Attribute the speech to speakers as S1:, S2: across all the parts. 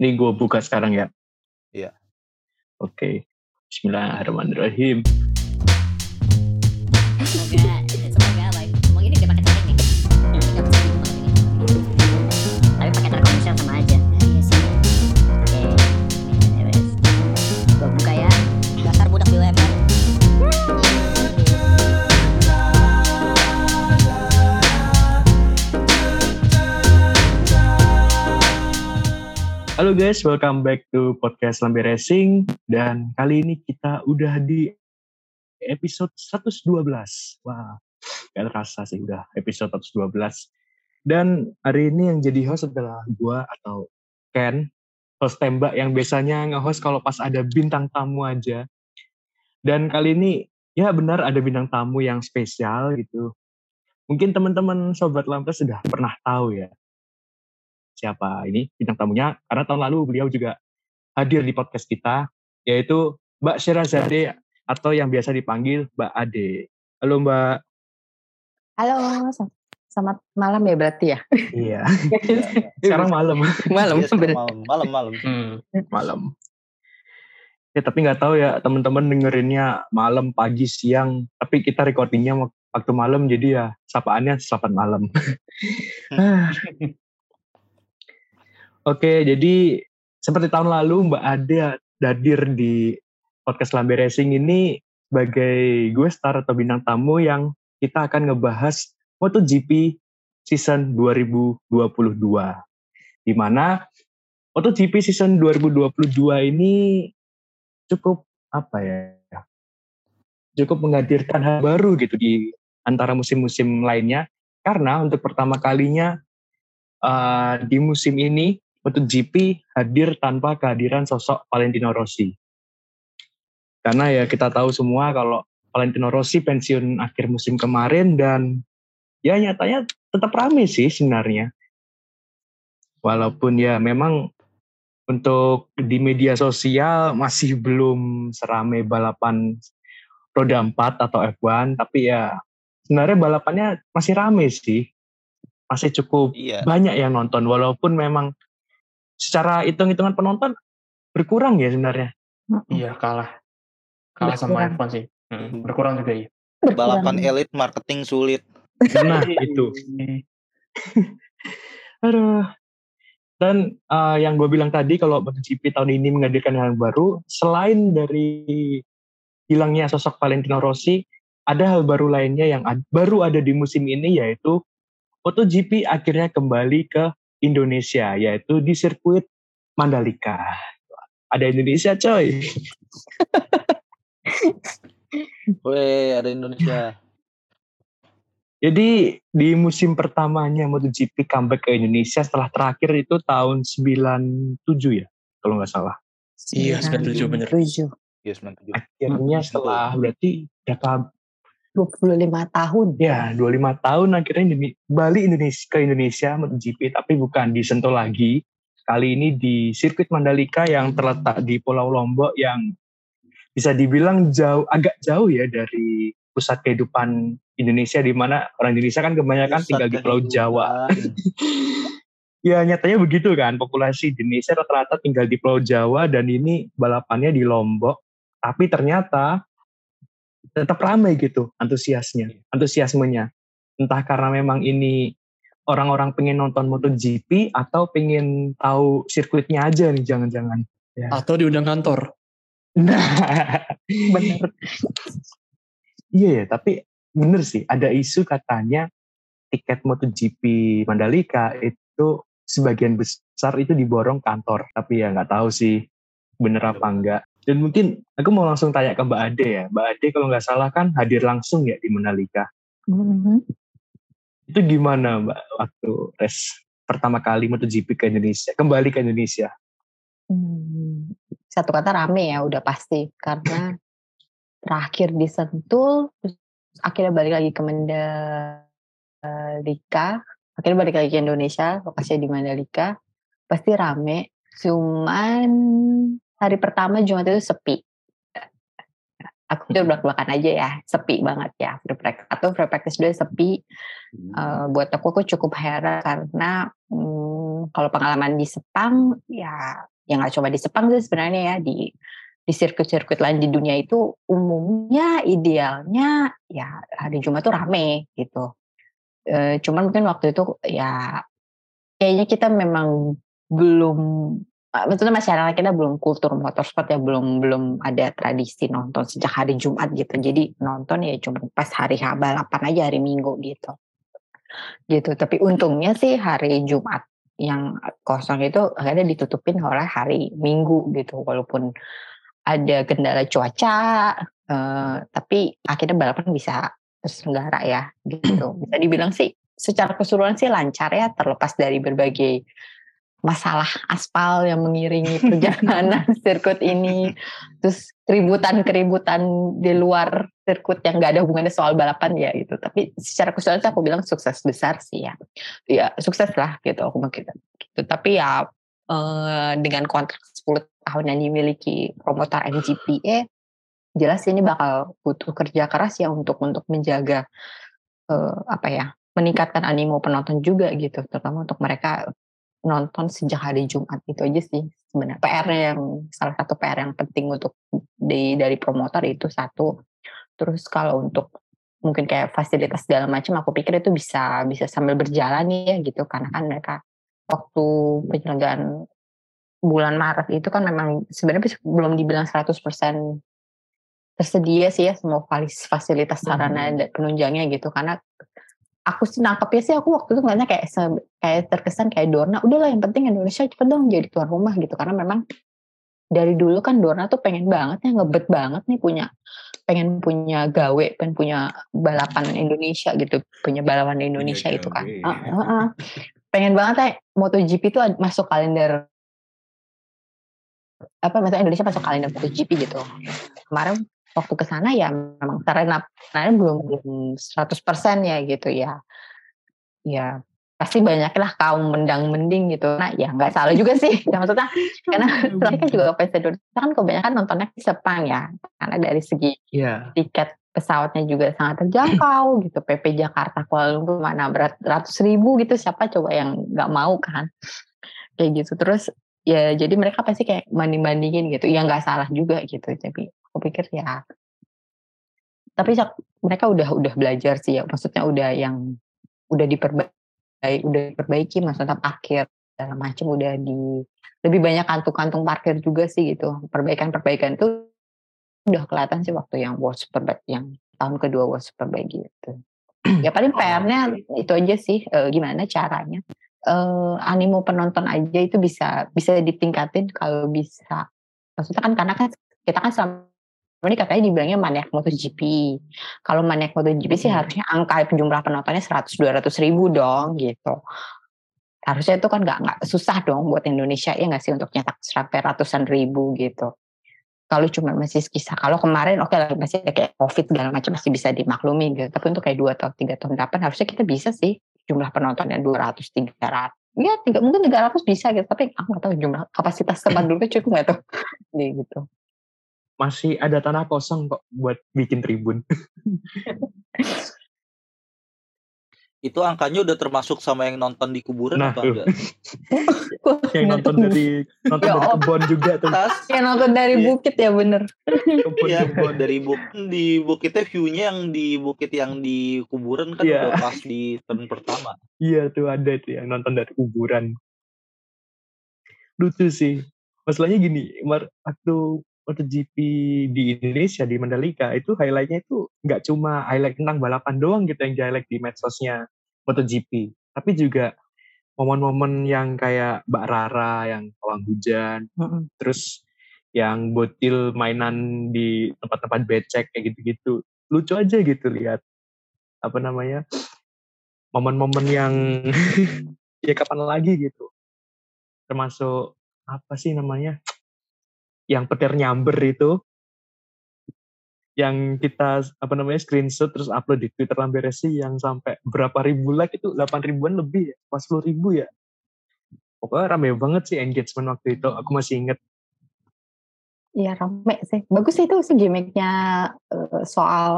S1: Ini gue buka sekarang ya.
S2: Iya.
S1: Oke. Bismillahirrahmanirrahim.
S3: semoga
S1: Halo guys, welcome back to podcast Lambe Racing dan kali ini kita udah di episode 112. Wah, gak terasa sih udah episode 112. Dan hari ini yang jadi host adalah gua atau Ken, host tembak yang biasanya nge-host kalau pas ada bintang tamu aja. Dan kali ini ya benar ada bintang tamu yang spesial gitu. Mungkin teman-teman sobat Lambe sudah pernah tahu ya siapa ini bintang tamunya karena tahun lalu beliau juga hadir di podcast kita yaitu Mbak Syirazade atau yang biasa dipanggil Mbak Ade. Halo Mbak.
S4: Halo, sel- selamat malam ya berarti ya.
S1: Iya. Sekarang malam.
S4: Malam,
S2: Iya, malam, malam, malam.
S1: Hmm, malam. Ya tapi nggak tahu ya teman-teman dengerinnya malam, pagi, siang. Tapi kita recordingnya wak- waktu malam jadi ya sapaannya sapan malam. Oke, jadi seperti tahun lalu Mbak Ade hadir di podcast Lambe Racing ini sebagai gue star atau bintang tamu yang kita akan ngebahas MotoGP season 2022. Di mana MotoGP season 2022 ini cukup apa ya? Cukup menghadirkan hal baru gitu di antara musim-musim lainnya karena untuk pertama kalinya uh, di musim ini MotoGP hadir tanpa kehadiran sosok Valentino Rossi. Karena ya kita tahu semua kalau Valentino Rossi pensiun akhir musim kemarin dan ya nyatanya tetap rame sih sebenarnya. Walaupun ya memang untuk di media sosial masih belum serame balapan roda 4 atau F1, tapi ya sebenarnya balapannya masih rame sih. Masih cukup
S2: Iya.
S1: banyak yang nonton walaupun memang secara hitung-hitungan penonton berkurang ya sebenarnya.
S5: Iya kalah. Kalah sama
S4: Berkurang.
S5: F1 sih. Hmm, berkurang juga iya.
S2: Balapan elit marketing sulit.
S1: Nah, itu. Aduh. Dan eh, yang gue bilang tadi kalau MotoGP tahun ini menghadirkan hal yang baru, selain dari hilangnya sosok Valentino Rossi, ada hal baru lainnya yang ad- baru ada di musim ini yaitu MotoGP akhirnya kembali ke Indonesia, yaitu di sirkuit Mandalika. Ada Indonesia coy.
S2: Weh, ada Indonesia.
S1: Jadi di musim pertamanya MotoGP comeback ke Indonesia setelah terakhir itu tahun 97 ya, kalau nggak salah.
S5: Iya, 97 bener.
S4: 7,
S2: Iya, 97.
S1: Akhirnya setelah berarti berapa
S4: 25 tahun.
S1: ya 25 tahun akhirnya Bali Indonesia ke Indonesia MotoGP tapi bukan di Sentul lagi. Kali ini di sirkuit Mandalika yang terletak di Pulau Lombok yang bisa dibilang jauh agak jauh ya dari pusat kehidupan Indonesia di mana orang Indonesia kan kebanyakan
S2: Pusat
S1: tinggal di Pulau
S2: kehidupan.
S1: Jawa. ya nyatanya begitu kan populasi Indonesia rata-rata tinggal di Pulau Jawa dan ini balapannya di Lombok tapi ternyata tetap ramai gitu antusiasnya antusiasmenya. Entah karena memang ini orang-orang pengen nonton MotoGP atau pengen tahu sirkuitnya aja nih jangan-jangan.
S5: Atau diundang kantor.
S1: nah
S4: Bener.
S1: iya ya tapi bener sih ada isu katanya tiket MotoGP Mandalika itu sebagian besar itu diborong kantor. Tapi ya nggak tahu sih bener apa enggak dan mungkin aku mau langsung tanya ke Mbak Ade ya. Mbak Ade kalau nggak salah kan hadir langsung ya di Mandalika
S4: Mhm.
S1: itu gimana Mbak waktu tes pertama kali MotoGP ke Indonesia? Kembali ke Indonesia?
S4: Hmm, Satu kata rame ya udah pasti. Karena terakhir di Sentul, terus akhirnya balik lagi ke Mandalika, akhirnya balik lagi ke Indonesia, lokasinya di Mandalika, pasti rame. Cuman hari pertama Jumat itu sepi. Aku tuh belak-belakan aja ya, sepi banget ya. Free practice atau free practice dua sepi. Eh, buat aku aku cukup heran karena hmm, kalau pengalaman di Sepang ya ya nggak coba di Sepang sih sebenarnya ya di di sirkuit-sirkuit lain di dunia itu umumnya idealnya ya hari Jumat tuh rame gitu. E, cuman mungkin waktu itu ya kayaknya kita memang belum maksudnya masyarakat kita belum kultur motorsport ya belum belum ada tradisi nonton sejak hari Jumat gitu. Jadi nonton ya cuma pas hari H balapan aja hari Minggu gitu. Gitu. Tapi untungnya sih hari Jumat yang kosong itu akhirnya ditutupin oleh hari Minggu gitu. Walaupun ada kendala cuaca, uh, tapi akhirnya balapan bisa terselenggara ya gitu. Bisa dibilang sih secara keseluruhan sih lancar ya terlepas dari berbagai masalah aspal yang mengiringi perjalanan sirkuit ini. Terus keributan-keributan di luar sirkuit yang gak ada hubungannya soal balapan ya gitu. Tapi secara keseluruhan aku bilang sukses besar sih ya. Ya sukses lah gitu aku mau gitu. Tapi ya eh, dengan kontrak 10 tahun yang dimiliki promotor MGPA jelas ini bakal butuh kerja keras ya untuk untuk menjaga uh, apa ya meningkatkan animo penonton juga gitu terutama untuk mereka nonton sejak hari Jumat itu aja sih sebenarnya. PR yang salah satu PR yang penting untuk di dari promotor itu satu. Terus kalau untuk mungkin kayak fasilitas segala macam aku pikir itu bisa bisa sambil berjalan ya gitu. Karena kan mereka waktu penyelenggaraan bulan Maret itu kan memang sebenarnya belum dibilang 100% tersedia sih ya semua fasilitas sarana hmm. dan penunjangnya gitu. Karena aku sih nangkepnya sih aku waktu itu ngeliatnya kayak kayak terkesan kayak Dorna udahlah yang penting Indonesia cepet dong jadi tuan rumah gitu karena memang dari dulu kan Dorna tuh pengen banget ya ngebet banget nih punya pengen punya gawe pengen punya balapan Indonesia gitu punya balapan Indonesia itu kan uh, uh, uh. pengen banget ya MotoGP itu masuk kalender apa maksudnya Indonesia masuk kalender MotoGP gitu. Kemarin waktu ke sana ya memang karena karena belum belum 100% ya gitu ya. Ya pasti banyak lah kaum mendang mending gitu. Nah ya nggak salah juga sih. ya, maksudnya karena mereka juga fans Indonesia kan kebanyakan nontonnya di Sepang ya. Karena dari segi yeah. tiket pesawatnya juga sangat terjangkau gitu. PP Jakarta Kuala Lumpur mana berat ratus ribu gitu. Siapa coba yang nggak mau kan? Kayak gitu. Terus ya jadi mereka pasti kayak banding bandingin gitu ya nggak salah juga gitu tapi aku pikir ya tapi mereka udah udah belajar sih ya maksudnya udah yang udah diperbaiki udah diperbaiki maksudnya parkir segala macam udah di lebih banyak kantung-kantung parkir juga sih gitu. Perbaikan-perbaikan itu udah kelihatan sih waktu yang World Superbike yang tahun kedua World Superbike gitu ya paling PR-nya itu aja sih e, gimana caranya uh, animo penonton aja itu bisa bisa ditingkatin kalau bisa. Maksudnya kan karena kan kita kan selama ini katanya dibilangnya maniak MotoGP. Kalau maniak MotoGP sih harusnya angka jumlah penontonnya 100-200 ribu dong gitu. Harusnya itu kan nggak nggak susah dong buat Indonesia ya nggak sih untuk nyetak sampai ratusan ribu gitu. Kalau cuma masih kisah, kalau kemarin oke okay masih kayak COVID segala macam masih bisa dimaklumi gitu. Tapi untuk kayak dua atau tiga tahun depan harusnya kita bisa sih jumlah penontonnya 200 300 ya tiga mungkin 300 bisa gitu tapi aku nggak tahu jumlah kapasitas tempat dulu cukup nggak tuh gitu
S1: masih ada tanah kosong kok buat bikin tribun
S2: itu angkanya udah termasuk sama yang nonton di kuburan
S1: nah,
S2: apa enggak?
S1: yang nonton dari nonton ya, dari kebun juga tuh.
S4: Yang nonton dari iya. bukit ya bener.
S2: Iya dari bukit di bukitnya viewnya yang di bukit yang di kuburan kan yeah. udah pas di turn pertama.
S1: Iya tuh ada tuh yang nonton dari kuburan. Lucu sih. Masalahnya gini, waktu MotoGP di Indonesia di Mandalika itu highlightnya itu nggak cuma highlight tentang balapan doang gitu yang di highlight di medsosnya MotoGP, tapi juga momen-momen yang kayak Mbak Rara yang pawang hujan, mm-hmm. terus yang botil mainan di tempat-tempat becek kayak gitu-gitu, lucu aja gitu lihat apa namanya momen-momen yang ya kapan lagi gitu, termasuk apa sih namanya yang petir nyamber itu yang kita apa namanya screenshot terus upload di Twitter Lamberesi yang sampai berapa ribu like itu 8 ribuan lebih ya, pas 10 ribu ya. Pokoknya rame banget sih engagement waktu itu. Aku masih inget.
S4: Iya rame sih. Bagus sih itu sih gimmicknya uh, soal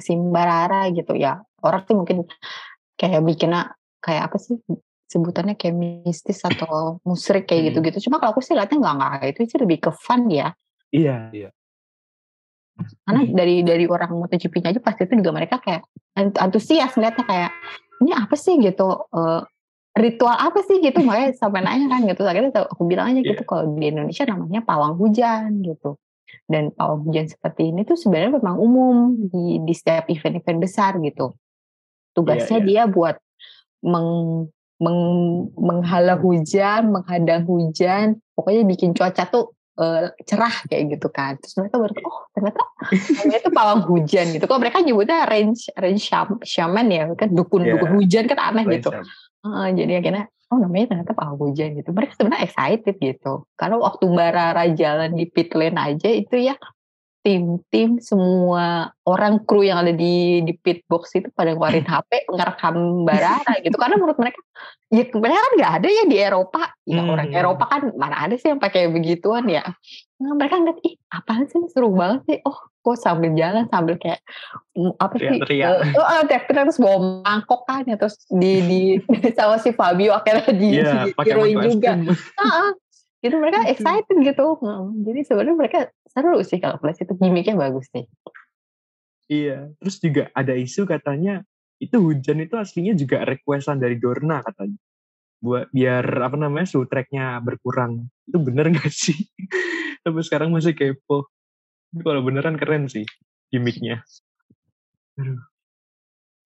S4: Simbarara gitu ya. Orang sih mungkin kayak bikinnya kayak apa sih sebutannya kayak mistis atau musrik kayak
S1: Hmm.
S4: gitu-gitu. Cuma kalau aku sih lihatnya nggak nggak itu sih lebih ke fun ya.
S1: Iya.
S4: Karena dari dari orang MotoGP-nya aja pasti itu juga mereka kayak ant- antusias ngeliatnya kayak ini apa sih? gitu eh, ritual apa sih? gitu. Makanya sampai nanya kan gitu. Akhirnya aku bilang aja gitu kalau di Indonesia namanya pawang hujan gitu. Dan pawang hujan seperti ini tuh sebenarnya memang umum di di setiap event-event besar gitu. Tugasnya
S1: Iya,
S4: dia buat meng, meng- menghalau hujan menghadang hujan pokoknya bikin cuaca tuh eh, cerah kayak gitu kan. Terus mereka baru oh ternyata namanya itu pawang hujan gitu. Kok mereka nyebutnya range range sham- shaman ya kan? Dukun
S1: Iya.
S4: dukun hujan kan aneh gitu.
S1: Ranger.
S4: Heeh, jadi akhirnya oh namanya ternyata pawang hujan gitu. Mereka sebenarnya excited gitu. Karena waktu Mbak Rara jalan di pit lane aja itu ya tim-tim semua orang kru yang ada di di pit box itu pada ngeluarin HP ngerekam Mbak Rara gitu. Karena menurut mereka ya mereka kan nggak ada ya di Eropa. Ya
S1: Hmm.
S4: orang Eropa kan mana ada sih yang pakai begituan ya. Nah, mereka ngeliat ih apaan sih seru banget sih oh kok sambil jalan sambil kayak apa sih?
S1: Teriak-teriak.
S4: eh, eh, teriak-teriak terus bawa mangkok kan ya terus di di sama si Fabio akhirnya di,
S1: Iya,
S4: di
S1: pakai es
S4: juga. Gitu mereka
S1: Gitu.
S4: excited gitu Heeh. jadi sebenarnya mereka seru sih kalau plus itu gimmicknya bagus sih
S1: Iya, terus juga ada isu katanya itu hujan itu aslinya juga requestan dari Dorna katanya. Buat biar apa namanya suhu tracknya berkurang. Itu bener gak sih? Sampai sekarang masih kepo. Tapi kalau beneran keren sih gimmicknya. Aduh.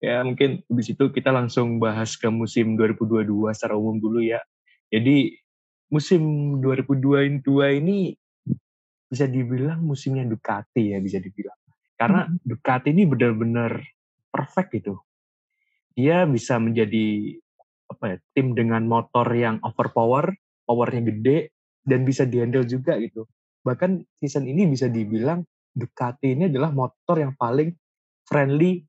S1: Ya mungkin habis itu kita langsung bahas ke musim 2022 secara umum dulu ya. Jadi musim 2022 ini bisa dibilang musimnya Ducati ya bisa dibilang. Karena Ducati ini benar-benar perfect gitu. Dia bisa menjadi apa ya, tim dengan motor yang overpower, powernya gede dan bisa dihandle juga gitu. Bahkan season ini bisa dibilang Ducati ini adalah motor yang paling friendly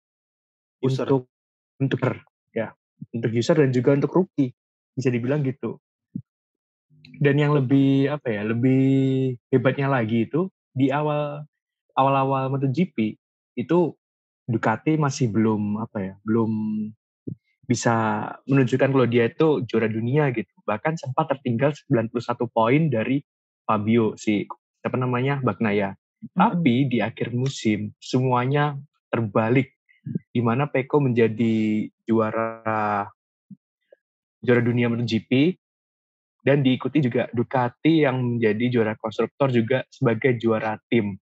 S2: User.
S1: untuk untuk ya, untuk user dan juga untuk rookie. Bisa dibilang gitu. Dan yang lebih apa ya, lebih hebatnya lagi itu di awal awal-awal MotoGP itu Ducati masih belum apa ya, belum bisa menunjukkan kalau dia itu juara dunia gitu. Bahkan sempat tertinggal 91 poin dari Fabio si siapa namanya Bagnaia. Tapi di akhir musim semuanya terbalik di mana Peko menjadi juara juara dunia MotoGP dan diikuti juga Ducati yang menjadi juara konstruktor juga sebagai juara tim.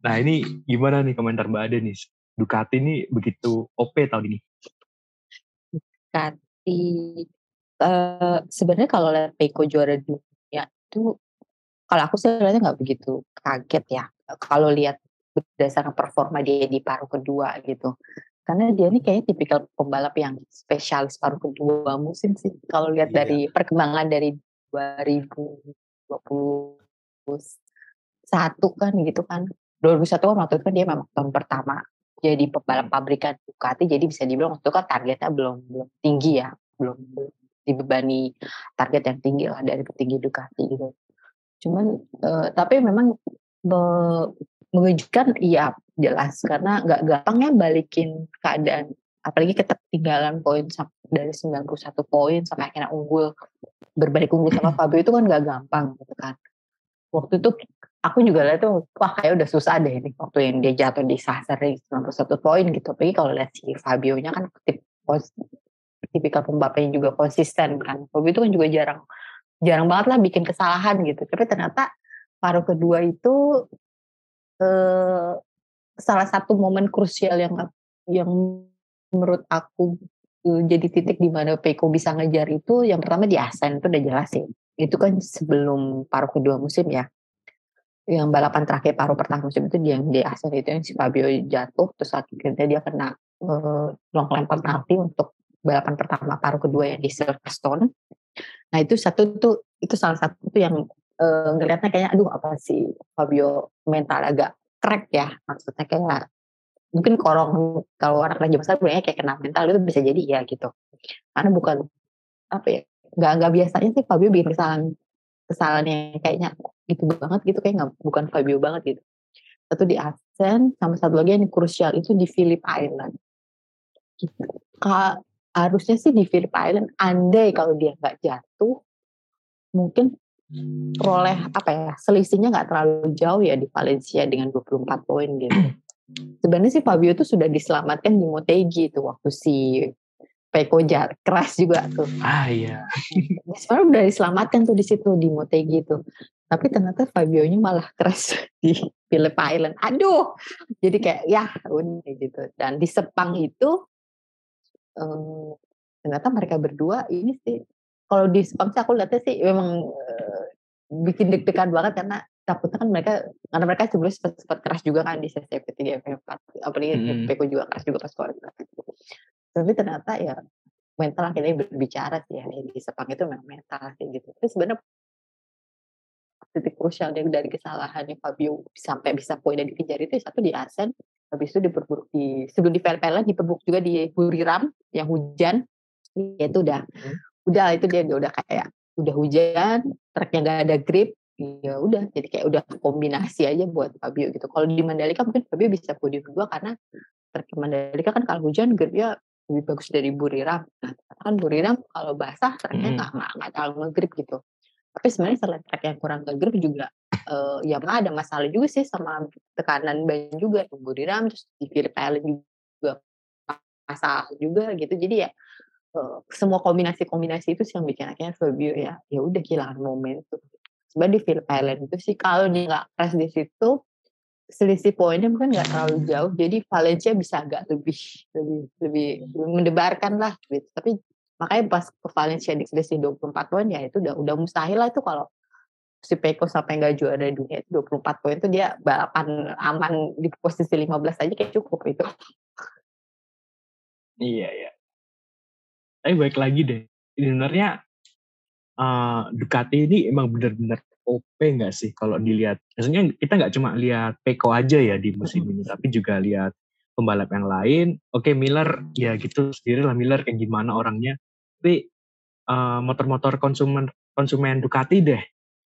S1: Nah ini gimana nih komentar Mbak Ade nih? Ducati ini begitu OP tahun ini.
S4: Ducati eh sebenarnya kalau lihat Peko juara dunia itu kalau aku lihatnya nggak begitu kaget ya kalau lihat berdasarkan performa dia di paruh kedua gitu karena dia ini kayaknya tipikal pembalap yang spesialis paruh kedua musim sih. Kalau lihat
S2: Iya.
S4: dari perkembangan dari 2021 kan gitu kan. 2001 kan waktu itu kan dia memang tahun pertama jadi pembalap pabrikan Ducati. Jadi bisa dibilang waktu itu kan targetnya belum belum tinggi ya. Belum belum dibebani target yang tinggi lah dari petinggi Ducati gitu. Cuman eh, tapi memang me- mengejutkan iya jelas. Karena nggak gampang ya balikin keadaan. Apalagi ketertinggalan poin dari 91 poin sampai akhirnya unggul berbalik unggul sama Fabio itu kan nggak gampang gitu kan. Waktu itu aku juga lihat tuh wah kayak udah susah deh ini waktu yang dia jatuh di Sasser di 91 poin gitu. Apalagi kalau lihat si Fabio nya kan tip, tipikal pembalap yang juga konsisten kan. Fabio itu kan juga jarang jarang banget lah bikin kesalahan gitu. Tapi ternyata paruh kedua itu salah satu momen krusial yang yang menurut aku jadi titik di mana Peko bisa ngejar itu yang pertama di Asen itu udah jelas sih. Itu kan sebelum paruh kedua musim ya. Yang balapan terakhir paruh pertama musim itu yang di Asen itu yang si Fabio jatuh terus akhirnya dia kena eh, long lempar penalti untuk balapan pertama paruh kedua yang di Silverstone. Nah itu satu tuh itu salah satu tuh yang eh, ngelihatnya kayaknya aduh apa sih Fabio mental agak crack ya? Maksudnya kayak mungkin korong kalau orang kerja besar bilangnya kayak kena mental itu bisa jadi ya gitu. Karena bukan apa ya nggak nggak biasanya sih Fabio bikin kesalahan kesalahan yang kayaknya gitu banget gitu kayak nggak bukan Fabio banget gitu. Satu di Asen sama satu lagi yang krusial itu di Phillip Island. Gitu. Harusnya sih di Phillip Island andai kalau dia nggak jatuh mungkin peroleh apa ya selisihnya nggak terlalu jauh ya di Valencia dengan 24 poin gitu. Sebenarnya sih Fabio itu sudah diselamatkan di Motegi itu waktu si Peko jar keras juga tuh.
S1: Ah iya.
S4: Sebenarnya udah diselamatkan tuh di situ di Motegi itu. Tapi ternyata Fabio-nya malah keras di Phillip Island. Aduh. Jadi kayak ya udah gitu. Dan di Sepang itu um, ternyata mereka berdua ini sih kalau di Sepang sih aku lihatnya sih memang uh, bikin deg-degan banget karena takutnya kan mereka karena mereka sebelumnya sempat, sempat keras juga kan di CCP 3 FP4 apalagi hmm. PK juga keras juga pas keluar tapi ternyata ya mental akhirnya berbicara sih ya di Sepang itu memang mental sih gitu tapi sebenarnya titik krusial dari, dari kesalahannya Fabio sampai bisa poin dari dikejar itu satu di Asen habis itu diperburuk di sebelum di VLPL diperburuk juga di Buriram yang hujan ya itu udah hmm. Udah itu dia udah kayak udah hujan truknya nggak ada grip ya udah jadi kayak udah kombinasi aja buat Fabio gitu. Kalau di Mandalika mungkin Fabio bisa podium kedua karena truk Mandalika kan kalau hujan gripnya lebih bagus dari Buriram. Nah kan Buriram kalau basah truknya nggak hmm. nggak terlalu ngegrip gitu. Tapi sebenarnya selain truk yang kurang ngegrip juga uh, ya mah ada masalah juga sih sama tekanan ban juga. Di Buriram terus di Phillip Island juga masalah juga gitu. Jadi ya semua kombinasi-kombinasi itu sih yang bikin akhirnya Fabio ya ya udah kehilangan momentum sebenarnya di Phillip Island itu sih kalau dia nggak crash di situ selisih poinnya mungkin nggak terlalu jauh jadi Valencia bisa agak lebih lebih lebih, lebih mendebarkan lah gitu tapi makanya pas ke Valencia di selisih 24 poin ya itu udah udah mustahil lah itu kalau si Peko sampai nggak juara dunia itu 24 poin itu dia balapan aman di posisi 15 aja kayak cukup itu.
S1: Iya iya. Tapi baik lagi deh. Sebenarnya uh, Ducati ini emang benar-benar OP nggak sih kalau dilihat? Maksudnya kita nggak cuma lihat Peko aja ya di musim ini, tapi juga lihat pembalap yang lain. Oke okay, Miller ya gitu sendiri lah Miller kayak gimana orangnya. Tapi uh, motor-motor konsumen konsumen Ducati deh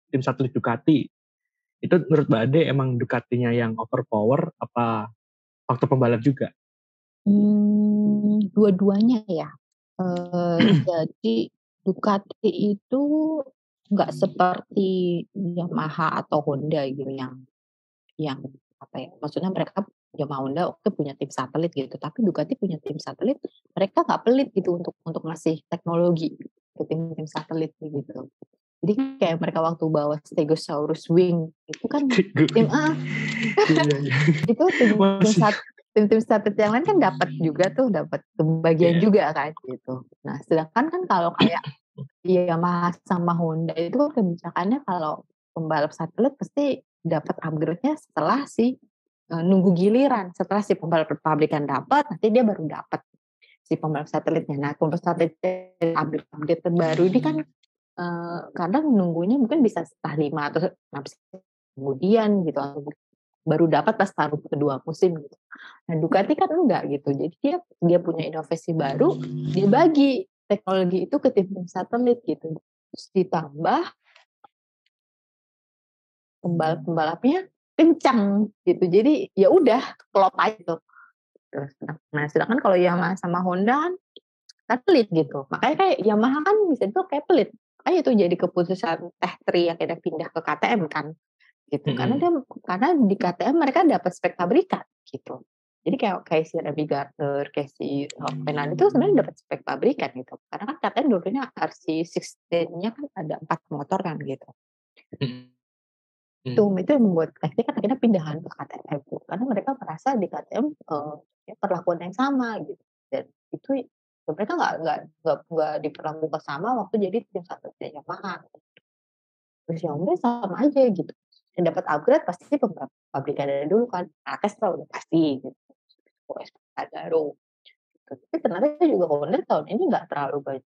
S1: tim satelit Ducati itu menurut Mbak Ade emang Ducatinya yang overpower apa faktor pembalap juga?
S4: Hmm, dua-duanya ya. Uh, jadi Ducati itu nggak seperti Yamaha atau Honda gitu yang yang apa ya? Maksudnya mereka Yamaha Honda waktu punya tim satelit gitu, tapi Ducati punya tim satelit, mereka nggak pelit gitu untuk untuk ngasih teknologi ke tim-tim satelit gitu. Jadi kayak mereka waktu bawa Stegosaurus Wing itu kan tim A. Iya, iya. itu tim, tim sat, tim-tim satelit yang lain kan dapat juga tuh dapat kebagian yeah. juga kan gitu. Nah sedangkan kan kalau kayak Yamaha sama Honda itu kan kebijakannya kalau pembalap satelit pasti dapat upgrade-nya setelah si uh, nunggu giliran setelah si pembalap pabrikan dapat nanti dia baru dapat si pembalap satelitnya. Nah pembalap satelit update update terbaru ini kan uh, kadang nunggunya mungkin bisa setelah lima atau enam kemudian gitu atau baru dapat pas taruh kedua musim gitu. Nah Ducati kan enggak gitu, jadi dia dia punya inovasi baru, dia bagi teknologi itu ke tim-tim satelit gitu. Terus ditambah pembalap-pembalapnya kencang gitu. Jadi ya udah klop aja. Terus, nah sedangkan kalau Yamaha sama Honda kan satelit gitu. Makanya kayak Yamaha kan bisa itu kayak pelit makanya itu jadi keputusan Teh Tri yang kita pindah ke KTM kan gitu. Hmm. karena dia karena di KTM mereka dapat spek pabrikan gitu. Jadi kayak kayak si kayak si Fernando itu sebenarnya dapat spek pabrikan gitu. Karena kan KTM dulunya RC16-nya kan ada empat motor kan gitu. Hmm. itu itu yang membuat Teh kan akhirnya pindahan ke KTM gitu. karena mereka merasa di KTM uh, ya, perlakuan yang sama gitu. Dan itu Ya, mereka nggak nggak nggak nggak diperlakukan sama waktu jadi tim satu Yamaha terus udah sama aja gitu yang dapat upgrade pasti pembalap pabrikan dari dulu kan Akes lah udah pasti gitu OS baru gitu. tapi ternyata juga Honda tahun ini nggak terlalu banyak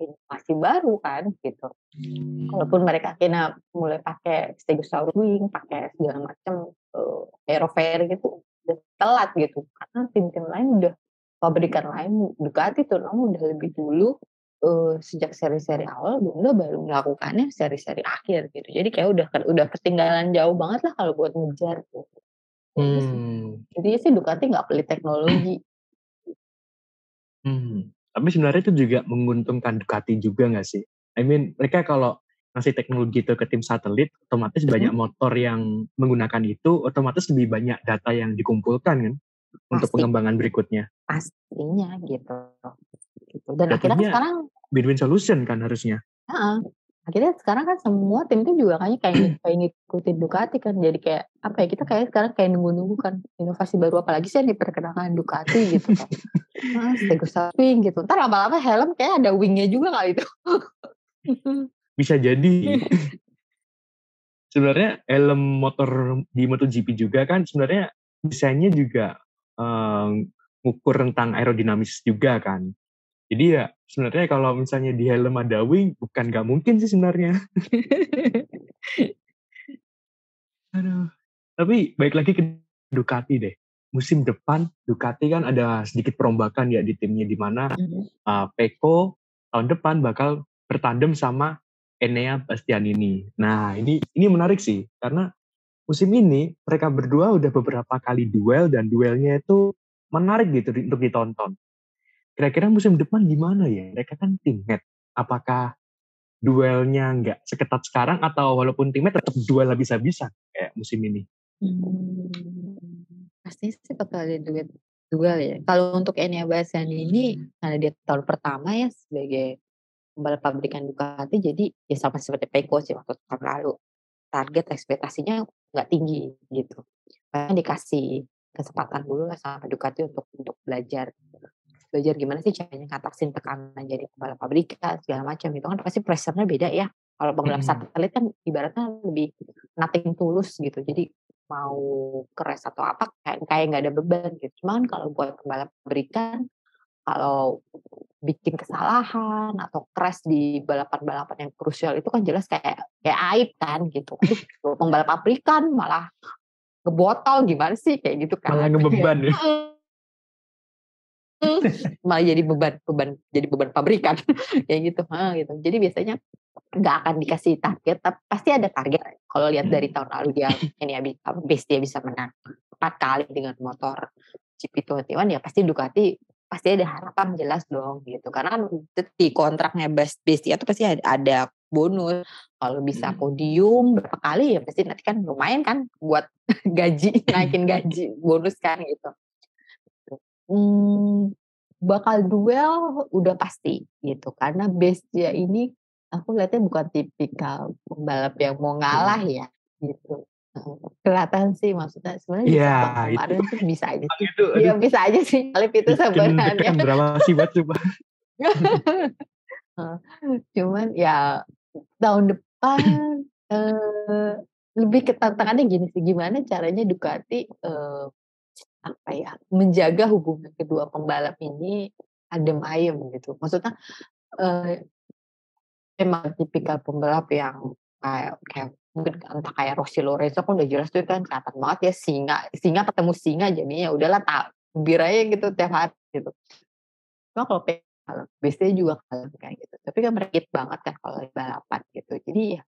S4: inovasi baru kan gitu. Hmm. Walaupun mereka kena mulai pakai Stegosaurus Wing, pakai segala macam uh, Aerofair gitu, udah telat gitu. Karena tim-tim lain udah pabrikan lain Ducati tuh udah lebih dulu uh, sejak seri-seri awal Honda baru melakukannya seri-seri akhir gitu jadi kayak udah udah ketinggalan jauh banget lah kalau buat ngejar gitu. Hmm. Jadi sih Ducati nggak pelit teknologi.
S1: Hmm. Tapi sebenarnya itu juga menguntungkan Ducati juga nggak sih? I mean, mereka kalau ngasih teknologi itu ke tim satelit, otomatis
S4: Mhm.
S1: banyak motor yang menggunakan itu, otomatis lebih banyak data yang dikumpulkan kan untuk
S4: Pasti.
S1: pengembangan berikutnya.
S4: pastinya gitu gitu. Dan akhirnya kan
S1: Jatuhnya
S4: sekarang
S1: Win-win solution kan harusnya.
S4: heeh, akhirnya sekarang kan semua tim tuh juga kayaknya kayak kayak ngikutin Ducati kan. Jadi kayak apa ya kita kayak sekarang kayak nunggu-nunggu kan inovasi baru. Apa lagi sih yang diperkenalkan Ducati gitu kan. Ah, Stegosa wing gitu. Ntar lama-lama helm kayak ada wingnya juga kali itu
S1: Bisa jadi. sebenarnya helm motor di MotoGP juga kan sebenarnya desainnya juga um, ngukur tentang aerodinamis juga kan. Jadi ya sebenarnya kalau misalnya di helm ada wing bukan nggak mungkin sih sebenarnya. Aduh. Tapi baik lagi ke Ducati deh. Musim depan Ducati kan ada sedikit perombakan ya di timnya di mana uh, Peko tahun depan bakal bertandem sama Enea Bastianini. Nah ini ini menarik sih karena musim ini mereka berdua udah beberapa kali duel dan duelnya itu menarik gitu untuk ditonton. Kira-kira musim depan gimana ya? Mereka kan teammate. Apakah duelnya nggak seketat sekarang atau walaupun teammate tetap duel habis-habisan kayak musim ini?
S4: Hmm, pastinya sih bakal ada duet duel ya. Kalau untuk Enya Bastian ini karena dia tahun pertama ya sebagai pembalap pabrikan Ducati jadi ya sama seperti Peko sih waktu tahun lalu. Target ekspektasinya nggak tinggi gitu. Makanya dikasih kesempatan dulu lah sama Ducati untuk untuk belajar belajar gimana sih caranya ngatasin tekanan jadi pembalap pabrikan segala macam itu kan pasti pressure-nya beda ya. Kalau pembalap
S1: Mm-mm.
S4: satelit kan ibaratnya lebih nothing tulus gitu. Jadi mau keras atau apa kayak kayak nggak ada beban gitu. Cuman kalau buat pembalap pabrikan kalau bikin kesalahan atau crash di balapan-balapan yang krusial itu kan jelas kayak kayak aib kan gitu. Aduh, pembalap pabrikan malah ngebotol gimana sih kayak gitu kan.
S1: Malah ngebeban ya.
S4: malah jadi beban beban jadi beban pabrikan kayak gitu ha, gitu. Jadi biasanya nggak akan dikasih target tapi pasti ada target. Kalau lihat dari tahun lalu dia ini ya bi- apa, base dia bisa menang empat kali dengan motor GP21 ya pasti Ducati pasti ada harapan jelas dong gitu. Karena kan di kontraknya base base dia tuh pasti ada, ada bonus. Kalau bisa podium berapa kali ya pasti nanti kan lumayan kan buat gaji naikin gaji bonus kan gitu. Hmm, bakal duel udah pasti gitu. Karena base dia ini aku lihatnya bukan tipikal pembalap yang mau ngalah ya gitu. Kelihatan sih maksudnya. Sebenarnya
S1: Iya,
S4: Sepang
S1: itu.
S4: kemarin tuh bisa aja sih.
S1: Itu
S4: Iya bisa aja sih Alip itu
S1: bikin
S4: sebenarnya.
S1: berapa sih buat coba.
S4: cuman ya tahun depan eh, lebih ke tantangannya gini sih. Gimana caranya Ducati eh, apa ya menjaga hubungan kedua pembalap ini adem ayem gitu. Maksudnya eh, emang tipikal pembalap yang kayak kayak mungkin entah kayak Rossi Lorenzo kan udah jelas tuh kan kelihatan banget ya singa singa ketemu singa jadinya ya udahlah tak biranya gitu tiap hari gitu. Cuma kalau pe- kalau biasanya juga kalem kayak gitu. Tapi kan merekit banget kan kalau balapan gitu. Jadi ya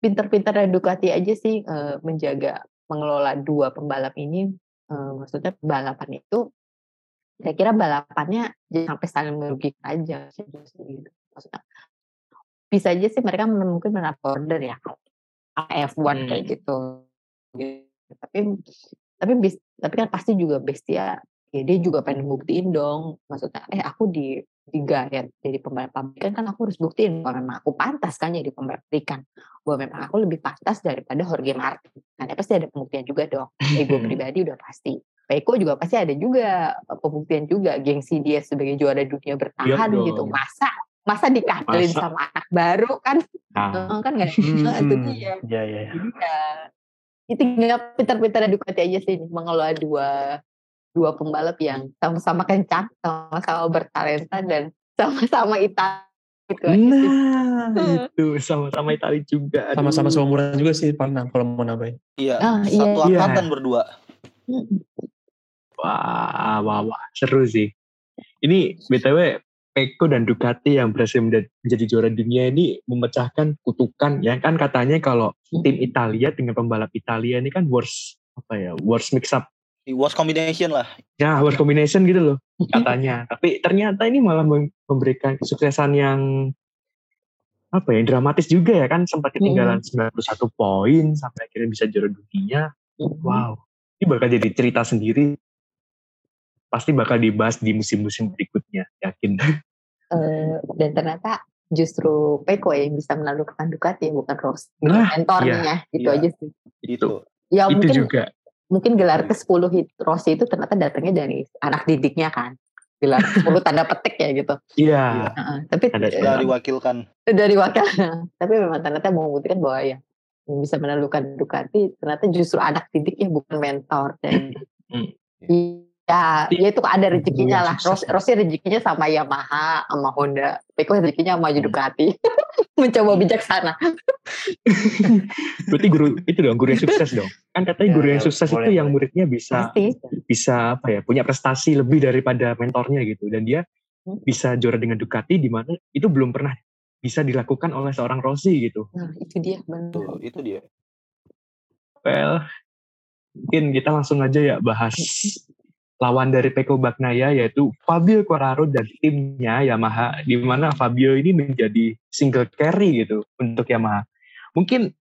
S4: pinter-pinternya Ducati aja sih eh, menjaga mengelola dua pembalap ini eh, maksudnya balapan itu saya kira balapannya jangan sampai saling merugikan aja gitu. maksudnya bisa aja sih mereka mungkin menaruh order ya F1 kayak
S1: Hmm.
S4: gitu. Gitu. tapi tapi bis, tapi kan pasti juga Bestia ya dia juga pengen buktiin dong maksudnya eh aku di di Garet jadi pembalap pabrikan kan aku harus buktiin bahwa memang aku pantas kan jadi pembalap pabrikan bahwa memang aku lebih pantas daripada Jorge Martin nah pasti ada pembuktian juga dong ego pribadi udah pasti Peko juga pasti ada juga eh, pembuktian juga gengsi dia sebagai juara dunia bertahan
S1: dong.
S4: gitu masa masa dikadelin
S1: Masa?
S4: sama anak baru kan
S1: Nah,
S4: kan nggak
S1: Hmm.
S4: Nah, itu dia
S5: Iya, iya. iya.
S4: jadi ya itu tinggal pintar-pintar Ducati aja sih nih, mengelola dua dua pembalap yang sama-sama kencang, sama-sama bertalenta dan sama-sama Italia gitu
S1: nah itu sama-sama Itali juga.
S5: Sama-sama seumuran juga sih paling kalau mau nambahin.
S2: Iya,
S4: Ah,
S2: satu
S1: iya.
S2: angkatan berdua.
S4: Mm-mm.
S1: Wah, wah, wah, seru sih. Ini BTW Peko dan Ducati yang berhasil menjadi, menjadi juara dunia ini memecahkan kutukan ya kan katanya kalau tim Italia dengan pembalap Italia ini kan worst apa ya worst mix up
S2: was combination lah.
S1: Ya, worst combination gitu loh katanya. Tapi ternyata ini malah mem- memberikan kesuksesan yang apa ya dramatis juga ya kan sempat ketinggalan 91 poin sampai akhirnya bisa juara dunia. Wow, ini bakal jadi cerita sendiri. Pasti bakal dibahas di musim-musim berikutnya, yakin.
S4: Eh, dan ternyata justru Peko yang bisa menaklukkan Ducati bukan Ross
S1: Nah,
S4: mentornya gitu
S2: iya.
S4: aja sih
S2: Itu.
S4: ya
S1: itu
S4: mungkin
S1: juga.
S4: Mungkin gelar ke 10 hit Rossi itu ternyata datangnya dari anak didiknya kan. Gelar 10 tanda petik ya gitu.
S1: Iya.
S4: Heeh, tapi
S1: Ada
S4: eh,
S2: Sudah diwakilkan.
S4: dari wakil. Tapi memang ternyata membuktikan bahwa ya yang bisa menaklukkan Ducati ternyata justru anak didiknya bukan mentor. Dan
S1: Hmm.
S4: Ya ya itu ada rezekinya
S1: Yang
S4: lah.
S1: sukses
S4: Ros, Rossi rezekinya sama Yamaha sama Honda. Peko rezekinya sama Ducati mencoba bijaksana.
S1: Berarti guru itu dong, guru yang sukses dong. Kan katanya
S5: Ya,
S1: guru yang sukses
S5: boleh,
S1: itu yang muridnya bisa
S4: pasti.
S1: bisa apa ya, punya prestasi lebih daripada mentornya gitu. Dan dia
S4: Hmm.
S1: bisa juara dengan Ducati di mana itu belum pernah bisa dilakukan oleh seorang Rossi gitu.
S4: nah itu dia benar
S2: Tuh, itu dia.
S1: Well, mungkin kita langsung aja ya bahas lawan dari Peko Bagnaya yaitu Fabio Quartararo dan timnya Yamaha di mana Fabio ini menjadi single carry gitu untuk Yamaha. Mungkin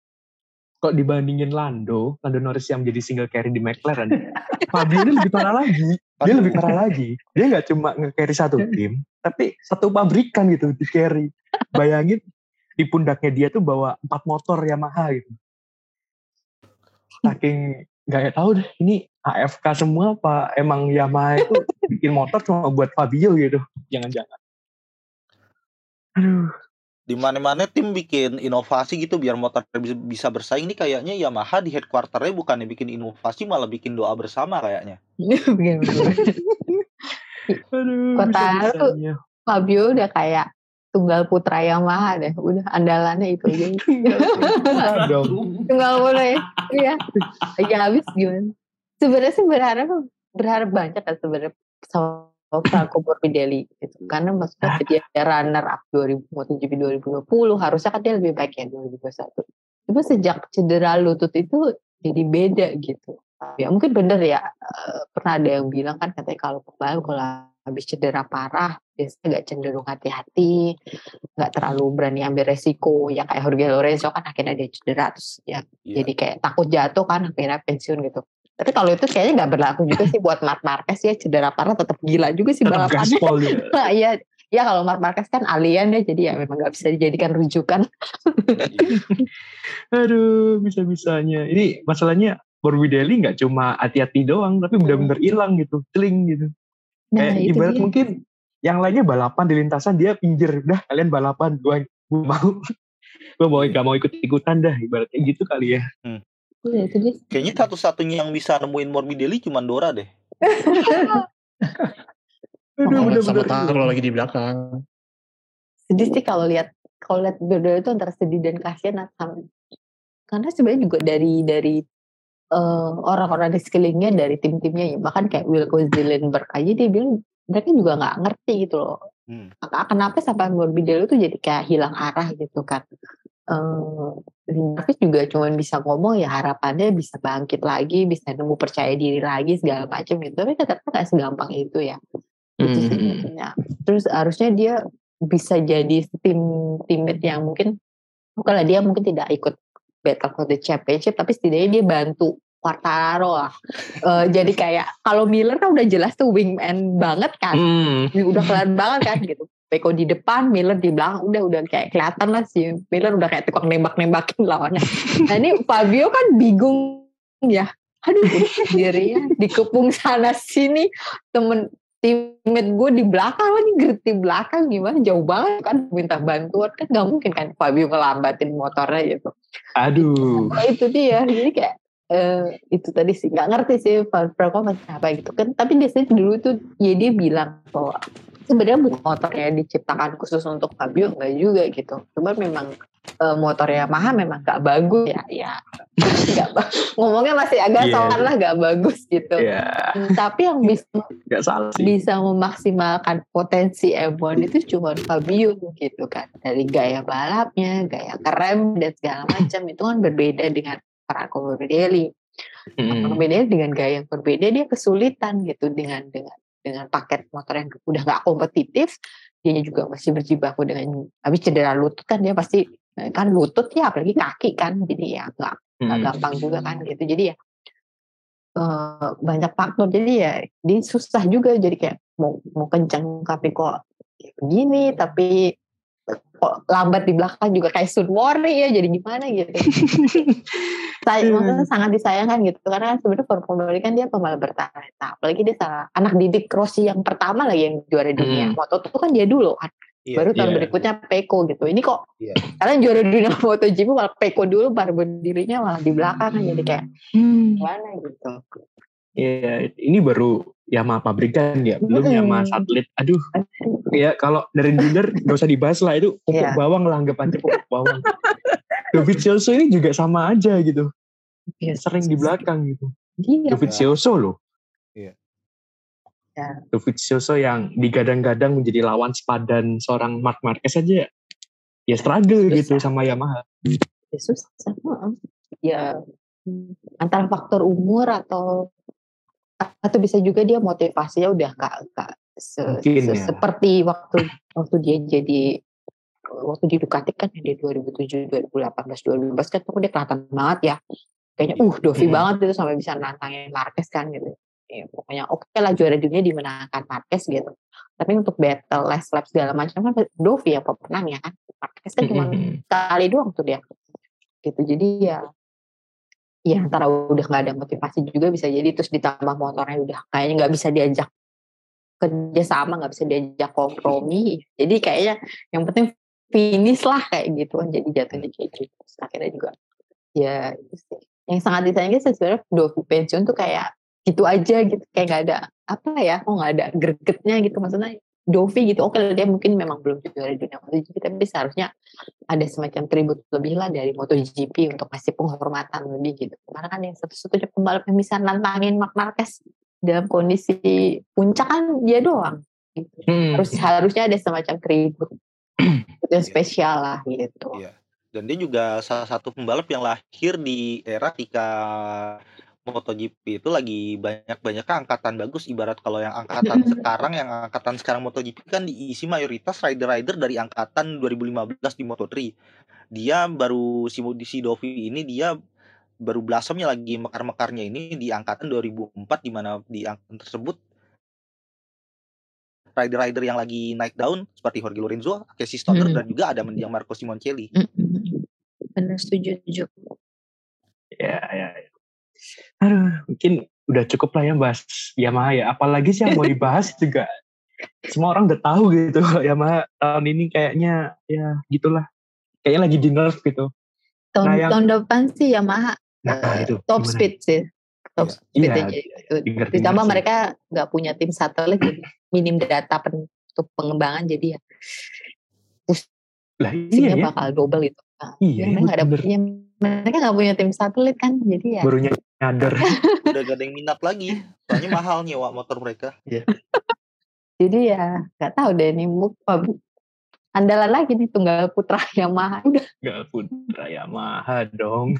S1: kok dibandingin Lando, Lando Norris yang menjadi single carry di McLaren, Fabio ini lebih parah lagi. Dia lebih parah lagi. Dia nggak cuma nge-carry satu tim, tapi satu pabrikan gitu di carry. Bayangin di pundaknya dia tuh bawa empat motor Yamaha gitu. Saking nggak tahu deh ini AFK semua apa emang Yamaha itu bikin motor cuma buat Fabio gitu. Jangan-jangan. Aduh.
S2: Di mana-mana tim bikin inovasi gitu biar motor bisa, bersaing nih kayaknya Yamaha di headquarternya bukannya bikin inovasi malah bikin doa bersama kayaknya.
S4: Bener-bener.
S1: Aduh. Bisa-bisanya.
S4: Fabio udah kayak tunggal putra Yamaha deh. Udah andalannya itu aja.
S1: Dong.
S4: tunggal putra ya. Iya. Ya habis gimana? Sebenarnya sih berharap berharap banyak kan sebenarnya sama Franco Morbidelli gitu. Karena maksudnya dia runner up 2000 MotoGP 2020 harusnya kan dia lebih baik ya 2021 cuma sejak cedera lutut itu jadi beda gitu. Ya mungkin bener ya eh, pernah ada yang bilang kan katanya kalau pembalap kalau habis cedera parah biasanya nggak cenderung hati-hati nggak terlalu berani ambil resiko ya kayak Jorge Lorenzo kan akhirnya dia cedera terus ya
S2: Iya.
S4: jadi kayak takut jatuh kan akhirnya pensiun gitu tapi kalau itu kayaknya nggak berlaku juga sih buat Marc Marquez ya cedera parah tetap gila juga sih
S1: Tetap gaspol dia.
S4: Nah, iya ya kalau Marc Marquez kan alien ya jadi ya memang nggak bisa dijadikan rujukan
S1: Aduh, bisa-bisanya. Ini masalahnya Morbidelli nggak cuma hati-hati doang, tapi benar-benar hilang gitu, celing gitu.
S4: Nah
S1: Kayak
S4: itu
S1: ibarat
S4: dia.
S1: mungkin yang lainnya balapan di lintasan dia pinggir, dah kalian balapan, gua, gua mau, gua mau gak mau ikut-ikutan dah, ibaratnya gitu kali ya.
S4: Iya, itu dia.
S2: Kayaknya satu-satunya yang bisa nemuin Morbidelli cuma Dora deh.
S1: Aduh,
S4: Makanya
S5: sama tahu kalau lagi di belakang.
S4: sedih sih kalau lihat kalau lihat berdua itu antara sedih dan kasihan sama karena sebenarnya juga dari dari eh, orang-orang di sekelilingnya dari tim-timnya ya bahkan kayak Wilco Zielenberg aja dia bilang mereka juga nggak ngerti gitu loh.
S2: Hmm.
S4: Ken- kenapa sampai Morbidelli itu jadi kayak hilang arah gitu kan? Davis juga cuma bisa ngomong ya harapannya bisa bangkit lagi bisa nemu percaya diri lagi segala macam gitu. Tapi ternyata nggak segampang itu ya. Sih
S5: Hmm.
S4: terus harusnya dia bisa jadi tim teammate yang mungkin bukanlah dia mungkin tidak ikut battle for the championship tapi setidaknya dia bantu Quartararo lah Eh, jadi kayak kalau Miller kan udah jelas tuh wingman banget kan
S1: Hmm,
S4: udah kelihatan banget kan gitu Peko di depan, Miller di belakang, udah udah kayak kelihatan lah sih. Miller udah kayak tukang nembak-nembakin lawannya. Nah ini Fabio kan bingung ya. Aduh sendirian dikepung sana sini temen teammate gue di belakang lagi gerti belakang gimana? Jauh banget kan minta bantuan. Kan nggak mungkin kan Fabio ngelambatin motornya gitu.
S1: Aduh.
S4: Nah, itu dia. Jadi kayak eh, itu tadi sih. Nggak ngerti sih maksudnya apa gitu kan. Tapi dia sendiri dulu tuh ya dia bilang bahwa sebenarnya bukan motor yang diciptakan khusus untuk Fabio enggak juga gitu cuma memang eh, motor Yamaha memang gak bagus ya ya ba- ngomongnya masih agak
S1: Iya.
S4: soal lah gak bagus gitu
S1: Ya,
S4: Hmm, tapi yang bisa
S1: gak salah sih.
S4: bisa memaksimalkan potensi F1 itu cuma Fabio gitu kan dari gaya balapnya, gaya kerem dan segala macam itu kan berbeda dengan Franco Morbidelli.
S1: Mm-mm.
S4: Perbedaannya dengan gaya yang berbeda dia kesulitan gitu dengan dengan dengan paket motor yang udah nggak kompetitif, dia juga masih berjibaku dengan habis cedera lutut kan dia pasti kan lutut ya apalagi kaki kan jadi ya nggak
S1: Mm-mm.
S4: gampang juga kan gitu jadi ya eh, banyak faktor jadi ya dia susah juga jadi kayak mau mau kencang tapi kok kayak begini tapi kok lambat di belakang juga kayak Sunmori ya jadi gimana gitu saya maksudnya sangat disayangkan gitu karena kan sebenarnya Formula kan dia pembalap bertalenta apalagi dia salah anak didik Rossi yang pertama lagi yang juara dunia
S1: Hmm.
S4: Moto itu kan dia dulu kan
S2: Iya,
S4: baru tahun
S1: iya.
S4: berikutnya Peko gitu ini kok
S2: Iya.
S4: kalian juara dunia MotoGP malah Peko dulu baru berdirinya malah di belakang kan jadi kayak gimana gitu
S1: Iya, ini baru Yamaha pabrikan ya, belum
S4: Mm-mm.
S1: Yamaha satelit. Aduh, ya kalau dari dealer gak usah dibahas lah itu pupuk
S4: Iya.
S1: bawang lah anggap aja pupuk bawang. Dovizioso ini juga sama aja gitu,
S4: Iya,
S1: sering di belakang gitu.
S4: iya
S1: Dovizioso loh.
S2: Iya.
S4: Ya.
S1: Dovizioso yang digadang-gadang menjadi lawan sepadan seorang Mark Marquez aja ya struggle
S4: Susah.
S1: gitu sama Yamaha.
S4: ya susah ya hmm, antara faktor umur atau atau bisa juga dia motivasinya udah nggak nggak se-
S1: Mungkin
S4: se-
S1: ya.
S4: seperti waktu waktu dia jadi waktu di Ducati kan dia 2007 2018 2012 kan tuh dia kelihatan banget ya. Kayaknya uh Dovi
S1: Hmm.
S4: banget itu sampai bisa nantangin Marquez kan gitu. Ya, pokoknya oke lah juara dunia dimenangkan Marquez gitu. Tapi untuk battle last lap segala macam kan Dovi yang pemenang ya kan? Marquez kan cuma sekali doang tuh dia. Gitu. Jadi ya ya antara udah nggak ada motivasi juga bisa jadi terus ditambah motornya udah kayaknya nggak bisa diajak kerja sama nggak bisa diajak kompromi. Jadi kayaknya yang penting finish lah kayak gitu kan jadi jatuhnya kayak gitu. Terus akhirnya juga ya itu sih. Yang sangat disayangkan sebenarnya Dovi pensiun tuh kayak gitu aja gitu kayak nggak ada apa ya kok nggak ada gregetnya gitu. Maksudnya Dovi gitu oke dia mungkin memang belum juara dunia MotoGP tapi seharusnya ada semacam tribut lebih lah dari MotoGP untuk kasih penghormatan lebih gitu karena kan yang satu-satunya pembalap yang bisa nantangin Marc Marquez dalam kondisi puncak kan dia doang gitu.
S1: Hmm.
S4: harus harusnya ada semacam tribut yang spesial lah gitu
S2: Iya. Dan dia juga salah satu pembalap yang lahir di era ketika MotoGP itu lagi banyak-banyak angkatan bagus ibarat kalau yang angkatan sekarang yang angkatan sekarang MotoGP kan diisi mayoritas rider-rider dari angkatan 2015 di Moto3. Dia baru si si Dovi ini dia baru blasomnya lagi mekar-mekarnya ini di angkatan 2004 di mana di angkatan tersebut rider-rider yang lagi naik daun seperti Jorge Lorenzo, Casey Stoner
S4: Hmm.
S2: dan juga ada mendiang Marco Simoncelli.
S4: Mm-mm. benar setuju setuju
S1: Ya, ya, ya. Aduh, mungkin udah cukup lah ya bahas Yamaha ya. Apalagi sih yang mau dibahas juga. Semua orang udah tahu gitu kalau Yamaha tahun ini kayaknya ya gitulah. Kayaknya lagi di nerf gitu.
S4: tahun
S1: Nah, yang-
S4: tahun depan sih Yamaha
S1: Nah,
S4: eh,
S1: itu
S4: top
S1: gimana?
S4: speed sih top
S2: Iya.
S4: speed
S1: Iya,
S4: aja gitu. ditambah
S1: sih.
S4: mereka nggak punya tim satelit jadi minim data pen- untuk pengembangan jadi ya
S1: Lah iya ya.
S4: bakal double itu
S1: Iya,
S4: ya, mereka nggak ada
S1: bener.
S4: punya mereka nggak punya tim satelit kan jadi ya
S1: Baru nyadar.
S2: Udah gak ada yang minat lagi. Soalnya mahal nyewa motor mereka.
S4: jadi ya nggak tahu deh ini mu- pab- andalan lagi nih tunggal putra Yamaha udah
S1: Gak putra Yamaha dong.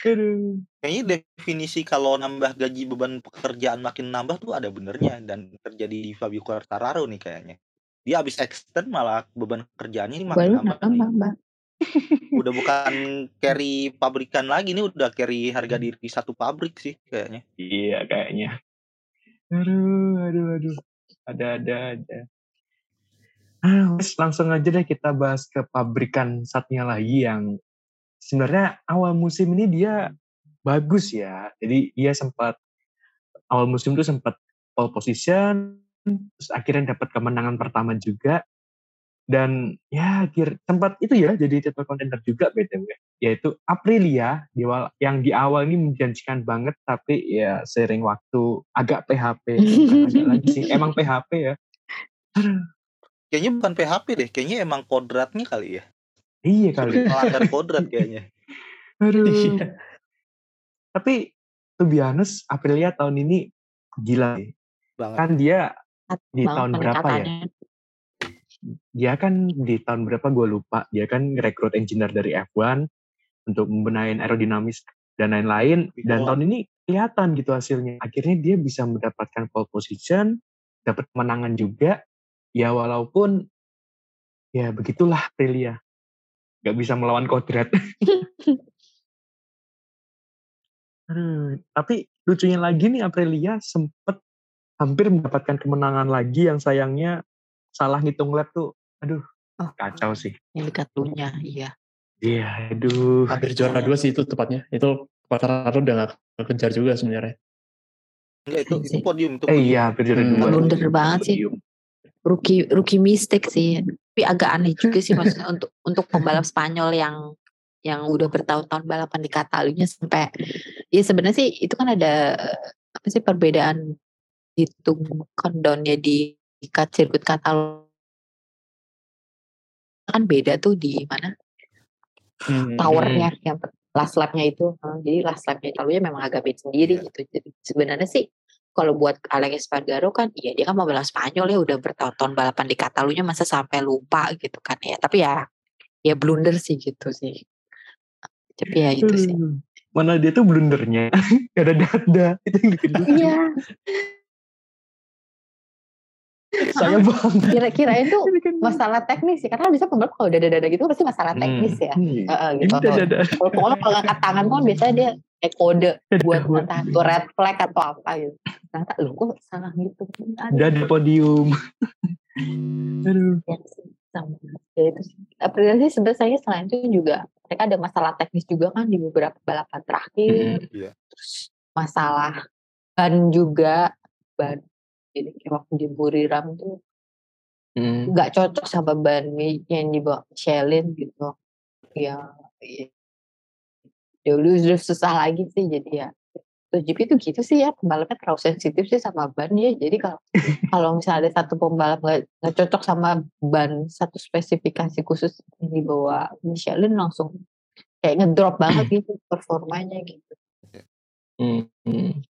S1: Aduh.
S2: Kayaknya definisi kalau nambah gaji beban pekerjaan makin nambah tuh ada benernya dan terjadi di Fabio Quartararo nih kayaknya. Dia habis extend malah beban kerjaannya ini makin
S4: baru
S2: nambah.
S4: nambah.
S2: Udah bukan carry pabrikan lagi nih udah carry harga diri satu pabrik sih kayaknya.
S1: Iya kayaknya. Aduh, aduh, aduh. Ada, ada, ada. Ah, wes, langsung aja deh kita bahas ke pabrikan satunya lagi yang sebenarnya awal musim ini dia bagus ya. Jadi dia sempat awal musim itu sempat pole position, terus akhirnya dapat kemenangan pertama juga. Dan ya akhir tempat itu ya jadi title contender juga btw yaitu Aprilia di awal, yang di awal ini menjanjikan banget tapi ya sering waktu agak PHP agak lagi sih emang PHP ya
S2: Kayaknya bukan PHP deh, kayaknya emang kodratnya kali ya.
S1: iya kali
S2: Melanggar kodrat kayaknya.
S1: aduh
S5: Iya.
S1: tapi to be honest Aprilia tahun ini gila sih.
S2: Banget.
S1: kan dia di
S4: Banget
S1: tahun berapa ya. Dia kan di tahun berapa gue lupa. Dia kan rekrut engineer dari F1 untuk membenahin aerodinamis dan lain-lain. Dan
S2: Oh.
S1: tahun ini kelihatan gitu hasilnya. Akhirnya dia bisa mendapatkan pole position dapat kemenangan juga. Ya walaupun ya begitulah Aprilia. Nggak bisa melawan kodrat. Tapi lucunya lagi nih Aprilia sempet hampir mendapatkan kemenangan lagi yang sayangnya salah ngitung lap tuh aduh
S4: Oh,
S1: kacau sih
S4: yang dekat lunya, iya.
S1: iya aduh
S5: Hampir juara dua sih itu tepatnya. Itu Quartararo udah gak kejar juga sebenarnya.
S2: Enggak itu itu podium itu.
S1: eh iya hampir juara
S5: Hmm.
S1: dua
S4: Blunder banget sih. Rookie rookie mistake sih. Tapi agak aneh juga sih maksudnya untuk untuk pembalap Spanyol yang yang udah bertahun-tahun balapan di Catalunya sampai ya sebenarnya sih itu kan ada apa sih perbedaan hitung countdownnya di di kat- sirkuit Catalunya kan beda tuh di mana?
S5: Hmm.
S4: towernya yang last lapnya itu. Jadi last lapnya Catalunya memang agak beda sendiri
S2: Iya.
S4: gitu. Jadi sebenarnya sih kalau buat Alex Espargaro kan iya dia kan mau bela Spanyol ya udah bertahun-tahun balapan di Catalunya masa sampai lupa gitu kan ya. Tapi ya ya blunder sih gitu sih. Tapi ya itu sih.
S1: Aduh, mana dia tuh blundernya. Ada dada. Itu yang lucu
S4: iya
S1: saya banget
S4: kira-kira itu masalah teknis sih karena bisa pembalap kalau udah dada gitu pasti masalah teknis ya
S1: Hmm. Ini
S4: gitu kalau pokoknya kalau ngangkat tangan kan biasanya dia kayak kode buat
S1: buat
S4: entah itu red flag atau apa gitu. Ternyata lu kok salah gitu. Ada
S1: podium aduh
S4: sih sama. Ya itu sih. Sih sebenarnya selain itu juga mereka ada masalah teknis juga kan di beberapa balapan terakhir.
S2: Iya.
S4: Terus masalah ban juga ban jadi kayak waktu di Buriram tuh
S1: Hmm.
S4: nggak cocok sama ban yang dibawa Michelin gitu. Ya, ya. dulu udah susah lagi sih jadi ya MotoGP itu gitu sih ya pembalapnya terlalu sensitif sih sama ban ya jadi kalau kalau misalnya ada satu pembalap nggak nggak cocok sama ban satu spesifikasi khusus yang dibawa Michelin langsung kayak ngedrop banget gitu performanya gitu
S1: Hmm.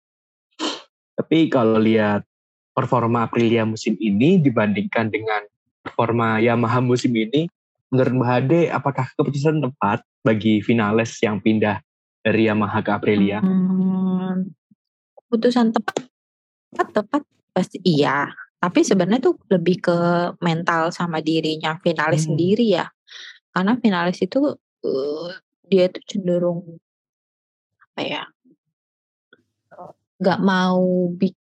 S1: Tapi kalau lihat performa Aprilia musim ini dibandingkan dengan performa Yamaha musim ini, menurut Mbak Hade, apakah keputusan tepat bagi finalis yang pindah dari Yamaha ke Aprilia?
S4: Hmm, keputusan tepat tepat tepat pasti iya tapi sebenarnya tuh lebih ke mental sama dirinya finalis
S1: Hmm.
S4: sendiri ya karena finalis itu eh, dia tuh cenderung apa ya nggak mau bi-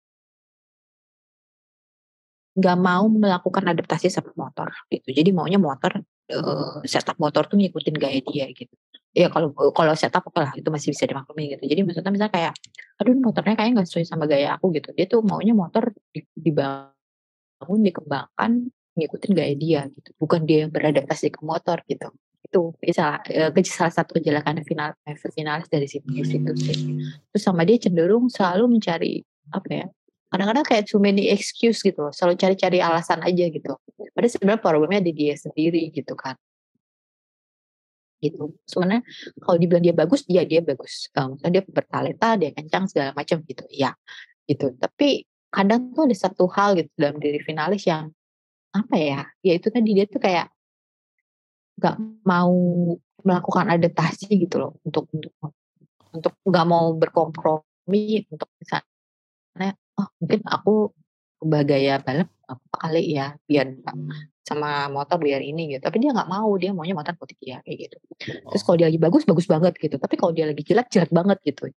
S4: nggak mau melakukan adaptasi sama motor gitu. Jadi maunya motor eh, setup motor tuh ngikutin gaya dia gitu. Ya kalau kalau setup apa lah itu masih bisa dimaklumi gitu. Jadi maksudnya misalnya kayak aduh motornya kayaknya nggak sesuai sama gaya aku gitu. Dia tuh maunya motor di- dibangun dikembangkan ngikutin gaya dia gitu. Bukan dia yang beradaptasi ke motor gitu. Itu bisa eh, salah satu kejelekan final eh, finalis dari situ situ sih. Terus sama dia cenderung selalu mencari apa ya kadang-kadang kayak too many excuse gitu loh selalu cari-cari alasan aja gitu. Padahal sebenarnya problemnya di dia sendiri gitu kan. Gitu. Sebenarnya kalau dibilang dia bagus dia dia bagus. Um, dia bertalenta dia kencang segala macam gitu ya gitu. Tapi kadang tuh ada satu hal gitu dalam diri finalis yang apa ya ya itu tadi dia tuh kayak nggak mau melakukan adaptasi gitu loh untuk untuk untuk nggak mau berkompromi untuk misalnya oh mungkin aku ubah gaya balap apa kali ya biar nggak sama motor biar ini gitu. Tapi dia nggak mau dia maunya motor putih dia kayak gitu. Terus kalau dia lagi bagus bagus banget gitu. Tapi kalau dia lagi jelek jelek banget gitu.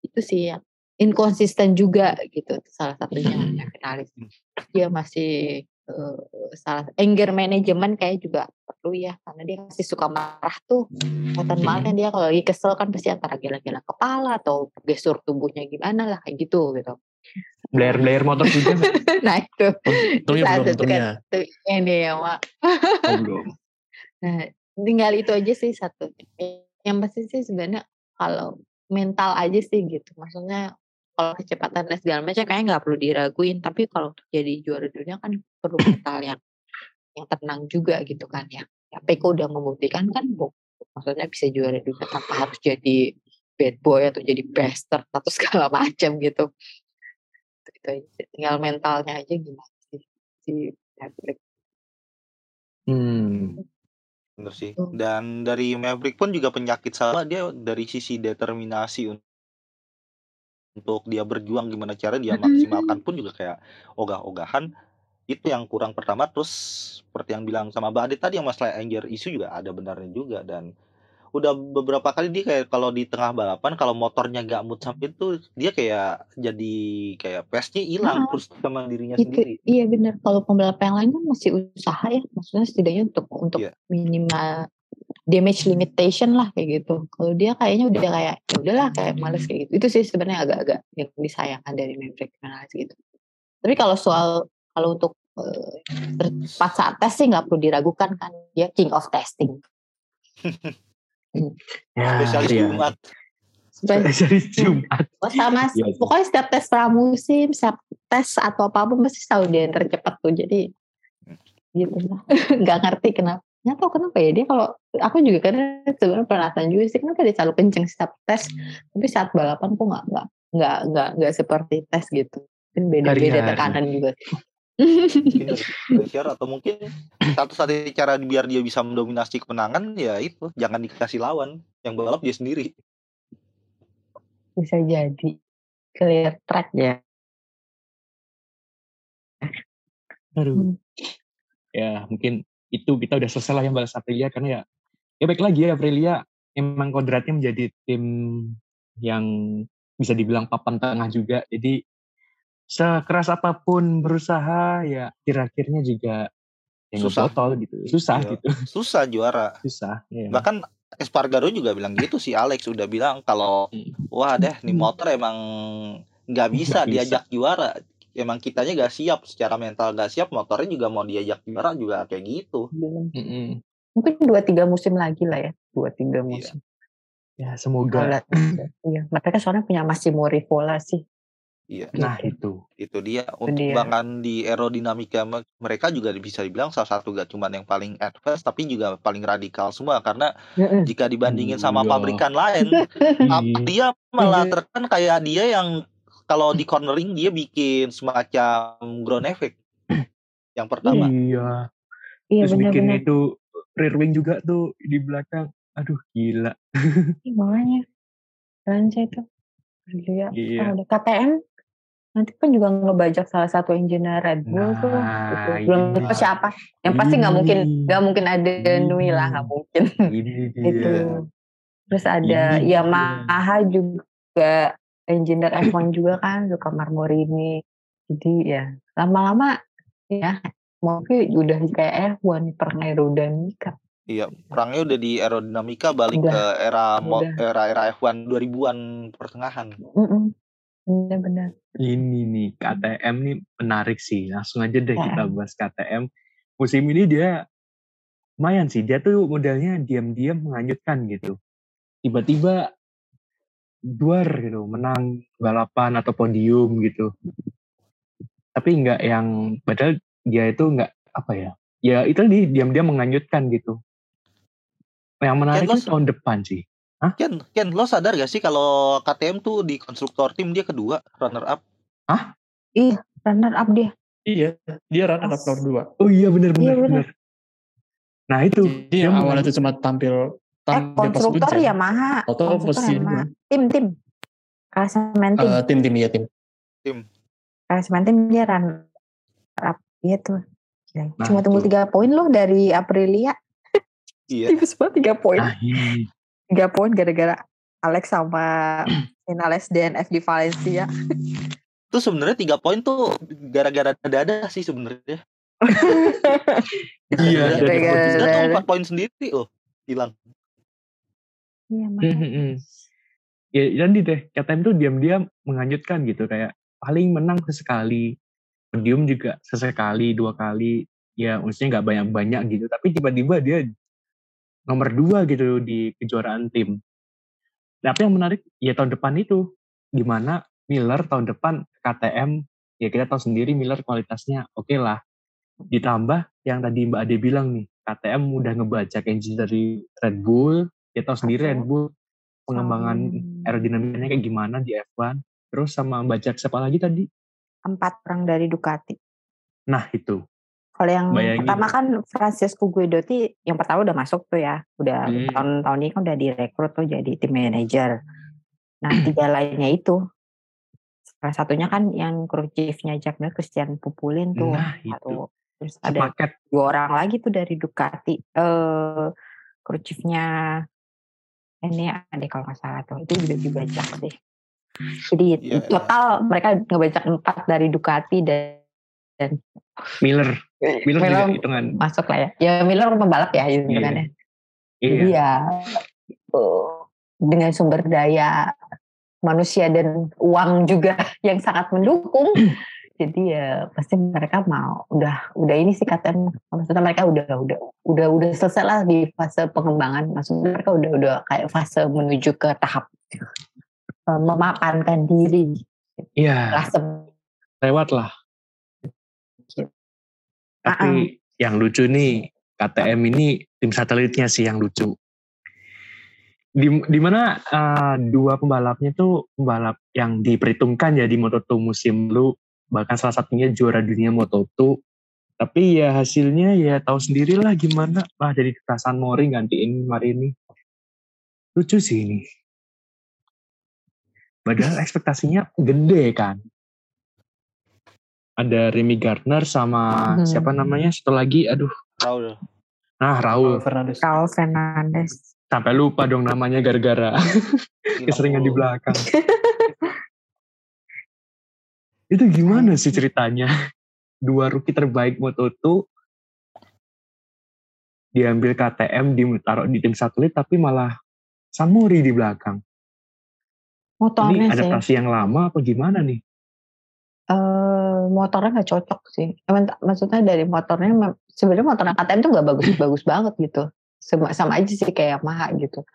S4: Itu sih yang inkonsisten juga gitu itu salah satunya yang finalis. Dia masih eh, salah anger management kayak juga perlu ya karena dia masih suka marah tuh kelihatan banget kan dia kalau lagi kesel kan pasti antara gila-gila kepala atau gestur tubuhnya gimana lah kayak gitu gitu
S1: Blair-blair motor juga
S4: nah itu
S5: Untungnya belum,
S4: itu
S5: untungnya.
S4: tuh ini ya Mak.
S1: Oh, belum.
S4: Nah, tinggal itu aja sih satu. Yang pasti sih sebenarnya kalau mental aja sih gitu. Maksudnya kalau kecepatan dan segala macam kayaknya nggak perlu diraguin. Tapi kalau untuk jadi juara dunia kan perlu mental yang yang tenang juga gitu kan ya. ya Peko udah membuktikan kan bu- maksudnya bisa juara dunia tanpa harus jadi bad boy atau jadi bastard atau segala macam gitu. Itu, aja. Tinggal mentalnya aja gimana sih si Patrick.
S1: Hmm.
S2: bener sih.
S4: Betul.
S2: Dan dari Maverick pun juga penyakit sama dia dari sisi determinasi un- untuk dia berjuang gimana cara dia maksimalkan pun juga kayak ogah-ogahan itu yang kurang pertama terus seperti yang bilang sama Mbak Adit tadi yang masalah anger isu juga ada benarnya juga dan udah beberapa kali dia kayak kalau di tengah balapan kalau motornya gak mood sampai itu dia kayak jadi kayak pace-nya hilang
S4: Ah,
S2: terus sama dirinya
S4: Itu
S2: sendiri.
S4: iya benar. Kalau pembalap yang lain kan masih usaha ya, maksudnya setidaknya untuk untuk
S2: Iya.
S4: minimal damage limitation lah kayak gitu. Kalau dia kayaknya udah kayak ya udahlah kayak males kayak gitu. Itu sih sebenarnya agak-agak yang disayangkan dari Maverick Vinales gitu. Tapi kalau soal kalau untuk eh, ter- pas saat tes sih nggak perlu diragukan kan dia king of testing.
S1: Ya,
S2: Spesialis
S1: iya.
S2: Jumat.
S1: Spesialis Jumat.
S4: Oh sama,
S1: Iya
S4: pokoknya setiap tes pramusim, setiap tes atau apa pun pasti tahu dia yang tercepat tuh. Jadi gitu lah. Nggak ngerti kenapa. Nggak tahu kenapa ya dia kalau aku juga kadang sebenarnya penasaran juga sih kenapa dia selalu kenceng setiap tes, tapi saat balapan kok nggak nggak nggak nggak nggak seperti tes gitu. Kan beda-beda tekanan juga.
S2: mungkin pressure atau mungkin satu-satunya cara biar dia bisa mendominasi kemenangan ya itu jangan dikasih lawan yang balap dia sendiri
S4: Bisa jadi clear track ya.
S1: Aduh.
S4: Hmm.
S1: Ya, mungkin itu kita udah selesai lah yang balas Aprilia karena ya ya baik lagi ya Aprilia emang kodratnya menjadi tim yang bisa dibilang papan tengah juga. Jadi sekeras apa pun berusaha ya kira-kiranya juga yang
S2: Susah.
S1: ngebotol gitu. Susah
S2: Iya.
S1: gitu.
S2: susah juara
S1: Susah. ya.
S2: bahkan Espargaro juga bilang gitu sih Alex udah bilang kalau
S1: Hmm.
S2: wah deh nih motor emang nggak bisa
S1: bisa.
S2: diajak juara emang kitanya gak siap secara mental gak siap motornya juga mau diajak juara juga kayak gitu.
S4: Mungkin dua tiga musim lagi lah ya, dua tiga musim.
S1: Ya
S4: Kalau
S1: semoga.
S4: iya, mereka soalnya punya Massimo Rivola sih.
S2: iya
S1: Nah
S4: gitu.
S1: itu.
S2: itu dia untuk
S4: dia.
S2: bahkan di aerodinamika me- mereka juga bisa dibilang salah satu gak cuman yang paling advance tapi juga paling radikal semua karena jika dibandingin sama
S1: Iya.
S2: pabrikan lain dia malah
S4: Iya.
S2: terkesan kayak dia yang kalau di cornering dia bikin semacam ground effect yang pertama
S1: Iya.
S4: Iya
S1: Terus bikin
S4: benar-benar.
S1: itu rear wing juga tuh di belakang. Aduh gila.
S4: Ih, makanya keren sih itu. Dia
S1: Iya.
S4: ada KTM nanti kan juga ngebajak salah satu engineer Red Bull tuh.
S1: Nah,
S4: Gitu. Belum
S1: ini.
S4: tahu siapa. Yang pasti nggak mungkin nggak mungkin ada. Nui lah nggak mungkin.
S1: Ini dia.
S4: itu. Terus ada
S1: Ini
S4: Yamaha juga engineer F1 juga kan suka Marmorini. Jadi ya lama-lama ya mungkin udah kayak F1 per aerodinamika.
S2: iya perangnya udah di aerodinamika balik
S4: Udah.
S2: ke era
S4: Udah.
S2: era era F1 2000-an pertengahan
S4: Mm-mm. Bener-bener.
S1: Ini nih KTM nih menarik sih. Langsung aja deh kita bahas KTM. Musim ini dia lumayan sih. Dia tuh modelnya diam-diam menganyutkan gitu. Tiba-tiba duar gitu, menang balapan atau podium gitu. Tapi nggak yang padahal dia itu nggak apa ya? Ya itu di diam-diam menganyutkan gitu. Yang menarik itu tahun depan sih.
S2: Ken Ken lo sadar gak sih kalau KTM tuh di konstruktor tim dia kedua runner up
S4: Runner up dia.
S5: Iya, dia runner up nomor 2.
S1: Oh iya benar
S4: Iya,
S1: benar
S4: benar.
S1: benar. Nah itu
S5: Jadi yang
S1: dia
S5: awalnya itu cuma tampil
S4: Eh konstruktor
S5: hujan.
S4: Yamaha.
S5: Atau
S4: Konstruktor
S5: mesin
S4: Yamaha. Tim tim. Klasemen tim.
S5: eh, tim tim ya tim.
S4: Klasemen tim dia runner up. Iya tuh. Gila.
S1: Nah,
S4: Cuma tunggu tiga poin loh dari Aprilia.
S2: iya
S4: Tipis banget tiga poin.
S1: nah ini
S4: Tiga poin gara-gara Alex sama Vinales DNF di Valencia.
S2: itu sebenarnya tiga poin tuh gara-gara dada sih sebenarnya
S1: Iya,
S4: gara-gara
S2: empat poin sendiri loh hilang
S4: Iya
S1: Hmm,
S4: makanya.
S1: hmm, hmm. Ya jadi deh, KTM tuh diam-diam menganyutkan gitu kayak paling menang sesekali, podium juga sesekali dua kali, ya maksudnya nggak banyak-banyak gitu, tapi tiba-tiba dia nomor dua gitu di kejuaraan tim. Tapi yang menarik ya tahun depan itu gimana Miller tahun depan KTM ya kita tahu sendiri Miller kualitasnya oke lah. Ditambah yang tadi Mbak Ade bilang nih KTM udah ngebajak engine dari Red Bull, kita tahu sendiri Red Bull pengembangan
S4: Hmm.
S1: aerodinamikanya kayak gimana di F1 terus sama bajak siapa lagi tadi
S4: Empat orang dari Ducati.
S1: nah itu
S4: Kalau yang
S1: Bayangin.
S4: pertama kan Francisco Guidotti yang pertama udah masuk tuh ya, udah
S1: Hmm.
S4: tahun-tahun ini kan udah direkrut tuh jadi tim manager. Nah tiga lainnya itu, salah satunya kan yang kru chiefnya Jack Christian Pupulin tuh
S1: Nah, itu.
S4: satu. Terus ada
S1: Sepaket.
S4: dua orang lagi tuh dari Ducati, eh chiefnya ini ada kalau nggak salah tuh, itu juga dibajak sih. Jadi
S2: Iya, iya.
S4: total mereka ngebajak empat dari Ducati dan
S1: Miller. Miller, juga
S4: Miller
S1: hitungan.
S4: masuk lah ya. Ya Miller pembalap ya gitu
S1: Iya.
S4: kan ya.
S1: Iya.
S4: Jadi ya eh, dengan sumber daya manusia dan uang juga yang sangat mendukung. Jadi ya pasti mereka mau udah udah ini sih katanya maksudnya mereka udah udah udah udah selesai lah di fase pengembangan maksudnya mereka udah udah kayak fase menuju ke tahap eh, memapankan diri
S1: Iya.
S4: se-
S1: Lewat lah. Tapi yang lucu nih, KTM ini tim satelitnya sih yang lucu. Di, di mana eh, dua pembalapnya tuh pembalap yang diperhitungkan ya di Moto2 musim lalu, bahkan salah satunya juara dunia Moto2. Tapi ya hasilnya ya tahu sendirilah gimana. Wah jadi kekerasan Mori gantiin Marini. Lucu sih ini. Padahal ekspektasinya gede kan. Ada Remy Gardner sama
S4: Hmm.
S1: siapa namanya satu lagi, aduh,
S2: Raul.
S1: nah Raul.
S5: Fernandes.
S4: Raul Fernandez.
S1: Sampai lupa dong namanya gara-gara keseringan di belakang. Itu gimana sih ceritanya? Dua rookie terbaik Moto2 diambil KTM ditaruh di tim satelit tapi malah Samori di belakang.
S4: Motornya
S1: Ini
S4: sih.
S1: adaptasi yang lama apa gimana nih?
S4: eh motornya nggak cocok sih. Maksudnya dari motornya sebenarnya motornya KTM tuh nggak bagus-bagus banget gitu. Sama, sama aja sih kayak Yamaha gitu.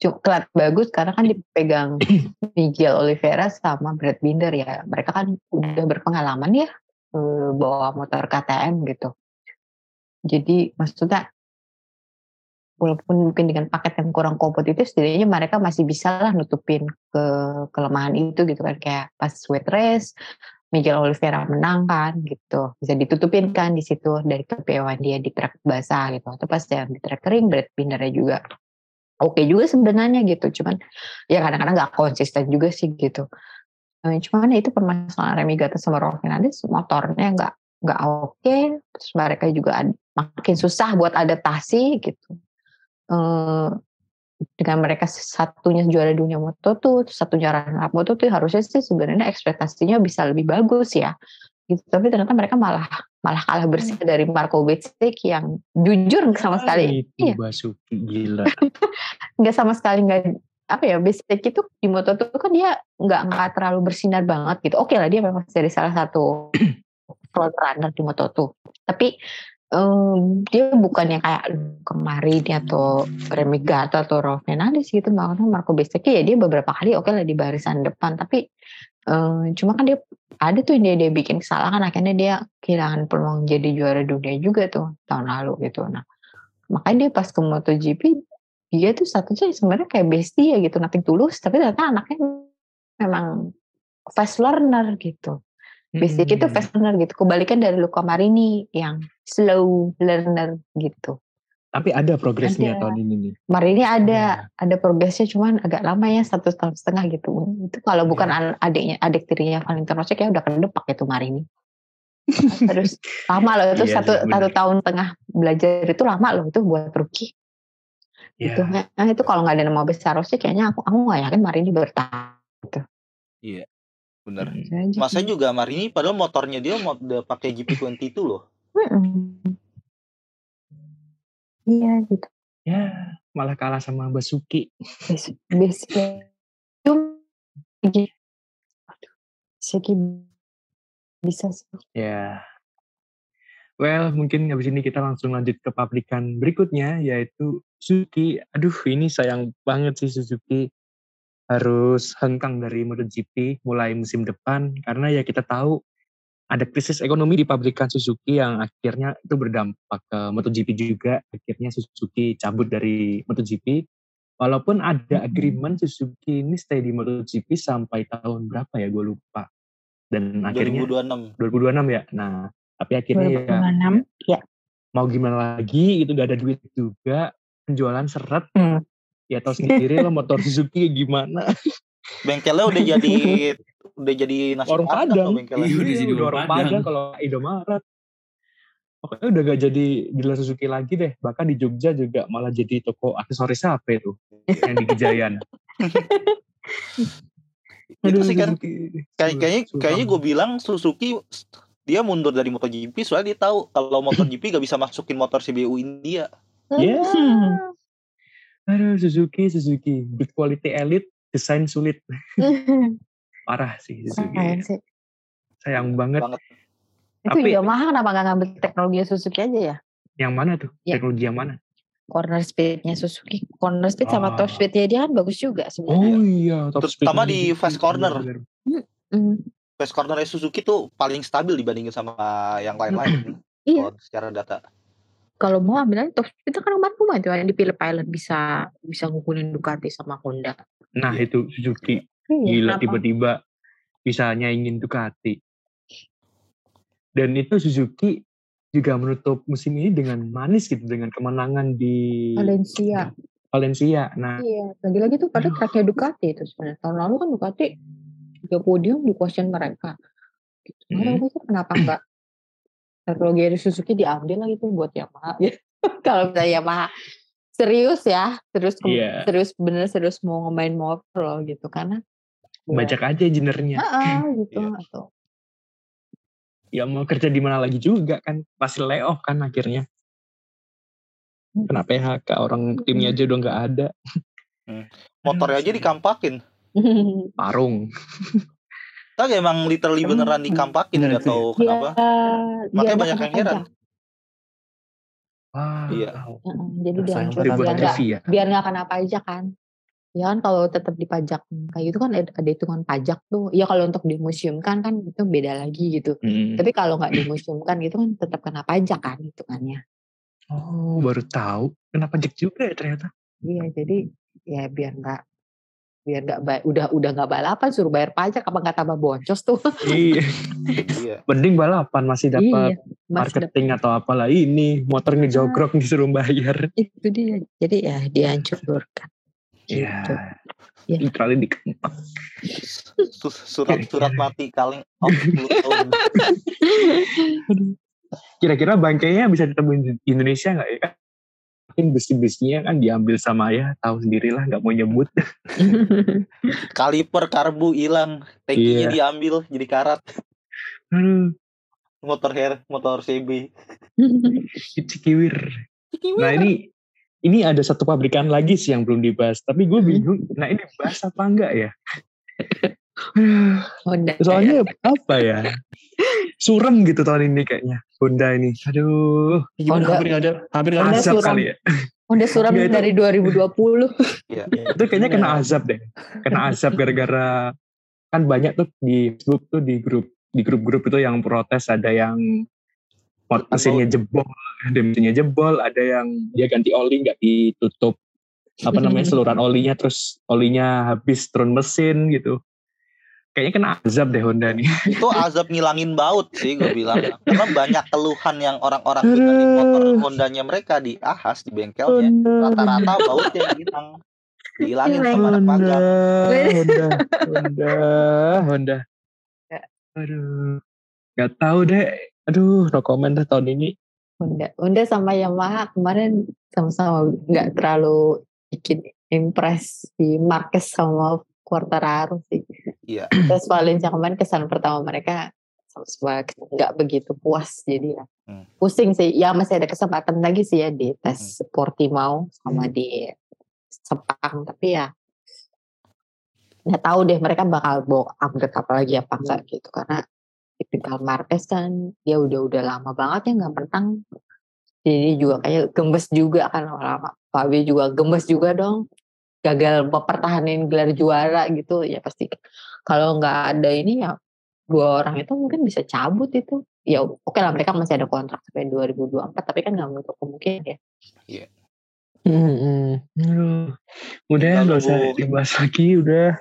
S4: Kelihatan bagus karena kan dipegang Miguel Oliveira sama Brad Binder ya. Mereka kan udah berpengalaman ya eh, bawa motor KTM gitu. Jadi maksudnya walaupun mungkin dengan paket yang kurang kompetitif, setidaknya mereka masih bisa lah nutupin ke kelemahan itu gitu kan. Kayak pas wet race Miguel Oliveira menang kan gitu. Bisa ditutupin kan di situ dari kepiawaian dia di track basah gitu. Atau pas yang di track kering Brad Bindernya juga oke juga sebenarnya gitu. Cuman ya kadang-kadang nggak konsisten juga sih gitu. Eh, cuman ya itu permasalahan Remy Gata sama Raul Fernandez motornya nggak nggak oke terus mereka juga makin susah buat adaptasi gitu. Eh, dengan mereka satunya juara dunia moto tuh satunya runner up moto tuh harusnya sih sebenarnya ekspektasinya bisa lebih bagus ya. Gitu tapi ternyata mereka malah malah kalah bersih dari Marco Betsic yang jujur sama sekali.
S1: Itu
S4: iya.
S1: Basuki gila.
S4: nggak sama sekali nggak apa ya Betsic itu di moto tuh kan dia nggak nggak terlalu bersinar banget gitu. Oke lah dia memang jadi salah satu front runner di moto tuh. Tapi em, dia bukan yang kayak kemarin atau Remy Gata atau Raul Fernandez gitu makanya Marco Bezzecchi ya dia beberapa kali oke lah di barisan depan tapi em, cuma kan dia ada tuh yang dia, dia bikin kesalahan akhirnya dia kehilangan peluang jadi juara dunia juga tuh tahun lalu gitu nah makanya dia pas ke MotoGP dia tuh statusnya sebenarnya kayak bestie ya gitu nothing tulus tapi ternyata anaknya memang fast learner gitu itu
S1: Hmm.
S4: fast learner gitu. Kebalikan dari Luca Marini yang slow learner gitu.
S1: Tapi ada progresnya
S4: Ada.
S1: tahun ini nih.
S4: Marini
S1: Iya.
S4: ada ada progresnya cuman agak lama ya satu tahun setengah gitu. Itu kalau bukan
S1: Iya.
S4: an- adiknya adik tirinya Valentino Rossi kayak udah kedepak itu Marini. Terus lama loh itu
S1: Iya
S4: satu
S1: bener.
S4: satu tahun tengah belajar itu lama loh itu buat rookie.
S1: Iya.
S4: Gitu. Nah, itu kalau nggak ada nama besar Rossi kayaknya aku aku nggak yakin Marini bertahan.
S2: Bener.
S4: Itu aja
S2: Masa
S4: sih.
S2: juga Marini padahal motornya dia mau udah pakai GP20 itu loh.
S4: Mm-mm. Iya gitu.
S1: Ya, malah kalah sama Basuki.
S4: Aduh, segi bisa sih.
S1: Ya. Well, mungkin habis ini kita langsung lanjut ke pabrikan berikutnya, yaitu Suzuki. Aduh, ini sayang banget sih Suzuki harus hengkang dari MotoGP mulai musim depan, karena ya kita tahu ada krisis ekonomi di pabrikan Suzuki yang akhirnya itu berdampak ke MotoGP juga. Akhirnya Suzuki cabut dari MotoGP. Walaupun ada agreement Suzuki ini stay di MotoGP sampai tahun berapa ya, gue lupa. Dan akhirnya
S2: 2026.
S1: 2026 ya. Nah, Tapi akhirnya ya
S4: 2026 ya
S1: mau gimana lagi itu udah ada duit juga penjualan seret
S4: Hmm.
S1: ya tahu sendiri lah motor Suzuki gimana
S2: Bengkelnya udah jadi udah jadi nasi
S1: warung
S2: padang
S1: Padang.
S5: Iya, udah
S1: Iya,
S5: jadi warung Padang.
S1: Padang kalau Indomaret pokoknya udah gak jadi dealer Suzuki lagi deh bahkan di Jogja juga malah jadi toko aksesoris HP itu yang di Gejayan
S2: Itu sih kan kayak kayaknya kayaknya gue bilang Suzuki dia mundur dari MotoGP soalnya dia tahu kalau MotoGP gak bisa masukin motor CBU India.
S1: Ya.
S4: Hmm.
S1: Aduh, Suzuki, Suzuki. Big quality elite, desain sulit. Parah sih Suzuki.
S4: Sayang sih.
S1: Sayang banget.
S2: Banget.
S4: Itu
S1: Tapi-
S4: Yamaha kenapa nggak ngambil teknologi Suzuki aja ya?
S1: Yang mana tuh?
S4: Ya.
S1: Teknologi yang mana?
S4: Corner speednya Suzuki, corner speed sama
S1: Ah.
S4: top speednya dia kan bagus juga sebenarnya.
S1: Oh iya, top
S2: Terutama
S1: speed
S2: di
S1: Suzuki.
S2: fast corner.
S4: Hmm.
S2: Fast corner Suzuki tuh paling stabil dibandingin sama yang lain-lain.
S4: Iya.
S2: Secara data.
S4: Kalau mau ambilnya top speed kan obat rumah itu yang dipilih pilot bisa bisa ngukulin Ducati sama Honda.
S1: Nah itu Suzuki.
S4: Iya,
S1: Gila tiba-tiba bisa nyaingin Ducati. Dan itu Suzuki juga menutup musim ini dengan manis gitu. Dengan kemenangan di
S4: Valencia.
S1: Valencia. Nah
S4: Iya, lagi-lagi tuh pada
S1: Aduh.
S4: tracknya Ducati itu sebenarnya. Tahun lalu kan Ducati tiga podium di question mereka. Gitu.
S1: Hmm.
S4: pikir kenapa enggak teknologi dari Suzuki diambil lagi tuh buat Yamaha. Kalau misalnya Yamaha serius ya, serius ke-
S1: Iya.
S4: serius bener serius mau ngemain motor loh gitu karena
S1: bajak aja engineer-nya.
S4: Ah, gitu
S1: Iya.
S4: atau
S1: Ya mau kerja di mana lagi juga kan. Pasti layoff kan akhirnya. Kena PHK orang timnya aja udah nggak ada.
S2: Motornya aja dikampakin.
S1: Parung.
S2: Tapi emang literally beneran dikampakin nggak tahu
S4: Dia-
S2: kenapa.
S4: dia
S2: Makanya
S4: nggak
S2: banyak yang heran.
S1: Wah.
S2: Iya.
S4: Heeh, jadi
S5: Sayang
S1: Dibuat
S4: biar nggak
S1: ya.
S4: biar nggak kena pajak kan ya kan kalau tetap dipajak kayak gitu kan ada, ada hitungan pajak tuh ya kalau untuk dimuseumkan kan itu beda lagi gitu
S1: Hmm.
S4: tapi kalau nggak dimuseumkan gitu kan tetap kena pajak kan hitungannya
S1: Oh, baru tahu. Kenapa pajak juga ya ternyata.
S4: iya jadi ya biar nggak biar nggak ba- udah udah nggak balapan suruh bayar pajak apa nggak tambah boncos tuh
S1: iya.
S2: Iya.
S1: Mending balapan masih dapat
S4: iya masih dapat
S1: marketing atau apalah ini motor ngejogrok disuruh bayar.
S4: itu dia jadi ya dihancurkan
S1: Iya.
S4: Gitu. Iya.
S1: Literally dikempak.
S2: Su- Surat surat mati kaleng oh, 10 tahun.
S1: Kira-kira bangkainya bisa ditemuin di Indonesia nggak ya? Mungkin besi-besinya kan diambil sama ya, tahu sendirilah nggak mau nyebut.
S2: Kaliper karbu hilang, tankinya
S1: Iya.
S2: diambil jadi karat.
S1: Aduh,
S2: Motor hair, motor CB.
S1: cikiwir. Nah ini ini ada satu pabrikan lagi sih yang belum dibahas, tapi gue bingung. Nah ini bahas apa enggak ya?
S4: Honda
S1: Soalnya apa ya? Suram gitu tahun ini kayaknya. Honda ini. Aduh,
S5: Gimana
S4: Honda-
S5: hampir nggak ada, hampir nggak ada.
S4: Honda
S1: azab
S4: suram.
S1: kali ya.
S4: Honda suram
S1: itu-
S4: dari 2020
S2: Iya.
S1: Itu kayaknya kena azab deh. Kena azab gara-gara kan banyak tuh di Facebook tuh di grup di grup-grup itu yang protes ada yang mesinnya jebol, ada mesinnya jebol, ada yang dia ganti oli nggak ditutup apa namanya seluruhan olinya terus olinya habis turun mesin gitu. Kayaknya kena azab deh Honda nih.
S2: Itu azab ngilangin baut sih gue bilang. Karena banyak keluhan yang orang-orang benerin motor Hondanya mereka di ahas di bengkelnya. Rata-rata bautnya hilang. Dihilangin sama anak magang.
S1: Honda, Honda, Honda. Aduh, nggak tahu deh. Aduh, no comment dah tahun ini.
S4: Honda, Honda sama Yamaha kemarin sama-sama nggak terlalu bikin impress di Marquez sama Quartararo sih.
S2: Iya.
S4: Terus Valencia kemarin kesan pertama mereka sama-sama nggak begitu puas jadi ya.
S2: Hmm.
S4: pusing sih. Ya masih ada kesempatan lagi sih ya di tes Portimao sama di Sepang. Tapi ya nggak tahu deh mereka bakal bawa upgrade apa lagi apa enggak gitu. Karena tipikal Marquez kan dia udah udah lama banget ya nggak menang. Jadi juga kayak gemes juga kan lama Fabio juga gemes juga dong gagal mempertahankan gelar juara gitu ya pasti. Kalau nggak ada ini ya dua orang itu mungkin bisa cabut itu. Ya oke lah mereka masih ada kontrak sampai 2024 tapi kan nggak menutup kemungkinan ya.
S2: Iya.
S1: Hmm, Aduh, udah nggak usah dibahas lagi, udah.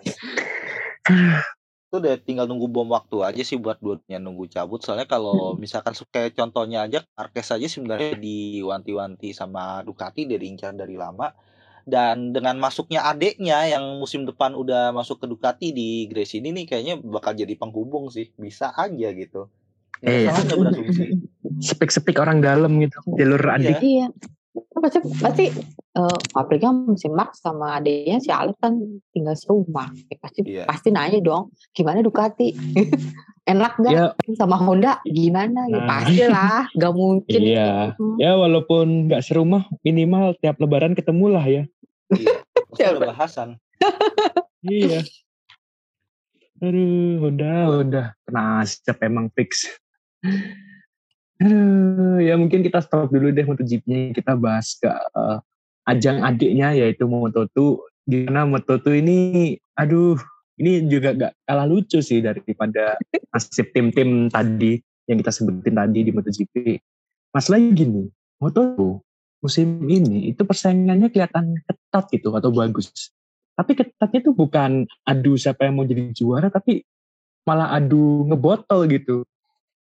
S2: itu udah tinggal nunggu bom waktu aja sih buat duanya nunggu cabut. Soalnya kalau misalkan su- kayak contohnya aja Marquez aja sebenarnya diwanti-wanti sama Ducati dari incar dari lama dan dengan masuknya adeknya yang musim depan udah masuk ke Ducati di Grace ini nih kayaknya bakal jadi penghubung sih bisa aja gitu nggak
S1: Iya.
S2: salah nggak berasumsi
S1: Sepik-sepik orang dalam gitu, jalur adik.
S4: Iya. Pasti pasti eh pabriknya si Max sama adiknya si Alex kan tinggal serumah. Ya, pasti
S2: Iya.
S4: pasti nanya dong, gimana Ducati? Enak gak?
S1: Ya,
S4: Sama Honda gimana? Ya,
S1: Nah.
S4: pasti lah, gak mungkin.
S1: iya.
S4: Hmm.
S1: Ya walaupun nggak serumah, minimal tiap lebaran ketemu lah ya.
S2: Iya ada bahasan
S1: Iya. Aduh, Honda, Honda. Nasib emang fix. Aduh, ya mungkin kita stop dulu deh MotoGP-nya. Kita bahas ke eh, ajang adiknya yaitu Moto2. Gimana Moto2 ini, aduh, ini juga gak kalah lucu sih daripada nasib tim-tim tadi yang kita sebutin tadi di MotoGP. Masalahnya gini, Moto2 musim ini itu persaingannya kelihatan ketat gitu atau bagus. Tapi ketatnya tuh bukan adu siapa yang mau jadi juara tapi malah adu ngebotol gitu.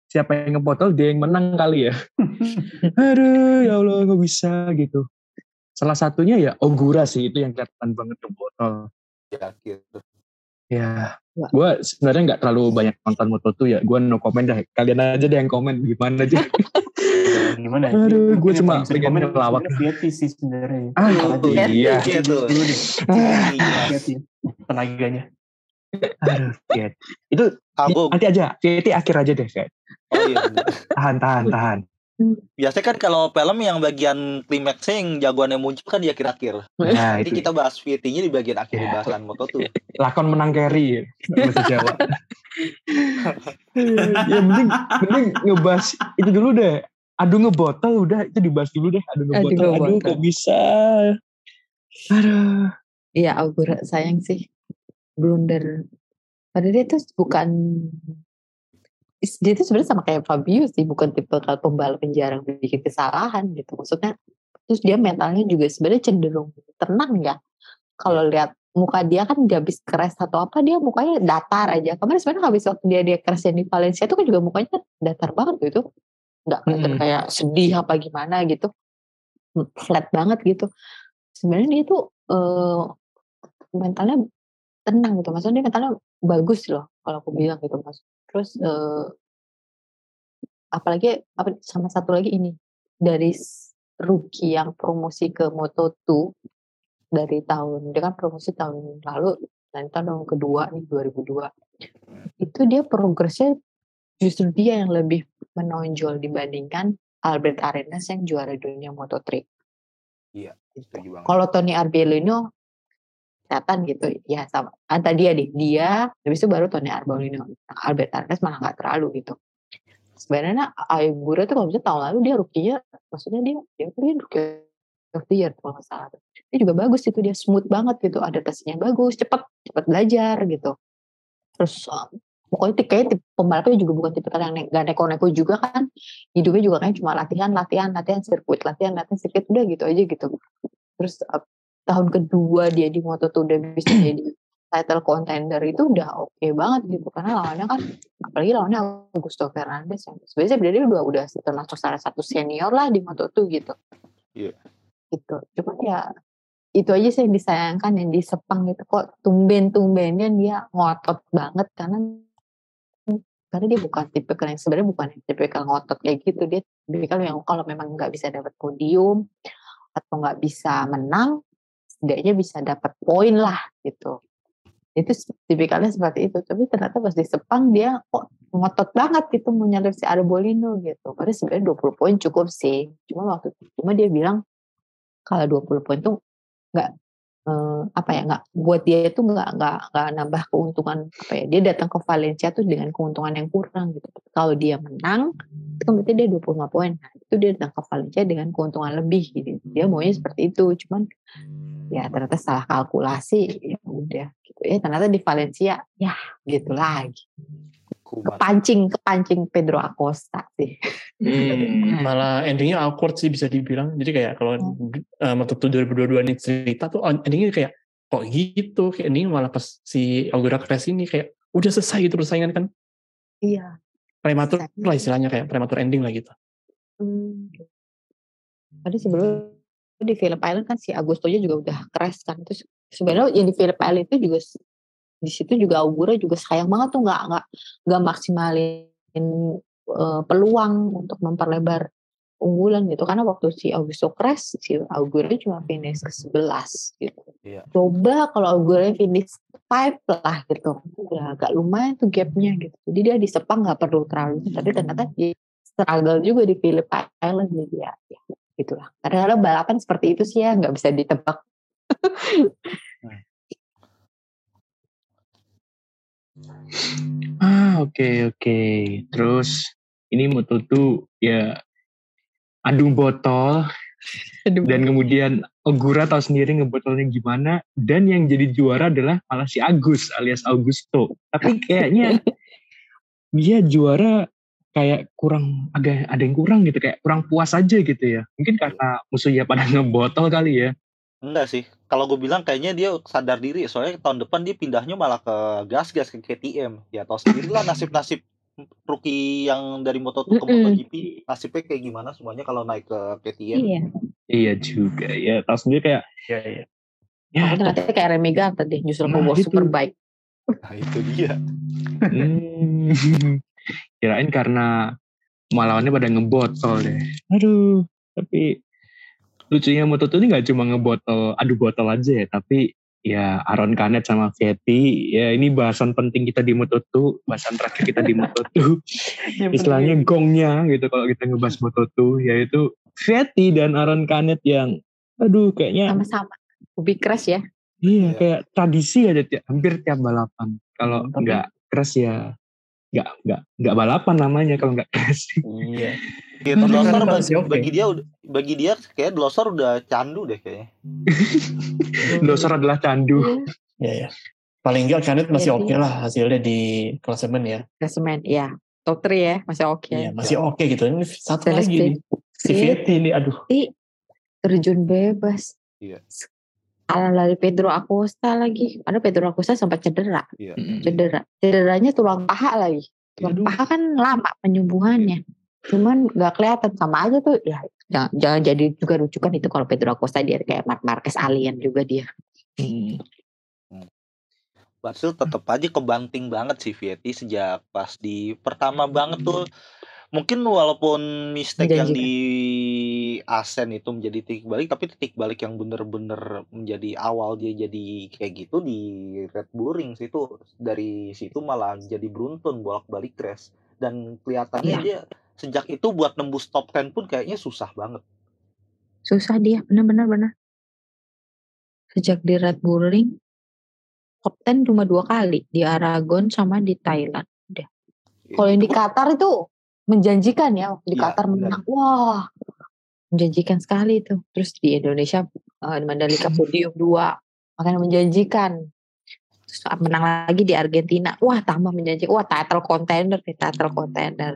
S1: Siapa yang ngebotol dia yang menang kali ya. Aduh ya Allah nggak bisa gitu. Salah satunya ya Ogura sih itu yang kelihatan banget ngebotol.
S2: Ya gitu.
S1: Ya gue sebenarnya nggak terlalu banyak nonton Moto2 ya. Gue no comment dah. Kalian aja deh yang komen gimana aja
S5: gimana
S1: Aduh,
S5: Mungkin
S1: gua
S5: yang
S1: cuma pengen
S5: sebenarnya Vietti sih sebenarnya.
S1: Ah iya.
S2: iya. tuh
S5: dulu deh.
S2: Iya.
S5: Tenaganya.
S1: Aduh Fiat. itu
S2: Abu
S1: nanti aja. Fiat akhir aja deh Fiat.
S2: oh iya.
S1: Tahan tahan tahan.
S2: Biasanya kan kalau film yang bagian klimaksnya yang jagoannya muncul kan di akhir-akhir.
S1: Nah
S2: Jadi
S1: itu.
S2: kita bahas VT-nya di bagian akhir
S1: Ya.
S2: bahasan moto tuh.
S1: lakon menang carry bahasa Jawa. ya mending mending ngebahas itu dulu deh. Adu ngebotol udah itu dibahas dulu deh. Adu ngebotol. Aduh,
S4: ngebotol.
S1: kok bisa? Aduh.
S4: Iya, Augura sayang sih. Blunder. Padahal dia tuh bukan dia tuh sebenarnya sama kayak Fabio sih, bukan tipe kalau pembalap yang jarang bikin kesalahan gitu. Maksudnya terus dia mentalnya juga sebenarnya cenderung tenang ya. Kalau lihat muka dia kan dia habis keras atau apa dia mukanya datar aja. Kemarin sebenarnya habis waktu dia dia keras di Valencia tuh kan juga mukanya datar banget gitu. Nggak kelihatan
S1: Mm-mm.
S4: kayak sedih apa gimana gitu. Flat banget gitu. Sebenarnya dia tuh eh, mentalnya tenang gitu maksudnya dia mentalnya bagus loh kalau aku bilang gitu mas terus eh, apalagi apa sama satu lagi ini dari rookie yang promosi ke Moto2 dari tahun dia kan promosi tahun lalu dan tahun kedua nih 2002 itu dia progresnya justru dia yang lebih menonjol dibandingkan Albert Arenas yang juara dunia Moto3.
S2: Setuju banget.
S4: kalau Tony Arbolino kelihatan gitu ya sama. Antara dia deh dia habis itu baru Tony Arbolino. Albert Arenas malah nggak terlalu gitu. Sebenarnya Aibura tuh kalau bisa tahun lalu dia rookie maksudnya dia dia tuh dia rookie of the year kalau nggak salah dia juga bagus itu dia smooth banget gitu adaptasinya bagus cepat cepat belajar gitu. Terus um, pokoknya kayaknya tipe pembalapnya juga bukan tipe yang ne- gak neko-neko juga kan. Hidupnya juga kayak cuma latihan latihan latihan sirkuit latihan latihan sirkuit udah gitu aja gitu. Terus uh, tahun kedua dia di Moto2 udah bisa jadi title contender itu udah oke banget gitu. Karena lawannya kan apalagi lawannya Augusto Fernandez yang sebenarnya sebenarnya dia udah udah termasuk salah satu senior lah di Moto2 gitu.
S2: Iya.
S4: gitu. Cuman ya itu aja sih yang disayangkan yang di Sepang itu kok tumben-tumbennya dia ngotot banget karena karena dia bukan tipe yang sebenarnya bukan tipe ngotot kayak gitu. Dia tipikal yang kalau memang nggak bisa dapat podium atau nggak bisa menang setidaknya bisa dapat poin lah gitu. Itu tipikalnya seperti itu. Tapi ternyata pas di Sepang dia kok ngotot banget gitu mau si Arbolino gitu. Padahal sebenarnya 20 poin cukup sih. Cuma waktu cuma dia bilang kalau 20 poin tuh nggak eh, apa ya nggak buat dia itu nggak nggak nggak nambah keuntungan apa ya dia datang ke Valencia tuh dengan keuntungan yang kurang gitu. Kalau dia menang itu berarti dia 25 poin. Nah, itu dia datang ke Valencia dengan keuntungan lebih gitu. Dia maunya seperti itu cuman ya ternyata salah kalkulasi ya udah gitu. Ya ternyata di Valencia ya gitu lagi
S2: Kumat.
S4: kepancing kepancing Pedro Acosta sih
S5: Hmm, malah endingnya awkward sih bisa dibilang. Jadi kayak kalau uh, Moto2 2022 ini cerita tuh endingnya kayak kok gitu. Kayak endingnya malah pas si Augura Crash ini kayak udah selesai gitu persaingan kan
S4: Iya.
S5: prematur lah istilahnya kayak prematur ending lah gitu
S4: Hmm. Tadi sebelum di Phillip Island kan si Agustonya juga udah crash kan. Terus sebenarnya yang di Phillip Island itu juga di situ juga Augura juga sayang banget tuh nggak nggak nggak maksimalin eh, peluang untuk memperlebar unggulan gitu karena waktu si Augusto crash si Augura cuma finish ke 11 gitu.
S2: Iya.
S4: Coba kalau Augura finish 5 lah gitu. Ya agak lumayan tuh gapnya gitu. Jadi dia di Sepang nggak perlu terlalu tapi ternyata dia struggle juga di Phillip Island jadi ya, ya gitulah. Kadang-kadang balapan seperti itu sih ya nggak bisa ditebak.
S1: Ah, oke oke. Terus ini Moto2 ya adu botol dan kemudian Ogura tahu sendiri ngebotolnya gimana dan yang jadi juara adalah malah si Agus alias Augusto. Tapi kayaknya dia juara kayak kurang agak ada yang kurang gitu kayak kurang puas aja gitu ya. Mungkin karena musuhnya pada ngebotol kali ya.
S2: Enggak sih. Kalau gue bilang kayaknya dia sadar diri. Soalnya tahun depan dia pindahnya malah ke gas-gas ke KTM. Ya tahu sendirilah nasib-nasib rookie yang dari Moto2 ke
S4: Mm-mm.
S2: MotoGP nasibnya kayak gimana semuanya kalau naik ke KTM.
S4: Iya.
S1: Iya juga ya. Tahu sendiri kayak
S5: ya ya
S1: ya
S4: Makanya nanti kayak Gardner deh justru
S1: Nah,
S4: mau bawa
S1: itu.
S4: superbike.
S2: Nah itu dia.
S1: Hmm. Kirain karena lawannya pada ngebotol deh. Aduh, tapi lucunya Moto2 ini gak cuma ngebotol, adu botol aja ya, tapi ya Aaron Canet sama Vietti, ya ini bahasan penting kita di Moto2, bahasan terakhir kita di Moto2, istilahnya gongnya gitu kalau kita ngebahas Moto2, yaitu Vietti dan Aaron Canet yang, aduh kayaknya
S4: Sama-sama. Lebih crash ya.
S1: Iya,
S2: Iya.
S1: kayak tradisi aja tiap, hampir tiap balapan. Kalau
S5: Hmm,
S1: nggak keras ya nggak nggak nggak balapan namanya kalau nggak keras.
S5: iya
S2: Gitu, Dlosor
S5: kan
S2: bagi,
S5: masih oke.
S2: bagi dia udah- bagi dia kayak Dlosor udah candu deh kayaknya.
S1: Dosor adalah candu.
S5: ya ya paling enggak Canet masih
S4: Iya,
S5: oke
S4: iya.
S5: lah hasilnya di klasemen ya
S4: Klasemen, ya. Top 3 ya, masih oke.
S5: Iya, masih oke gitu ini satu
S4: Celeste.
S5: lagi nih si
S4: Iya.
S5: Vietti ini aduh
S4: Terjun bebas.
S2: Iya.
S4: Ala dari Pedro Acosta lagi. Ada Pedro Acosta sempat cedera.
S1: Mm.
S4: Cedera. Cederanya tulang paha lagi. Tulang
S2: Aduh.
S4: paha kan lama penyembuhannya. Cuman nggak kelihatan sama aja tuh. Ya jangan, jangan jadi juga rujukan itu kalau Pedro Acosta dia kayak Marc Marquez alien juga dia.
S1: Mm.
S2: Basil tetap aja kebanting banget sih Vietti sejak pas di pertama banget tuh mungkin walaupun mistake yang di Asen itu menjadi titik balik tapi titik balik yang bener-bener menjadi awal dia jadi kayak gitu di Red Bull Ring situ dari situ malah jadi beruntun bolak-balik crash dan kelihatannya
S4: Iya.
S2: dia sejak itu buat nembus top 10 pun kayaknya susah banget
S4: Susah dia, benar-benar benar. Sejak di Red Bull Ring, top 10 cuma dua kali di Aragon sama di Thailand. Kalau yang di Qatar itu menjanjikan ya waktu di
S2: Iya,
S4: Qatar
S2: benar.
S4: menang. Wah, menjanjikan sekali itu. Terus di Indonesia eh, di Mandalika podium dua, makanya menjanjikan. Terus menang lagi di Argentina. Wah, tambah menjanjikan. Wah, title contender title contender.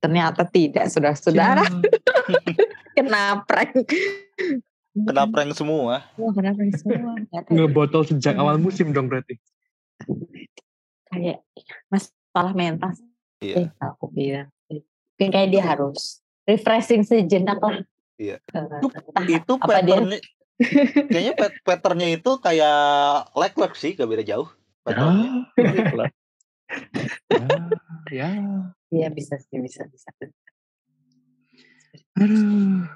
S4: Ternyata tidak, saudara-saudara. Kena prank.
S2: kena prank semua
S4: Wah, kena prank semua.
S1: Ngebotol sejak awal musim dong berarti.
S4: kayak masalah mental.
S2: Iya.
S4: Eh, aku bilang. Mungkin kayak dia harus refreshing sejenak lah.
S2: Iya.
S4: Entah
S2: itu
S4: apa
S2: patternnya kayaknya pat- patternnya itu kayak Leclerc sih gak beda jauh patternnya.
S1: Ah, ya, ya.
S4: Iya bisa sih bisa bisa.
S1: Aduh.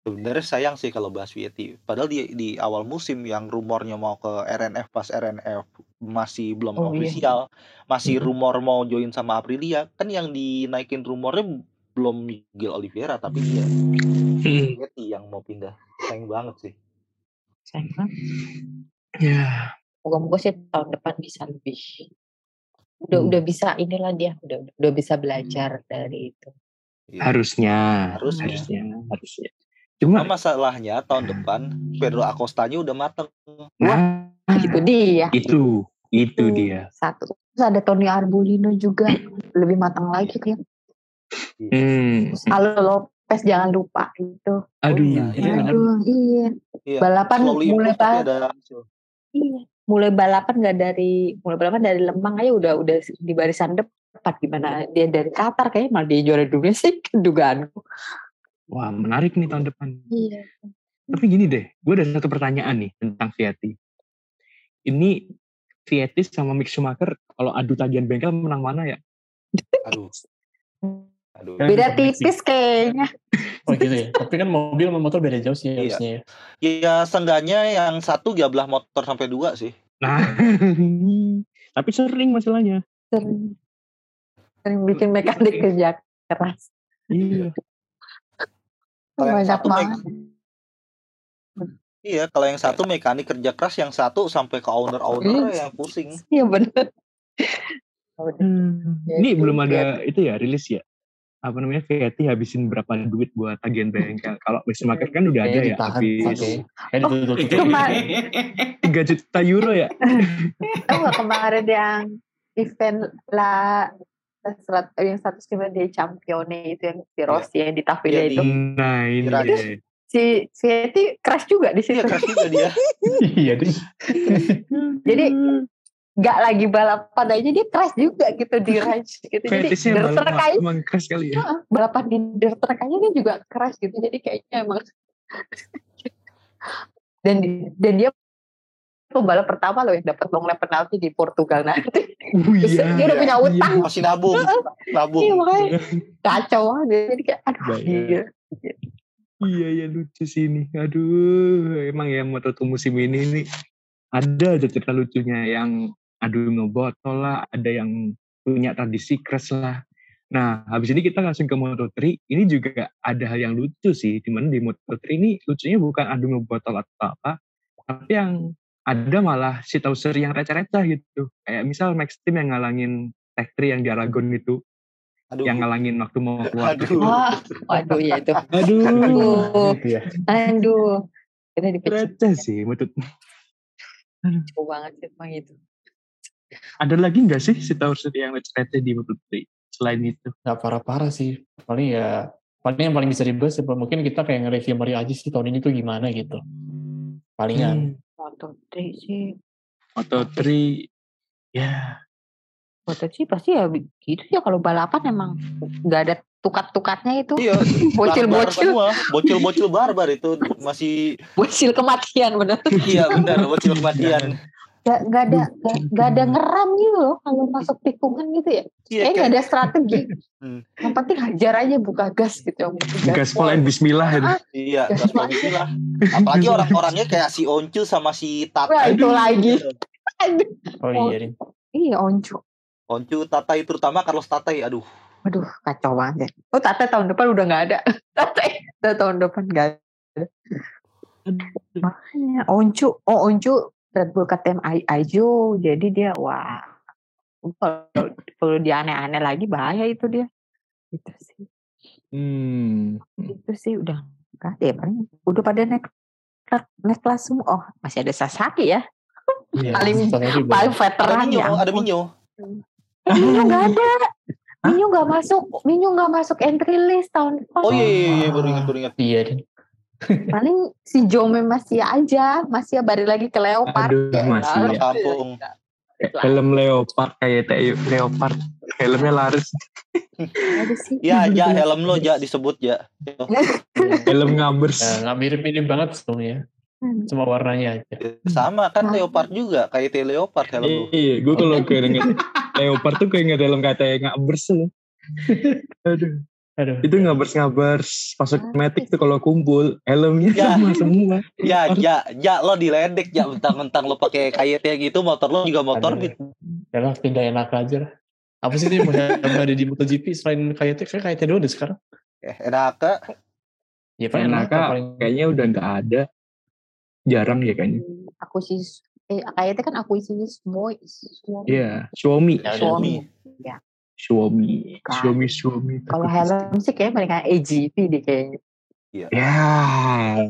S2: sebenarnya sayang sih kalau bahas Vietti padahal di di awal musim yang rumornya mau ke RNF pas RNF masih belum
S4: Oh, iya.
S2: official masih
S1: Mhm.
S2: rumor mau join sama Aprilia kan yang dinaikin rumornya belum Miguel Oliveira tapi dia
S1: Mm.
S2: Vietti yang mau pindah sayang banget sih
S4: Sayang banget.
S1: Ya,
S4: Moga-moga sih tahun depan bisa lebih. Udah
S1: Hmm.
S4: udah bisa inilah dia udah udah bisa belajar dari itu.
S2: Iya.
S1: harusnya,
S2: Harusnya.
S1: harusnya, harusnya. Cuma,
S2: masalahnya tahun depan Pedro Acostanya udah mateng
S1: nah,
S4: Itu dia
S1: itu, itu
S4: Itu.
S1: dia.
S4: satu. Terus ada Tony Arbolino juga lebih matang lagi kan.
S1: Hmm.
S4: Terus Alo Lopez jangan lupa itu.
S1: Aduh,
S2: iya,
S5: iya.
S4: Aduh iya.
S2: Iya.
S4: Balapan
S2: Slowly
S4: mulai banget. Iya. Mulai balapan nggak dari mulai balapan dari Lembang aja udah udah di barisan depan gimana dia dari Qatar kayaknya malah dia juara dunia sih dugaanku.
S1: Wah menarik nih tahun depan.
S4: Iya.
S1: Tapi gini deh, gue ada satu pertanyaan nih tentang Vieti. Ini Vieti sama Mick Schumacher kalau adu tagihan bengkel menang mana ya?
S2: Aduh. Aduh.
S5: Kan
S4: Beda tipis kayaknya.
S5: Oh gitu ya. Tapi kan mobil sama motor beda jauh sih
S2: Iya.
S5: harusnya ya.
S2: Ya seenggaknya yang satu belah motor sampai dua sih.
S1: Nah, tapi sering masalahnya.
S4: Sering, sering bikin mekanik kerja keras.
S1: Iya.
S2: Kalau yang
S4: Banyak
S2: satu Iya, kalau yang satu mekanik kerja keras, yang satu sampai ke owner-owner yang pusing.
S4: Iya bener. Udah.
S1: Hmm.
S4: Ya,
S1: Ini belum ada itu ya rilis ya. Apa namanya Vieti habisin berapa duit buat tagihan bengkel. Kalau Mick Schumacher kan udah ada ya habis
S4: Oh,
S1: 3 juta euro ya.
S4: nggak kemarin yang event lah serat yang satu km di Champione itu yang si Rossi yang di Tavida
S2: Iya,
S4: itu
S1: Nah ini deh.
S4: si Vieti crash juga di situ
S2: Iya, keras juga dia.
S5: Iya deh.
S4: jadi nggak lagi balapan aja dia crash juga gitu di range gitu jadi dirt track aja
S1: emang keras kali ya.
S4: Balapan di dirt track aja dia juga crash gitu jadi kayaknya emang dan dan dia pembalap pertama loh yang dapat long lap penalti di Portugal nanti
S1: Oh, iya.
S4: dia udah punya utang
S2: Masih nabung. Nabung.
S4: iya makanya kacau banget jadi kayak aduh gila.
S1: Iya ya lucu sih ini. Aduh, emang ya Moto2 musim ini nih ada aja cerita lucunya yang adu ngebotol lah, ada yang punya tradisi crash lah. Nah, habis ini kita langsung ke Moto3. Ini juga ada hal yang lucu sih, di mana di Moto3 ini lucunya bukan adu ngebotol atau apa, tapi yang ada malah si Tauser yang receh-receh gitu. Kayak misal Max Team yang ngalangin Tech 3 yang di Aragon itu,
S2: Aduh.
S1: yang ngalangin waktu mau keluar.
S2: Aduh.
S4: wah waduh ya itu
S1: Aduh,
S4: aduh
S5: Gitu ya.
S4: aduh kita dipecah
S1: receh sih Moto
S4: banget sih emang itu
S1: Ada lagi nggak sih si Tauser yang receh di Moto3 selain itu?
S5: Nggak parah-parah sih. Paling ya paling yang paling bisa dibahas ya, mungkin kita kayak nge-review Mario aja sih tahun ini tuh gimana gitu. Palingan.
S4: Moto T sih
S1: Moto3 ya
S4: Moto sih pasti ya gitu ya kalau balapan emang nggak ada tukat-tukatnya itu
S2: Iya,
S4: bocil-bocil.
S2: Bocil-bocil barbar itu masih
S4: bocil kematian bener
S2: iya benar bocil kematian.
S4: Nggak nggak ada nggak nggak ada ngeram gitu loh kalau masuk tikungan gitu ya
S2: Iya,
S4: kayak nggak
S2: kayak
S4: ada strategi
S2: Hmm.
S4: yang penting hajar aja buka gas gitu yang penting
S1: gaspol and Bismillah.
S4: Ah,
S2: iya,
S4: Gas
S2: gas lah. Apalagi orang-orangnya kayak si Oncu sama si Tata.
S4: Wah, itu lagi. Aduh.
S5: Oh iya deh.
S4: iya onco
S2: Oncu Tatai terutama Carlos Tatai. Aduh.
S4: Aduh, kacau banget ya. Oh, Tata tahun depan udah nggak ada. Tata, tahun depan nggak ada. Makanya, Oncu, oh Oncu Red Bull KTM I- Aijo, jadi dia wah. Kalau kalau dia aneh-aneh lagi bahaya itu dia. Itu sih,
S1: Hmm.
S4: itu sih udah nggak ada ya paling. Udah pada naik naik kelas semua. Oh, masih ada Sasaki ya.
S5: Iya,
S4: Paling- Paling veteran
S2: Minyo,
S4: ya.
S2: ada. Minyo.
S4: Minyo nggak ada. Minyo nggak masuk. Minyo nggak masuk entry list tahun depan.
S2: Oh iya, iya, iya, baru ingat, baru ingat.
S5: Iya deh.
S4: paling si Jome masih aja masih balik lagi ke Leopard
S1: Aduh, masih
S2: Orang
S1: ya.
S2: kampung.
S1: Helm leopard kayak teh leopard. Helmnya laris.
S4: sih
S2: Ya, helm lo ja disebut ja.
S1: Helm ngabers.
S5: Ya, nggak mirip-mirip banget sebenarnya.
S4: Hmm.
S5: Cuma warnanya aja.
S2: Sama kan leopard juga, kayak T leopard helm lo.
S1: Iya, gue kalau keinget leopard tuh keinget helm kata ngabers loh. Aduh,
S5: Aduh.
S1: itu ngabers-ngabers masuk metik tuh kalau kumpul helmnya
S2: Ya.
S1: sama semua.
S2: Ya, ja, ja lo diledek ja mentang-mentang lo pakai kayetnya gitu, motor lo juga motor
S5: Aduh.
S2: bit.
S5: Ya lah, pindah enak aja lah. Apa sih nih yang ada di MotoGP selain KYT? Kayak KYT doang deh sekarang.
S2: Eh, enak Kak.
S5: Ya paling enak paling
S1: kayaknya udah nggak ada. Jarang ya kayaknya.
S4: aku sih eh kayaknya kan aku isinya semua semua
S1: Iya, Xiaomi.
S5: Ya,
S4: suami
S1: Xiaomi.
S4: Kan.
S1: Xiaomi, Xiaomi.
S4: kalau helm sih kayak AGV deh kayaknya
S1: Ya,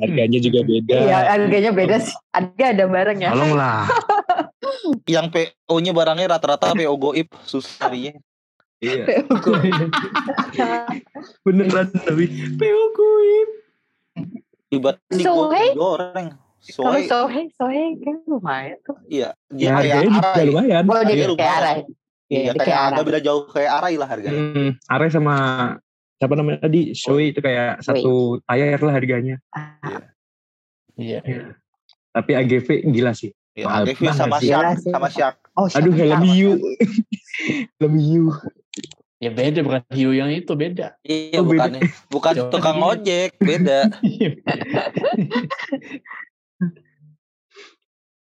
S1: harganya juga beda.
S4: iya harganya beda sih harga ada bareng ya
S1: Tolonglah.
S2: Yang PO-nya barangnya rata-rata PO goib susah nih.
S1: Iya. Beneran tapi PO kuip.
S2: Tiba
S4: So, hey.
S2: digoreng.
S4: Kalau
S2: Soalnya
S4: Sohe, Sohe kan lumayan tuh.
S2: iya,
S1: Ya,
S2: dia kayak
S1: harganya juga lumayan.
S4: Oh dia
S2: Iya,
S4: kayak
S2: lumayan. Iya,
S4: dia
S2: kayak
S4: Arai.
S2: agak beda jauh kayak Arai lah harganya.
S1: Hmm, Arai sama siapa namanya tadi? Shoei itu kayak satu tayar lah harganya.
S4: Ah,
S5: Iya.
S1: Tapi AGV gila sih.
S2: Iya,
S1: Mahal
S2: Devi
S1: banget
S2: sama. Syak, sama Syak.
S4: Oh,
S1: Aduh, helm hiu. helm hiu.
S5: Ya beda bukan hiu yang itu beda.
S2: Iya,
S1: Oh, beda.
S2: bukan bukan
S5: Jauh.
S2: tukang ojek, beda.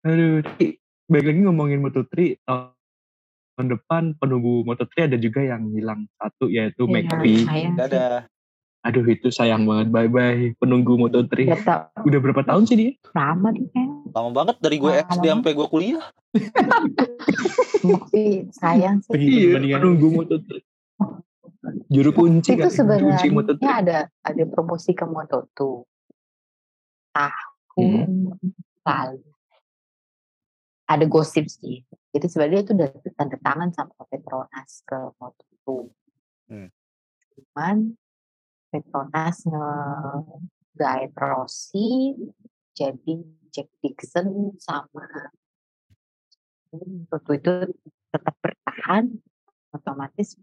S1: Aduh, tapi balik lagi ngomongin Moto3 tahun depan penunggu Moto3 ada juga yang hilang satu yaitu
S4: Iya,
S1: McPhee.
S2: Dadah.
S1: Aduh itu sayang banget. Bye bye penunggu Moto3.
S4: Gak tau,
S1: Udah berapa tahun sih dia?
S4: lama dia kan.
S2: Lama banget dari gue
S4: Lama
S2: SD sampai gue kuliah.
S4: Tapi sayang sih.
S1: Iya, penunggu Moto3. Juru kunci
S4: itu
S1: kan, kunci
S4: sebenarnya
S1: Moto3.
S4: ada ada promosi ke Moto2 tahun lalu ada gosip sih. Jadi sebenarnya itu udah tanda tangan sama Petronas ke Moto2
S2: Hmm.
S4: cuman Petronas nge-guide Rossi jadi Jack Dixon sama Moto2 itu tetap bertahan otomatis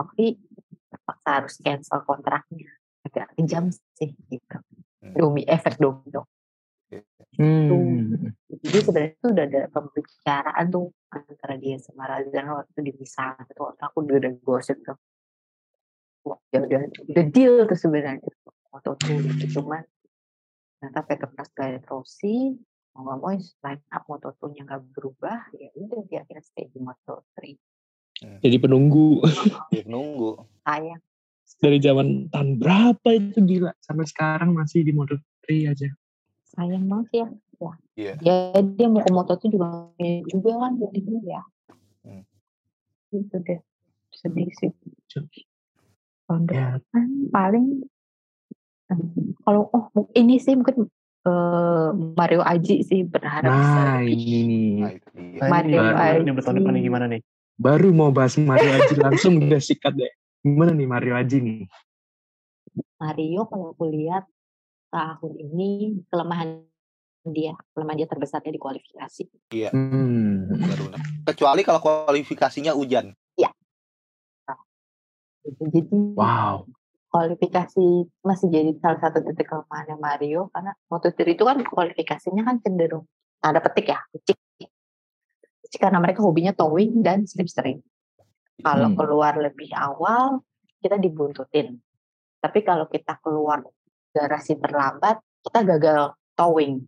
S4: tapi terpaksa harus cancel kontraknya. Agak kejam sih gitu.
S2: Hmm.
S4: domi efek domino
S1: Hmm.
S4: jadi sebenarnya itu udah ada pembicaraan tuh antara dia sama Razan waktu itu dipisah itu waktu aku udah ada gosip tuh. Wah, ya udah udah deal tuh sebenarnya waktu itu cuman ternyata Petronas gak Rossi mau nggak mau line up Moto2 nya nggak berubah ya udah dia akhirnya stay di Moto3
S1: Jadi penunggu.
S2: Dia nunggu.
S4: sayang.
S1: Dari zaman tahun berapa itu gila? Sampai sekarang masih di Moto3 aja.
S4: Sayang banget sih ya. ya.
S2: Iya.
S4: Dia dia mau ke moto tuh juga juga kan jadi ya.
S2: Hmm.
S4: Gitu deh. Sedih sih. Tahun
S1: Ya.
S4: depan paling kalau oh ini sih mungkin eh, Mario Aji sih berharap bisa
S1: Nah
S4: lebih.
S1: ini nih.
S2: Nah, itu.
S5: Nah,
S4: Mario
S5: ini,
S4: Aji.
S5: ini buat tahun depan nih gimana nih?
S1: Baru mau bahas Mario Aji langsung udah sikat deh. Gimana nih Mario Aji nih?
S4: Mario kalau aku lihat tahun ini kelemahan dia kelemahan dia terbesarnya di kualifikasi.
S1: Hmm.
S2: Benar-benar. Kecuali kalau kualifikasinya hujan.
S4: Jadi
S1: Wow.
S4: kualifikasi masih jadi salah satu titik kelemahannya Mario karena Moto3 itu kan kualifikasinya kan cenderung tanda petik ya. Licik karena mereka hobinya towing dan slipstream. Kalau
S1: Hmm.
S4: keluar lebih awal kita dibuntutin. Tapi kalau kita keluar garasi terlambat kita gagal towing.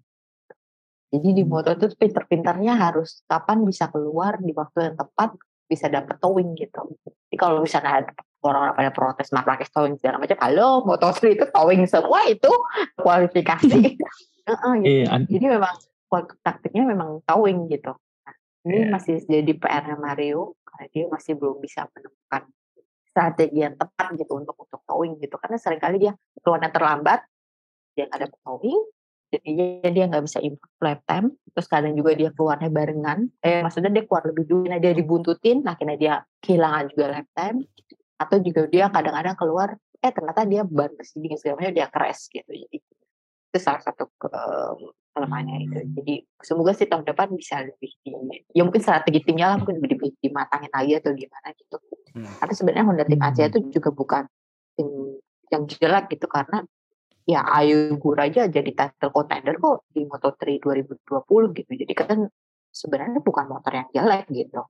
S4: Jadi di moto itu pinter-pinternya harus kapan bisa keluar di waktu yang tepat bisa dapet towing gitu. Jadi kalau misalnya ada orang-orang pada protes marketplace towing segala macam, halo Moto3 itu towing semua itu kualifikasi. Gitu.
S1: Iya,
S4: Jadi memang taktiknya memang towing gitu. Nah, ini
S1: Iya.
S4: masih jadi PR Mario karena dia masih belum bisa menemukan strategi yang tepat gitu untuk untuk towing gitu. Karena sering kali dia keluarnya terlambat, dia nggak dapet towing, jadinya dia nggak bisa improve lap time. Terus kadang juga dia keluarnya barengan, eh maksudnya dia keluar lebih dulu, nah dia dibuntutin, akhirnya dia kehilangan juga lap time. Atau juga dia kadang-kadang keluar, eh ternyata dia ban ke sini segala macam dia crash gitu. Jadi itu salah satu ke- kelemahannya itu. Jadi semoga sih tahun depan bisa lebih di, ya mungkin strategi timnya lah mungkin lebih di- dimatangin lagi atau gimana gitu.
S2: Hmm.
S4: Karena sebenarnya Honda Tim
S1: Hmm.
S4: Asia itu juga bukan tim yang jelek gitu karena ya Ayu Gur aja jadi title contender kok di Moto3 2020 gitu. Jadi kan sebenarnya bukan motor yang jelek gitu.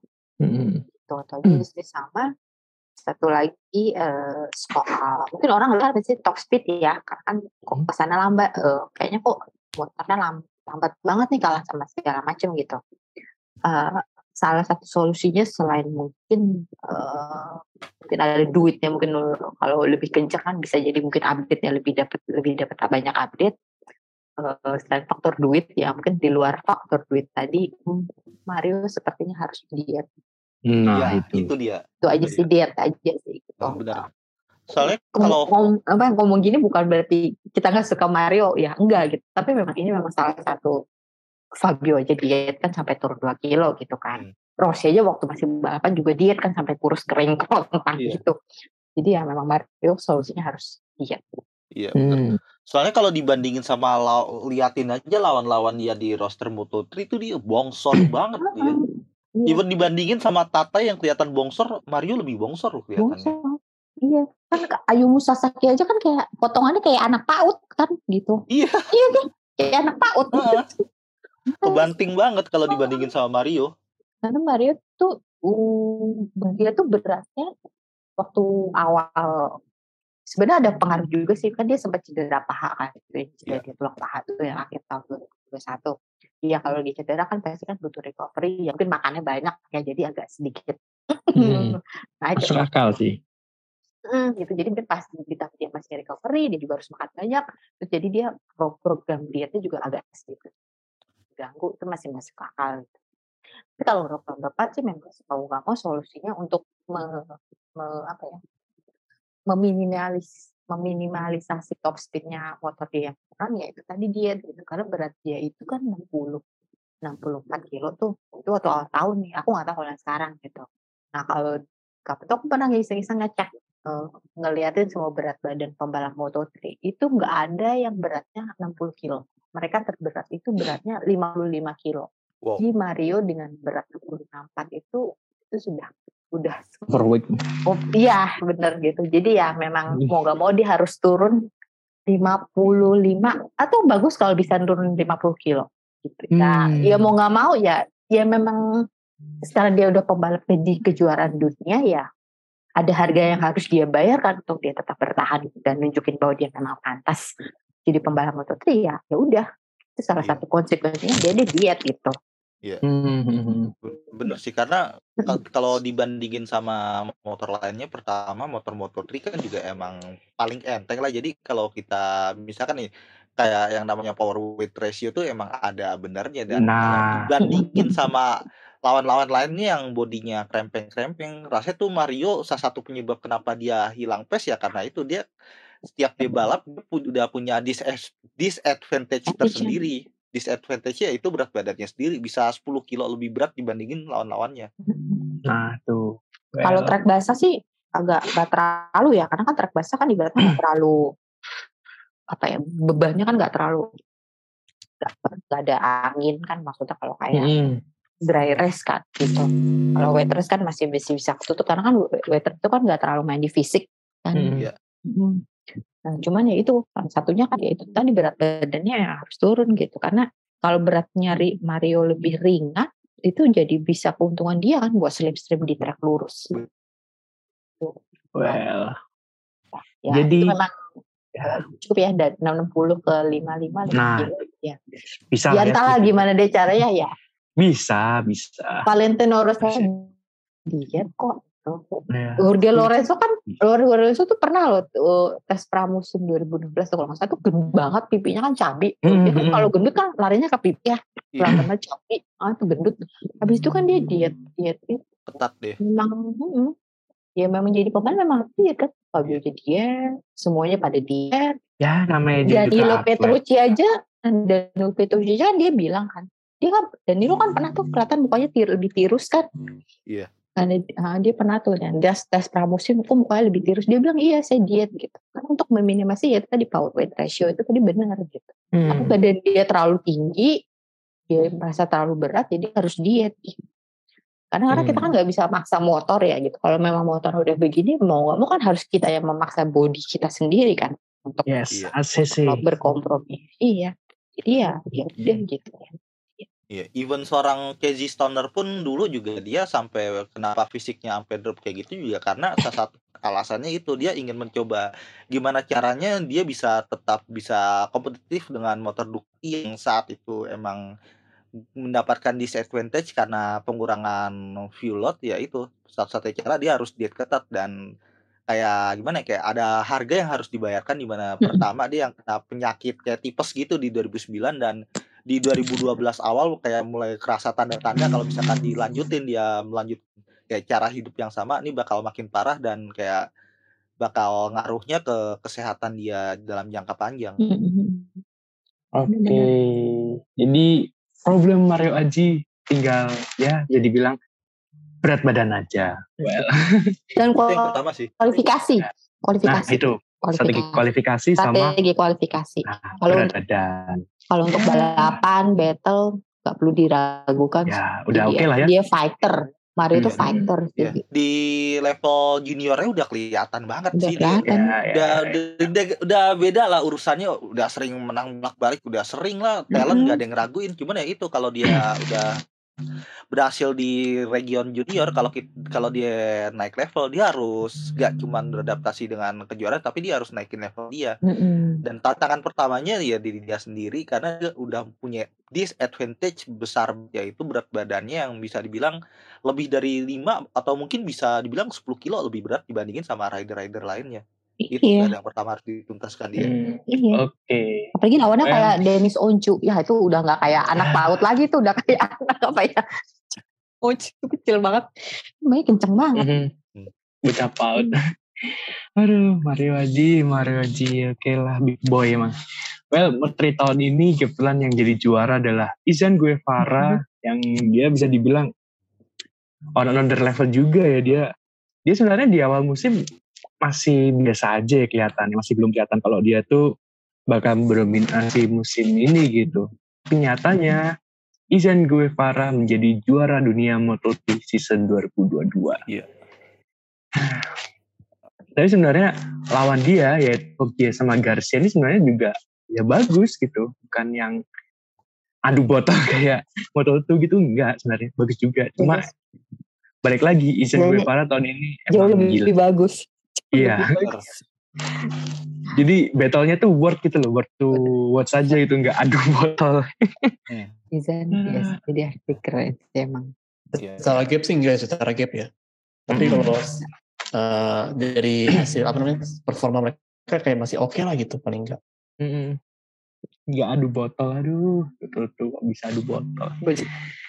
S4: Itu atau sih sama satu lagi eh, soal mungkin orang lihat sih top speed ya karena kan kok ke sana lambat eh, kayaknya kok motornya lam- lambat banget nih kalah sama segala macam gitu Eh, salah satu solusinya selain mungkin eh, mungkin ada duitnya mungkin kalau lebih kencang kan bisa jadi mungkin update-nya lebih dapat lebih dapat banyak update Eh, selain faktor duit ya mungkin di luar faktor duit tadi Mario sepertinya harus diet
S1: Nah
S2: ya,
S1: itu.
S2: itu dia.
S4: itu aja
S2: Itu
S4: sih diet aja sih gitu.
S2: Nah, benar. Soalnya
S4: Ngom-
S2: kalau
S4: ngom- apa ngomong gini bukan berarti kita nggak suka Mario ya enggak gitu tapi memang ini memang salah satu Fabio aja diet kan sampai turun 2 kilo gitu kan
S2: Hmm.
S4: Rossi aja waktu masih balapan juga diet kan sampai kurus kering kentang
S2: Iya.
S4: gitu jadi ya memang Mario solusinya harus diet
S2: iya benar.
S1: Hmm.
S2: Soalnya kalau dibandingin sama law- liatin aja lawan-lawan dia di roster Moto3 itu dia bongsor banget dia.
S4: Iya.
S2: Even dibandingin sama Tata yang kelihatan bongsor, Mario lebih bongsor loh kelihatannya.
S4: Bongsor. Iya. Kan Ayumu Sasaki aja kan kayak potongannya kayak anak PAUD kan gitu.
S2: Iya.
S4: Iya kan? Kayak anak PAUD.
S2: Heeh. Kebanting banget kalau dibandingin sama Mario.
S4: Karena Mario tuh um, dia tuh beratnya waktu awal sebenarnya ada pengaruh juga sih kan dia sempat cedera paha kan gitu cedera
S2: Iya.
S4: di tulang paha tuh yang akhir tahun 2021 Iya kalau lagi cedera kan pasti kan butuh recovery ya mungkin makannya banyak ya jadi agak sedikit
S5: Hmm.
S4: nah
S1: Masuk akal sih.
S4: Mm, gitu jadi mungkin pas tahap dia masih recovery dia juga harus makan banyak terus jadi dia pro- program dietnya juga agak sedikit ganggu itu masih masuk akal gitu. tapi kalau depan sih memang mau nggak mau solusinya untuk me, me- apa ya meminimalis meminimalisasi top speednya motor dia kurang ya itu tadi diet gitu. Karena berat dia itu kan 60 64 kilo tuh itu waktu awal tahun nih aku nggak tahu kalau sekarang gitu. Nah kalau kapan aku pernah iseng-iseng ngecek eh, ngeliatin semua berat badan pembalap Moto3 itu nggak ada yang beratnya 60 kilo mereka terberat itu beratnya 55 kilo
S2: Wow.
S4: jadi Mario dengan berat 64 itu itu sudah udah
S1: Overweight.
S4: Oh iya bener gitu. Jadi ya memang mau gak mau dia harus turun 55 atau bagus kalau bisa turun 50 kilo. Gitu. Ya,
S1: Hmm.
S4: ya mau nggak mau ya ya memang sekarang dia udah pembalap di kejuaraan dunia ya ada harga yang harus dia bayarkan untuk dia tetap bertahan dan nunjukin bahwa dia memang pantas jadi pembalap Moto3 ya ya udah itu salah
S2: Iya.
S4: satu konsekuensinya dia dia diet gitu.
S1: Hmm.
S2: Bener sih karena kal- kalau dibandingin sama motor lainnya pertama motor motor 3 kan juga emang paling enteng lah jadi kalau kita misalkan nih kayak yang namanya power weight ratio tuh emang ada benernya dan
S1: Nah.
S2: dibandingin sama lawan-lawan lainnya yang bodinya krempeng-krempeng rasanya tuh Mario salah satu penyebab kenapa dia hilang pace ya karena itu dia setiap dia balap dia udah punya dis- disadvantage tersendiri disadvantage-nya itu berat badannya sendiri bisa 10 kilo lebih berat dibandingin lawan-lawannya
S1: Nah tuh.
S4: Kalau
S1: Well,
S4: trek basah sih agak nggak terlalu ya, karena kan trek basah kan ibaratnya nggak terlalu apa ya bebannya kan nggak terlalu nggak nggak ada angin kan maksudnya kalau kayak
S1: mm,
S4: dry race kan gitu. Kalau wet race kan masih masih bisa ketutup karena kan wet race itu kan nggak terlalu main di fisik kan.
S1: mm.
S2: Iya.
S4: Nah, cuman ya itu salah satunya kan ya itu tadi berat badannya yang harus turun gitu karena kalau beratnya Ri- Mario lebih ringan itu jadi bisa keuntungan dia kan buat slipstream di trek lurus.
S1: well.
S4: Ya,
S1: Jadi-
S4: memang eh, cukup ya dari 60 ke 55
S1: Nah,
S4: gitu. ya.
S1: Bisa
S4: Ya
S1: lah ya,
S4: entahlah
S1: setuju.
S4: gimana deh caranya ya.
S1: Bisa, bisa.
S4: Valentino Rossi diet kok.
S1: Ya.
S4: Jorge Lorenzo kan Jorge Lorenzo tuh pernah loh tuh, tes pramusim 2016 tuh kalau nggak salah tuh gendut banget pipinya kan cabi. Dia kan
S1: Mhm.
S4: kalau gendut kan larinya ke pipi ya.
S2: Iya,
S4: Lama cabi, ah tuh gendut. Habis itu kan dia diet, diet itu
S2: ketat deh
S4: memang mm, ya memang jadi pemain memang diet kan. Fabio jadi diet, semuanya pada diet.
S1: Ya namanya dia juga atlet.
S4: Petrucci aja Danilo Petrucci aja kan dia bilang kan dia kan Danilo kan pernah tuh kelihatan mukanya tir, lebih tirus kan
S2: Iya.
S4: Karena ah, dia pernah tuh dan tes tes pramusim kok mukanya lebih tirus dia bilang iya saya diet gitu kan untuk meminimasi ya tadi power weight ratio itu tadi benar gitu
S1: Hmm.
S4: tapi badan dia terlalu tinggi dia merasa terlalu berat jadi harus diet gitu. karena karena kita kan
S1: Hmm.
S4: nggak bisa maksa motor ya gitu kalau memang motor udah begini mau nggak mau kan harus kita yang memaksa body kita sendiri kan untuk
S1: Yes,
S2: Iya.
S1: ACC.
S4: berkompromi. Iya. Jadi ya, ya udah gitu ya.
S2: Iya, even seorang Casey Stoner pun dulu juga dia sampai kenapa fisiknya sampai drop kayak gitu juga karena salah satu alasannya itu dia ingin mencoba gimana caranya dia bisa tetap bisa kompetitif dengan motor Ducati yang saat itu emang mendapatkan disadvantage karena pengurangan fuel load ya itu. Satu-satunya cara dia harus diet ketat dan kayak gimana ya kayak ada harga yang harus dibayarkan di mana pertama dia yang kena penyakit kayak tipes gitu di 2009 dan di 2012 awal kayak mulai kerasa tanda-tanda kalau misalkan dilanjutin dia melanjut kayak cara hidup yang sama ini bakal makin parah dan kayak bakal ngaruhnya ke kesehatan dia dalam jangka panjang.
S4: Mm-mm.
S1: Oke. Jadi problem Mario Aji tinggal ya jadi bilang berat badan aja. Well,
S4: Dan
S2: yang
S4: kual-
S2: pertama sih.
S4: kualifikasi,
S1: nah
S4: kualifikasi.
S1: itu strategi kualifikasi sama
S4: strategi kualifikasi.
S1: nah,
S4: Kalau
S1: berat badan.
S4: Kalau untuk
S1: Ya.
S4: balapan, battle nggak perlu diragukan.
S1: Ya, udah oke lah ya.
S4: Dia fighter. Mario itu
S1: Iya.
S4: fighter.
S2: Iya.
S4: Jadi
S2: Di level juniornya udah kelihatan banget
S4: Udah
S2: sih dia.
S4: kelihatan.
S1: Ya, ya,
S2: Udah,
S1: ya.
S2: udah, udah, udah beda lah urusannya udah sering menang bolak balik udah sering lah talent
S4: Mm-mm.
S2: nggak ada yang ngeraguin cuman ya itu kalau dia udah berhasil di region junior kalau kalau dia naik level dia harus gak cuman beradaptasi dengan kejuaraan tapi dia harus naikin level dia
S4: Mm-mm.
S2: dan tantangan pertamanya ya diri dia sendiri karena dia udah punya disadvantage besar yaitu berat badannya yang bisa dibilang lebih dari 5 atau mungkin bisa dibilang 10 kilo lebih berat dibandingin sama rider-rider lainnya itu
S4: Iya,
S2: yang pertama harus dituntaskan dia
S1: Hmm,
S4: iya.
S1: Oke.
S4: Apalagi lawannya
S1: Eh.
S4: kayak Dennis Oncu. Ya itu udah nggak kayak anak paut lagi tuh. Udah kayak anak apa ya. Oncu itu kecil banget. Namanya kenceng banget.
S1: Mhm. Bocah paut. Aduh, Mario Haji, Mario Haji, oke lah, big boy emang. Well, Menteri tahun ini kebetulan yang jadi juara adalah Izan Guevara, yang dia bisa dibilang on another level juga ya dia. Dia sebenarnya di awal musim masih biasa aja ya kelihatannya, masih belum kelihatan kalau dia tuh bakal berdominasi musim ini gitu. Tapi nyatanya Izan Guevara menjadi juara dunia Moto2 season 2022.
S2: Iya.
S1: Tapi sebenarnya lawan dia yaitu Foggia sama Garcia ini sebenarnya juga ya bagus gitu, bukan yang adu botol kayak Moto2 gitu enggak sebenarnya bagus juga. Cuma balik lagi Izan
S4: Jauh-
S1: Guevara tahun ini
S4: Jauh
S1: emang
S4: lebih,
S1: gila.
S4: bagus.
S1: Iya.
S2: Bener.
S1: Jadi battle-nya tuh worth gitu loh, worth to watch saja gitu, nggak adu botol.
S4: Izan,
S1: Hmm.
S4: yes, jadi arti keren sih emang.
S2: Iya.
S5: Secara gap sih enggak secara gap ya. Tapi
S1: Hmm.
S5: kalau eh, dari hasil apa namanya performa mereka kayak masih oke lah gitu paling enggak.
S1: Mm-mm. Nggak adu botol, aduh, betul tuh kok bisa adu botol.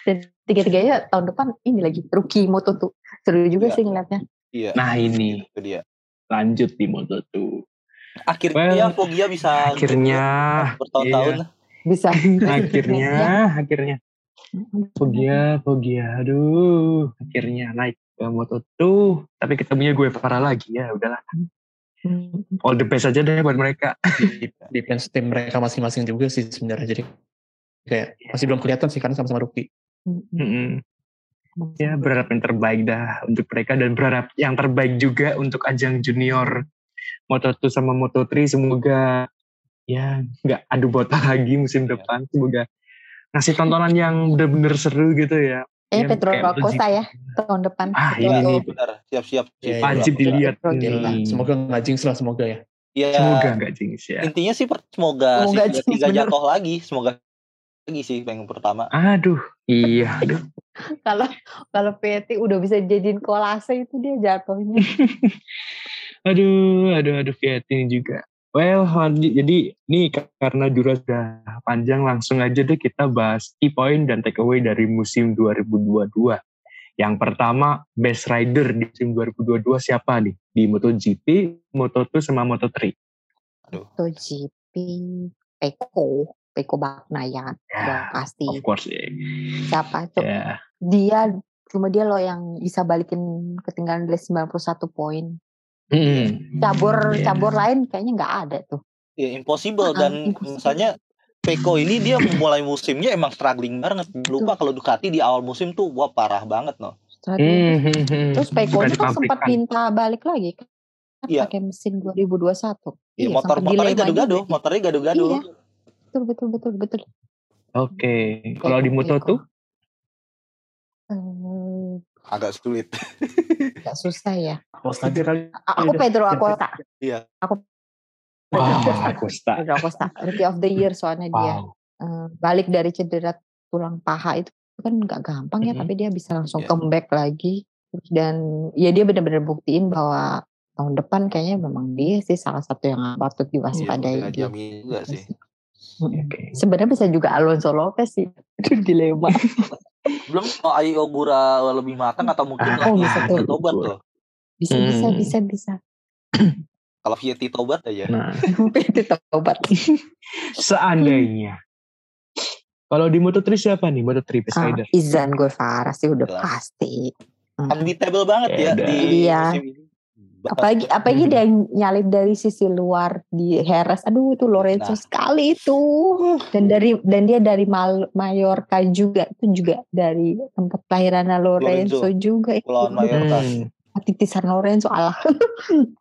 S4: Dan tiga-tiganya tahun depan ini lagi rookie Moto tuh. Seru juga
S2: Iya.
S4: sih ngeliatnya.
S2: Iya.
S1: Nah ini
S2: Itu dia.
S1: Lanjut di Moto2.
S2: Akhirnya
S1: Well,
S2: Foggia bisa
S1: akhirnya,
S2: bertahun-tahun.
S4: Bisa.
S1: akhirnya, akhirnya. Foggia, Foggia, aduh, akhirnya naik ke Moto2. Tapi ketemunya gue Farah lagi ya, udahlah.
S4: Hmm.
S1: All the best aja deh buat mereka.
S5: Defense tim mereka masing-masing juga sih sebenarnya. Jadi kayak masih belum kelihatan sih karena sama-sama rookie.
S1: Mm-mm. Ya berharap yang terbaik dah untuk mereka dan berharap yang terbaik juga untuk ajang junior Moto2 sama Moto3 semoga ya nggak adu botol lagi musim
S2: Iya.
S1: depan semoga ngasih tontonan yang bener-bener seru gitu ya.
S4: Eh
S1: Yang
S4: Pedro Acosta ya tahun depan.
S1: Ah
S4: Pedro
S1: ini nih
S2: Iya, Benar. Siap-siap.
S5: Iya, iya.
S1: wajib dilihat.
S4: Gila.
S5: Semoga nggak jinx lah semoga ya.
S2: Iya.
S1: Semoga nggak jinx ya.
S2: Intinya sih semoga,
S4: Semoga
S2: si
S4: jinx,
S2: tiga jatuh lagi. Semoga lagi sih yang pertama.
S1: Aduh, iya, aduh.
S4: Kalau kalau PT udah bisa jadiin kolase itu dia jatuhnya.
S1: Aduh, aduh, aduh, Fiat ini juga. Well, lanjut. jadi ini karena durasi sudah panjang, langsung aja deh kita bahas key point dan take away dari musim 2022. Yang pertama, best rider di musim 2022 siapa nih? Di MotoGP, Moto2 sama Moto3.
S4: MotoGP Peko, Peko Baknayan.
S1: Ya,
S4: Udah pasti.
S1: of course ya.
S4: Siapa tuh?
S1: Ya,
S4: Dia cuma dia loh yang bisa balikin ketinggalan dari 91 poin.
S1: Mm,
S4: Cabur
S1: Iya.
S4: cabur lain kayaknya nggak ada tuh.
S2: Ya impossible
S4: Ah,
S2: dan
S4: impossible.
S2: misalnya Peko ini dia mulai musimnya emang struggling banget. Lupa kalau Ducati di awal musim tuh wah parah banget no.
S4: Strategi.
S1: Hmm, hmm, hmm.
S4: Terus Peko
S1: Juga
S4: kan sempat minta balik lagi kan
S2: Iya.
S4: pakai mesin 2021.
S2: Iya,
S4: Iya,
S2: motor motornya gado-gado,
S4: juga.
S2: motornya gado-gado.
S4: Iya. Betul betul betul betul.
S1: Oke, kalau di
S4: Peko,
S1: Moto2?
S4: Peko. Eh,
S2: Agak sulit.
S4: agak susah ya.
S5: Acosta aja kali.
S4: Aku
S5: Iya,
S4: Pedro
S5: iya.
S4: Acosta.
S2: Iya.
S4: Aku
S1: Wow, Acosta.
S4: Pedro Acosta. Rookie of the year soalnya dia.
S1: Wow.
S4: Eh, balik dari cedera tulang paha itu kan nggak gampang ya,
S1: Mhm.
S4: tapi dia bisa langsung
S2: Iya.
S4: comeback lagi. Dan ya dia benar-benar buktiin bahwa tahun depan kayaknya memang dia sih salah satu yang patut diwaspadai.
S2: Jamin juga sih.
S4: Mm-mm.
S1: Oke.
S4: Sebenarnya bisa juga Alonso Lopez sih. Itu dilema.
S2: Belum kalau Ayo Ogura lebih matang atau mungkin
S1: Ah,
S2: lagi
S4: oh, bisa tuh.
S2: tobat tuh.
S4: Bisa bisa
S1: Hmm.
S4: bisa bisa.
S2: Kalau Vietti tobat aja.
S1: Nah,
S4: Itu tobat.
S1: seandainya. Kalau di Moto3 siapa nih? Moto3 best
S4: Ah,
S1: rider.
S4: Izan Guevara sih udah
S2: Jelas.
S4: pasti.
S2: Unbeatable banget
S1: Ya
S2: ya di
S4: Iya.
S2: musim ini.
S4: Apalagi apalagi
S1: Hmm.
S4: dia nyalip dari sisi luar di Heres aduh itu Lorenzo
S2: Nah.
S4: sekali itu dan dari dan dia dari Mal- Mallorca juga itu juga dari tempat kelahirannya Lorenzo,
S2: Lorenzo.
S4: juga
S2: Kepulauan Mallorca.
S1: Hmm.
S4: titisan Lorenzo Allah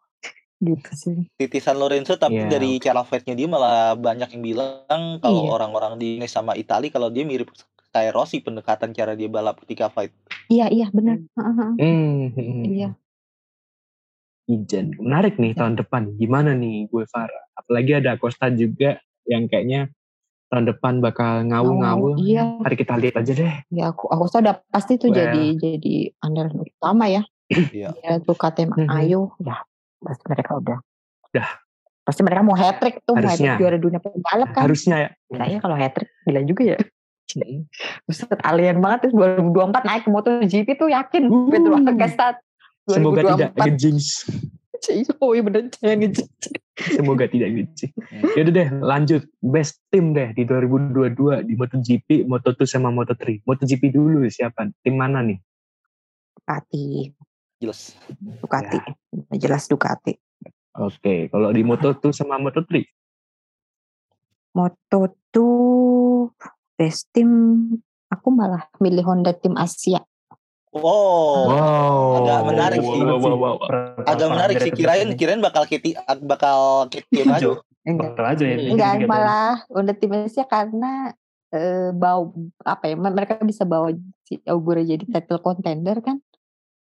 S4: gitu sih
S2: titisan Lorenzo tapi
S1: Iya.
S2: dari cara fight-nya dia malah banyak yang bilang kalau
S4: Iya.
S2: orang-orang di Inggris sama Itali kalau dia mirip kayak Rossi pendekatan cara dia balap ketika fight.
S4: iya iya benar Heeh,
S1: Hmm. hmm.
S4: iya
S1: Ijen. Menarik nih tahun depan. Gimana nih gue Farah? Apalagi ada Costa juga yang kayaknya tahun depan bakal ngawu-ngawu.
S4: iya
S1: Mari kita lihat aja deh.
S4: ya aku aku tahu udah pasti tuh
S1: Well.
S4: jadi jadi andalan utama ya
S2: Iya.
S4: ya tuh KTM
S1: Mhm.
S4: Ayu ya pasti mereka udah
S1: Udah.
S4: pasti mereka mau hat trick tuh
S1: Harusnya.
S4: juara dunia pembalap kan
S1: Harusnya ya.
S4: Gila ya kalau hat trick gila juga ya. Buset alien banget terus 2024 naik ke MotoGP tuh yakin
S1: Uh.
S4: Pedro Acosta
S1: Semoga tidak
S4: 2024.
S1: ngejinx.
S4: Oh iya bener jangan gitu.
S1: Semoga tidak ngejinx. Yaudah deh lanjut. Best team deh di 2022 di MotoGP, Moto2 sama Moto3. MotoGP dulu siapa? Tim mana nih?
S4: Ducati,
S2: Jelas.
S4: Ducati. Jelas Ducati.
S1: Oke, kalau di Moto2 sama Moto3.
S4: Moto tuh best team aku malah milih Honda tim Asia.
S2: Oh,
S1: Wow.
S2: agak menarik sih.
S1: Wow, wow, wow.
S2: agak menarik sih kirain kirain bakal Kitty bakal Kitty maju.
S4: Enggak,
S5: aja ya.
S4: enggak
S5: dikit-dikit
S4: malah Honda tim Asia karena eh, bawa apa ya mereka bisa bawa si Augura jadi title contender kan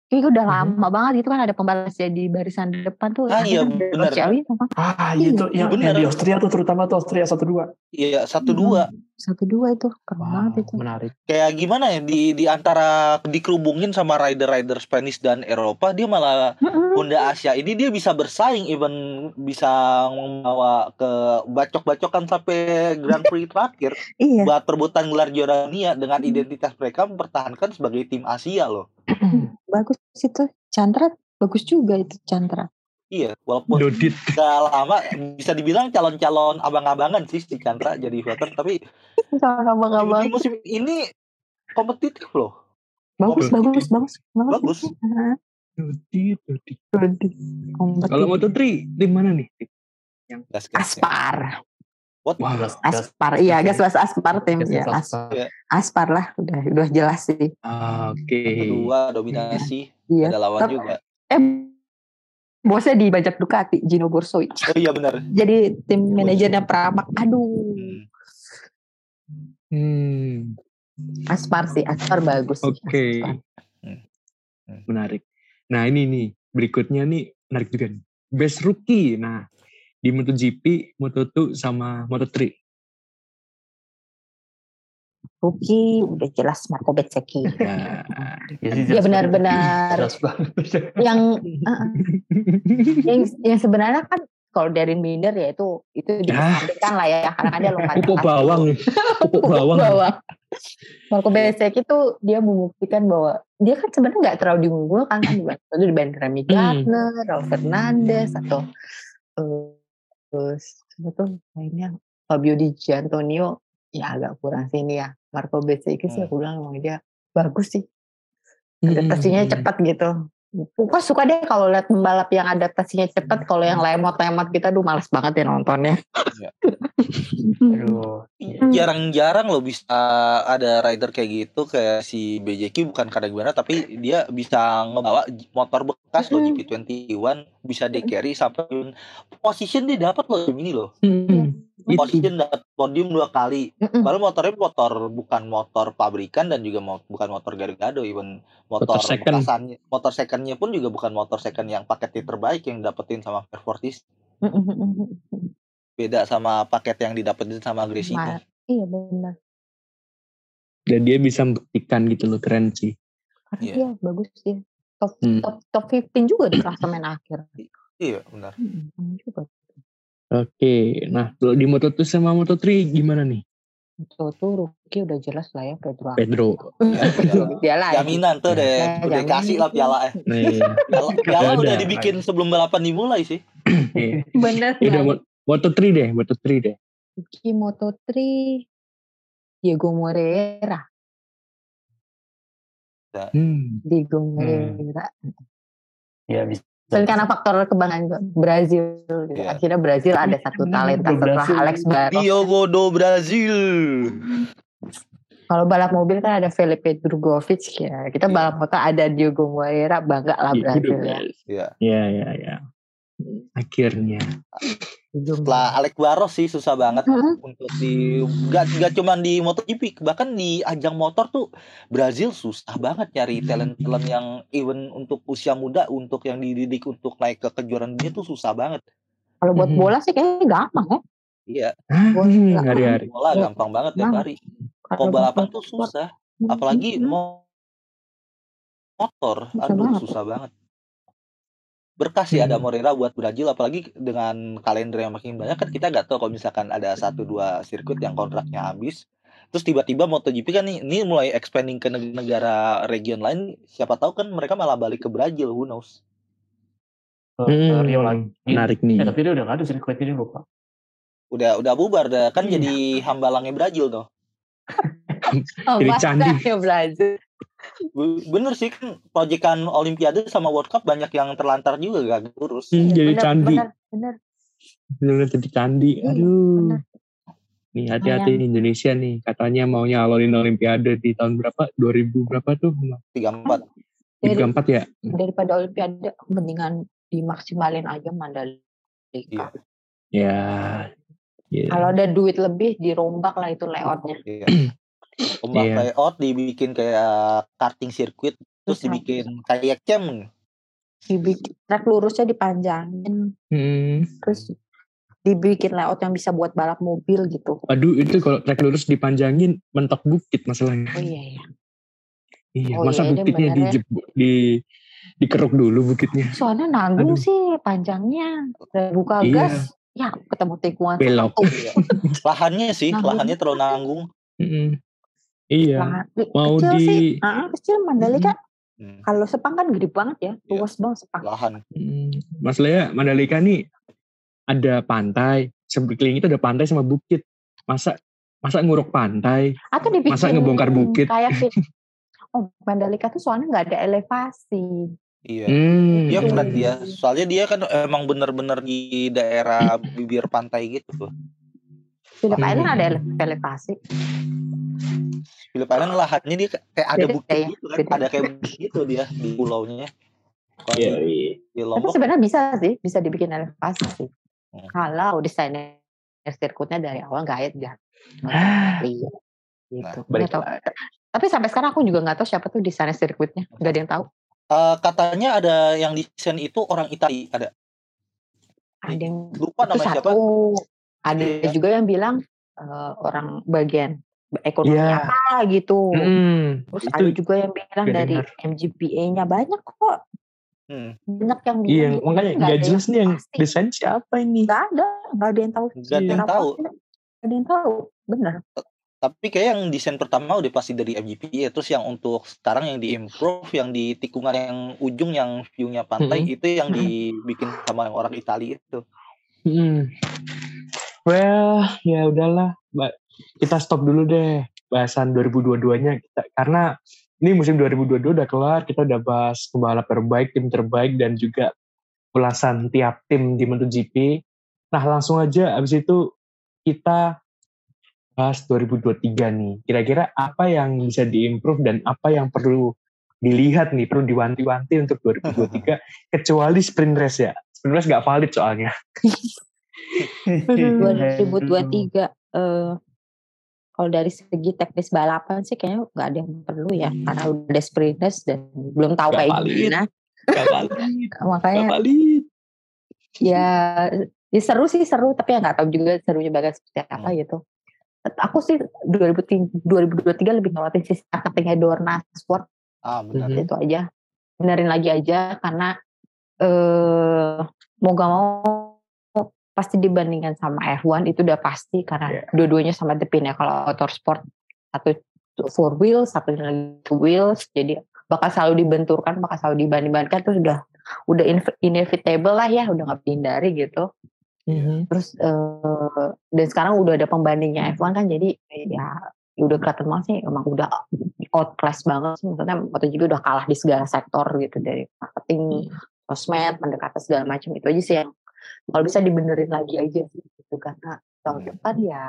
S4: Kayaknya udah
S1: Mhm.
S4: lama banget gitu kan ada pembalap di barisan depan tuh
S2: Ah, iya,
S4: sama
S5: Ah, iya itu yang, yang di Austria tuh terutama tuh Austria 1-2.
S2: Iya, satu dua.
S4: Satu dua itu keren
S1: Wow,
S4: banget itu
S1: menarik.
S2: Kayak gimana ya di di antara dikerubungin sama rider-rider Spanish dan Eropa, dia malah. Honda Asia ini dia bisa bersaing even bisa membawa ke bacok-bacokan sampai Grand Prix terakhir
S4: iya
S2: buat perebutan gelar juara dunia dengan identitas mereka mempertahankan sebagai tim Asia loh.
S4: bagus itu Chandra bagus juga itu Chandra
S2: Iya, walaupun
S1: Dodit.
S2: gak lama bisa dibilang calon-calon abang-abangan sih si Chandra jadi voter tapi
S4: sama
S2: di, di
S4: abang
S2: musim ini kompetitif loh.
S4: bagus bagus bagus bagus
S2: Bagus.
S1: Dodit, Dodit. Kalau Moto3 tim mana nih?
S2: Gas gas.
S4: Aspar
S2: What?
S1: Wah,
S5: Gas- gas-
S4: Aspar iya gas gas Aspar tim
S5: gas-
S4: ya
S5: gas-
S4: As-
S2: Iya.
S4: Aspar lah udah udah jelas sih
S1: Oke.
S2: Kedua dominasi
S4: iya
S2: ada lawan
S4: Tapi-
S2: juga.
S4: eh bosnya dibajak Ducati Gino Borsovic
S2: Oh iya benar.
S4: jadi tim manajernya Pramak aduh
S2: Hmm.
S4: Aspar sih Aspar bagus sih,
S1: Oke.
S4: Aspar.
S1: Menarik. Nah ini nih berikutnya nih menarik juga nih. Best rookie. Nah di MotoGP, Moto2 sama Moto3.
S4: Rookie udah jelas Marco Bezzecchi
S1: Nah,
S5: sih,
S4: Dia
S5: jelas
S4: benar-benar yang uh-uh. yang yang sebenarnya kan kalau dari Binder ya itu itu
S1: Ah.
S4: dikesampingkan lah ya karena dia lompat
S1: pupuk bawang. Pupuk bawang.
S4: bawang. Marco Bezzecchi itu dia membuktikan bahwa dia kan sebenarnya nggak terlalu diunggulkan kan di itu dibanding Remy
S1: Hmm.
S4: Gardner, Raul Fernandez atau eh terus siapa tuh lainnya Fabio Di Giantonio ya agak kurang sih ini ya Marco Bezzecchi sih
S2: Hmm.
S4: aku bilang emang dia bagus sih
S1: Hmm.
S4: adaptasinya cepat gitu. Gue suka deh kalau lihat pembalap yang adaptasinya cepat. Kalau yang lemot-lemot kita, aduh males banget ya nontonnya.
S5: Aduh. iya.
S2: Jarang-jarang loh bisa ada rider kayak gitu kayak si BJQ bukan kadang gimana tapi dia bisa ngebawa motor bekas loh
S4: Mm.
S2: GP21 bisa di carry sampai position dia dapat loh ini loh.
S1: Hmm.
S2: Position dapat podium dua kali.
S4: Mm-mm.
S2: Padahal motornya motor bukan motor pabrikan dan juga mo- bukan motor Gargado even motor,
S1: Motor second.
S2: bekasannya motor secondnya pun juga bukan motor second yang paket terbaik yang dapetin sama Fairfortis beda sama paket yang didapetin sama Gracie
S4: Ma- Iya benar.
S1: Dan dia bisa membuktikan gitu loh keren sih.
S4: Karena
S2: Iya.
S4: dia bagus dia. Top
S1: Hmm.
S4: top top 15 juga di klasemen akhir.
S2: iya benar
S4: Mm, mm, juga.
S1: Oke, nah kalau di Moto2 sama Moto3 gimana nih?
S4: Itu tuh rookie udah jelas lah ya Pedro.
S1: Pedro.
S2: Ya,
S4: Dia lah.
S2: jaminan tuh deh
S4: Ya,
S2: udah kasih lah piala eh
S1: Nih,
S2: piala, piala
S1: Ada.
S2: udah dibikin sebelum balapan dimulai sih
S1: nih.
S4: Bener.
S1: Ya udah
S4: lah.
S1: Mo- Moto3 deh, Moto3 deh.
S4: Rookie Moto3 Diego Moreira.
S1: Hmm.
S4: Diego Moreira.
S5: Ya bisa
S4: Dan karena faktor kebanggaan Brazil gitu.
S2: Iya.
S4: Akhirnya Brazil ada satu talenta
S5: Brazil.
S4: setelah Alex Barros.
S2: Diogo do Brazil.
S4: Kalau balap mobil kan ada Felipe Drugovich ya. Kita
S2: Iya.
S4: balap motor ada Diogo Moreira, bangga lah
S1: Iya,
S4: Brazil ya.
S2: Iya.
S1: Ya, ya, ya. Akhirnya.
S2: Setelah Alex Barros sih susah banget
S4: Hmm.
S2: untuk di gak, gak cuman di MotoGP bahkan di ajang motor tuh Brazil susah banget nyari talent talent yang even untuk usia muda untuk yang dididik untuk naik ke kejuaraan dunia tuh susah banget
S4: Kalau buat
S1: Mhm.
S4: bola sih kayaknya gampang ya.
S2: iya
S1: Hmm,
S4: nggak-
S1: hari-hari.
S2: bola
S4: Iya.
S2: gampang banget tiap
S4: Nah,
S2: hari
S4: Kalau
S2: balapan tuh susah
S4: Mhm.
S2: apalagi mau motor
S4: Susah
S2: aduh
S4: banget.
S2: susah banget berkah sih ada
S1: Hmm.
S2: Moreira buat Brazil apalagi dengan kalender yang makin banyak kan kita nggak tahu kalau misalkan ada satu dua sirkuit yang kontraknya habis terus tiba-tiba MotoGP kan nih ini mulai expanding ke neg- negara region lain siapa tahu kan mereka malah balik ke Brazil who knows
S5: Ke, ke
S1: Hmm,
S5: Rio lagi.
S1: Menarik nih.
S5: Eh, tapi dia udah gak ada sirkuit ini lupa.
S2: udah udah bubar dah kan
S1: Iya.
S2: jadi hambalangnya Brazil tuh
S4: Oh,
S1: Jadi candi.
S4: ya Brazil.
S2: Bener sih kan proyekan Olimpiade sama World Cup banyak yang terlantar juga gak urus
S1: Hmm, jadi
S4: Bener,
S1: candi.
S4: Bener, bener.
S1: Bener jadi candi.
S4: Iya,
S1: Aduh.
S4: bener.
S1: Nih hati-hati nih Indonesia nih. Katanya maunya alonin Olimpiade di tahun berapa? 2000 berapa tuh?
S2: tiga empat
S4: Dari-
S1: 34 ya?
S4: Daripada Olimpiade, mendingan dimaksimalin aja Mandalika.
S2: Iya.
S1: Ya. Ya.
S4: Kalau ada duit lebih, dirombak lah itu layoutnya.
S2: Iya. Ombak
S1: Iya.
S2: layout dibikin kayak karting sirkuit terus
S4: Bisa.
S2: dibikin kayak cam
S4: Dibikin track lurusnya dipanjangin,
S1: Hmm.
S4: terus dibikin layout yang bisa buat balap mobil gitu.
S1: Aduh itu kalau track lurus dipanjangin mentok bukit masalahnya.
S4: Oh iya ya.
S1: Iya,
S4: Oh
S1: masa
S4: iya,
S1: bukitnya
S4: ya.
S1: dijeb- di dikeruk dulu bukitnya.
S4: Soalnya nanggung
S1: Aduh.
S4: sih panjangnya. Udah Buka
S1: Iya.
S4: gas, ya ketemu tikungan.
S1: Belok.
S2: Iya. lahannya sih
S4: Nanggung.
S2: lahannya terlalu nanggung
S1: Mm-mm. Iya.
S4: Lahan-
S1: Mau
S4: kecil
S1: di
S4: sih. Ah, kecil Mandalika.
S2: Hmm,
S4: Kalau Sepang kan gede banget ya.
S2: Iya.
S4: Luas banget Sepang.
S2: lahan
S1: Hmm, masalahnya Mandalika nih ada pantai, sekeliling itu ada pantai sama bukit. Masa masa nguruk pantai?
S4: Atau dibikin
S1: Masa ngebongkar bukit?
S4: Kayak. Oh, Mandalika tuh soalnya nggak ada elevasi.
S2: iya
S1: Hmm.
S2: dia
S4: Iya.
S2: flat dia soalnya dia kan emang bener-bener di daerah bibir pantai gitu tuh
S4: Phillip
S1: Hmm.
S4: Island ada ele- elevasi.
S2: Phillip Island lahannya dia kayak ada bukit gitu kan ada kayak bukit gitu dia di pulaunya kalau
S1: Iya,
S2: di,
S1: iya.
S2: di
S4: Tapi sebenarnya bisa sih, bisa dibikin elevasi sih.
S2: Hmm.
S4: Kalau desainer sirkuitnya dari awal gayet ya.
S1: Ah.
S4: Iya. Gitu. Nggak tahu. Tapi sampai sekarang aku juga nggak tahu siapa tuh desainer sirkuitnya. Gak ada yang tahu.
S2: Eh, katanya ada yang desain itu orang Italia ada
S4: Ada yang
S2: lupa namanya siapa
S4: satu. Ada
S2: Iya.
S4: juga yang bilang eh, orang bagian ekonomi
S1: Iya.
S4: apa gitu.
S1: Hmm,
S4: Terus
S1: itu
S4: ada juga yang bilang dari. MGPA-nya banyak kok.
S2: hmm,
S4: Banyak yang bilang.
S1: Iya,
S4: gitu.
S1: makanya
S4: Nggak
S1: jelas nih yang
S4: pasti.
S1: desain siapa ini.
S4: Nggak ada, nggak ada yang tahu.
S2: nggak ada yang tahu
S4: Nggak ada yang tahu, bener.
S2: tapi kayak yang desain pertama udah pasti dari MGP ya terus yang untuk sekarang yang di improve yang di tikungan yang ujung yang view-nya pantai
S1: Mm-mm.
S2: itu yang dibikin sama yang orang Italia itu
S1: Hmm. Well, ya udahlah, Mbak. Kita stop dulu deh bahasan 2022-nya kita karena ini musim 2022 udah kelar, kita udah bahas pembalap terbaik, tim terbaik dan juga ulasan tiap tim di MotoGP. Nah, langsung aja abis itu kita bahas 2023 nih. Kira-kira apa yang bisa diimprove dan apa yang perlu dilihat nih, perlu diwanti-wanti untuk 2023 kecuali sprint race ya. Sprint race gak valid soalnya.
S4: 2023 eh kalau dari segi teknis balapan sih kayaknya nggak ada yang perlu ya karena udah ada sprinters dan belum tahu
S1: Nggak
S4: kayak
S1: valid.
S4: gimana.
S1: Gak valid.
S4: makanya
S1: Gak valid.
S4: ya, ya seru sih seru tapi ya nggak tahu juga serunya bakal seperti apa gitu. Aku sih 2003 2023 lebih ngeliatin sisi marketingnya Dorna Sport.
S2: Ah benar.
S4: Itu aja. Benerin lagi aja karena eh mau gak mau pasti dibandingkan sama F1 itu udah pasti karena
S1: Iya.
S4: dua-duanya sama The Pin ya kalau motorsport satu four wheels satu two wheels jadi bakal selalu dibenturkan bakal selalu dibanding-bandingkan itu sudah udah inv- inevitable lah ya udah nggak dihindari gitu
S1: Mhm.
S4: terus eh, dan sekarang udah ada pembandingnya F1 kan jadi ya ya udah kelihatan banget sih emang udah outclass banget sih maksudnya MotoGP udah kalah di segala sektor gitu dari marketing sosmed pendekatan segala macam itu aja sih yang kalau bisa dibenerin lagi aja sih gitu karena tahun
S2: Hmm.
S4: depan ya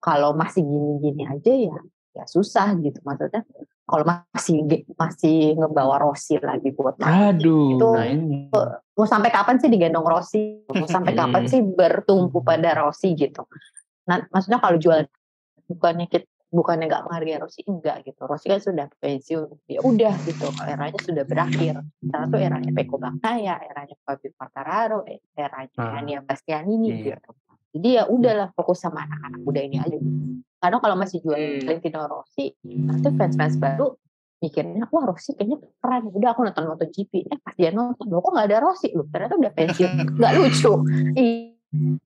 S4: kalau masih gini-gini aja ya ya susah gitu maksudnya kalau masih masih ngebawa Rossi lagi buat
S1: Aduh.
S4: itu
S5: Nah ini.
S4: mau sampai kapan sih digendong Rossi mau sampai
S5: Hmm.
S4: kapan sih bertumpu pada Rossi gitu nah maksudnya kalau jual bukannya kita bukannya nggak menghargai Rossi enggak gitu. Rossi kan sudah pensiun. Ya udah gitu eranya sudah berakhir. Karena tuh eranya Peko Bakaya eranya Fabio Quartararo eranya
S5: Ah.
S4: Ania Bastianini
S5: Iya.
S4: gitu. Jadi ya udahlah fokus sama anak-anak muda ini aja karena kalau masih jual
S1: Hmm.
S4: Valentino Rossi nanti fans-fans baru mikirnya wah Rossi kayaknya keren udah aku nonton MotoGP eh pas dia nonton loh kok nggak ada Rossi? Loh ternyata udah pensiun. Nggak lucu.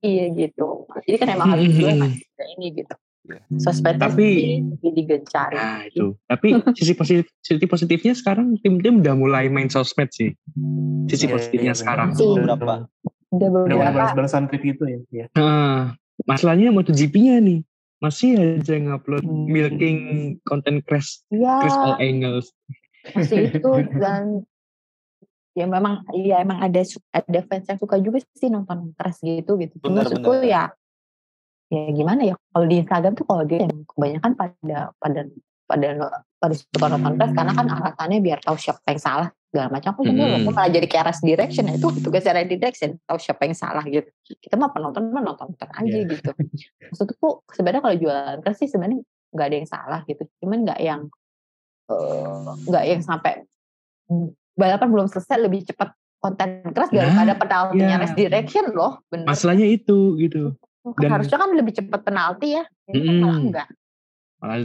S4: Iya gitu. Jadi kan emang harus jual ini gitu
S2: Iya.
S4: sosmed
S1: Tapi-
S4: digencar
S1: Nah itu. Tapi sisi positif, sisi positifnya sekarang tim-tim udah mulai main sosmed sih. Sisi
S5: Iya,
S1: positifnya
S5: iya,
S1: sekarang.
S4: Sih.
S2: Beberapa.
S4: udah
S5: Udah mulai
S4: beberapa
S5: balas-balasan tweet gitu ya.
S1: Nah, masalahnya MotoGP-nya nih masih aja ngupload
S4: Hmm.
S1: milking konten crash
S4: ya
S1: crash all angles.
S4: masih itu dan ya memang ya emang ada su- ada fans yang suka juga sih nonton keras gitu gitu cuma maksudku
S2: benar.
S4: ya ya gimana ya? Kalau di Instagram tuh kalau dia yang kebanyakan pada pada pada pada suka nonton keras karena kan alasannya biar tahu siapa yang salah segala macam. Aku juga aku malah jadi kayak Ras direction ya itu tugasnya Ras direction tahu siapa yang salah gitu. Kita mah penonton mah nonton aja
S5: Iya.
S4: gitu. Maksudku sebenarnya kalau jualan keras sih sebenarnya nggak ada yang salah gitu. Cuman nggak yang eh, nggak yang sampai balapan belum selesai lebih cepat konten keras
S1: Nah,
S4: daripada penaltinya
S1: iya.
S4: Race direction loh bener.
S1: Masalahnya itu gitu.
S4: Kan
S1: dan-
S4: harusnya kan lebih cepat penalti ya ini kan
S1: Mm-mm.
S4: malah enggak
S1: Malah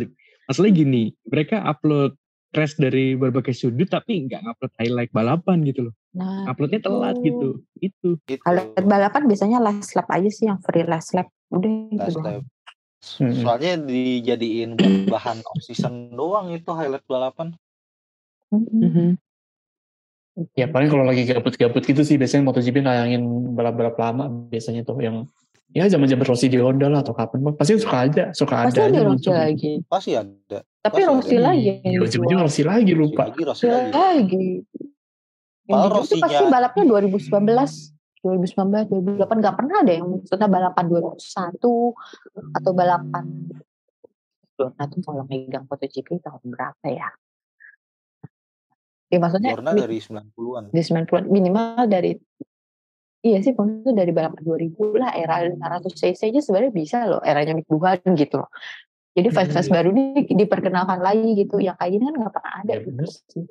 S1: masalahnya gini, mereka upload crash dari berbagai sudut tapi nggak upload highlight balapan gitu loh.
S4: nah
S1: Uploadnya telat
S4: itu.
S1: gitu. Itu.
S2: Gitu.
S4: highlight balapan biasanya last lap aja sih yang free last lap udah itu
S2: Last
S4: doang
S2: lap.
S5: Mm-mm.
S2: Soalnya dijadiin bahan off season doang itu highlight balapan.
S4: Mm-mm.
S5: Ya paling kalau lagi gabut-gabut gitu sih biasanya MotoGP nayangin balap-balap lama biasanya tuh yang ya zaman-zaman Rossi di Honda lah atau kapan pasti suka ada suka
S4: pasti
S5: ada
S4: ada Rossi
S5: muncul.
S4: lagi
S2: Pasti ada.
S4: tapi
S2: Pasti
S4: Rossi
S2: ada.
S4: lagi
S5: ujung-ujung
S4: dijual.
S5: Rossi lagi lupa
S2: Lagi Rossi
S4: Rossi
S2: lagi.
S4: lagi yang
S2: Rossinya-
S4: pasti balapnya 2019 2019 2008 nggak pernah ada yang maksudnya balapan 2001 atau balapan Dorna tuh kalau megang MotoGP tahun berapa ya ya maksudnya
S2: Dorna dari 90-an.
S4: di 90 minimal dari iya sih maksudnya dari balapan 2000 lah era 500 cc aja sebenarnya bisa loh eranya Mick Duhan gitu loh jadi fans-fans
S5: Hmm.
S4: baru ini diperkenalkan lagi gitu yang kayak gini kan nggak pernah ada
S5: Ya,
S4: gitu
S5: bener.
S4: sih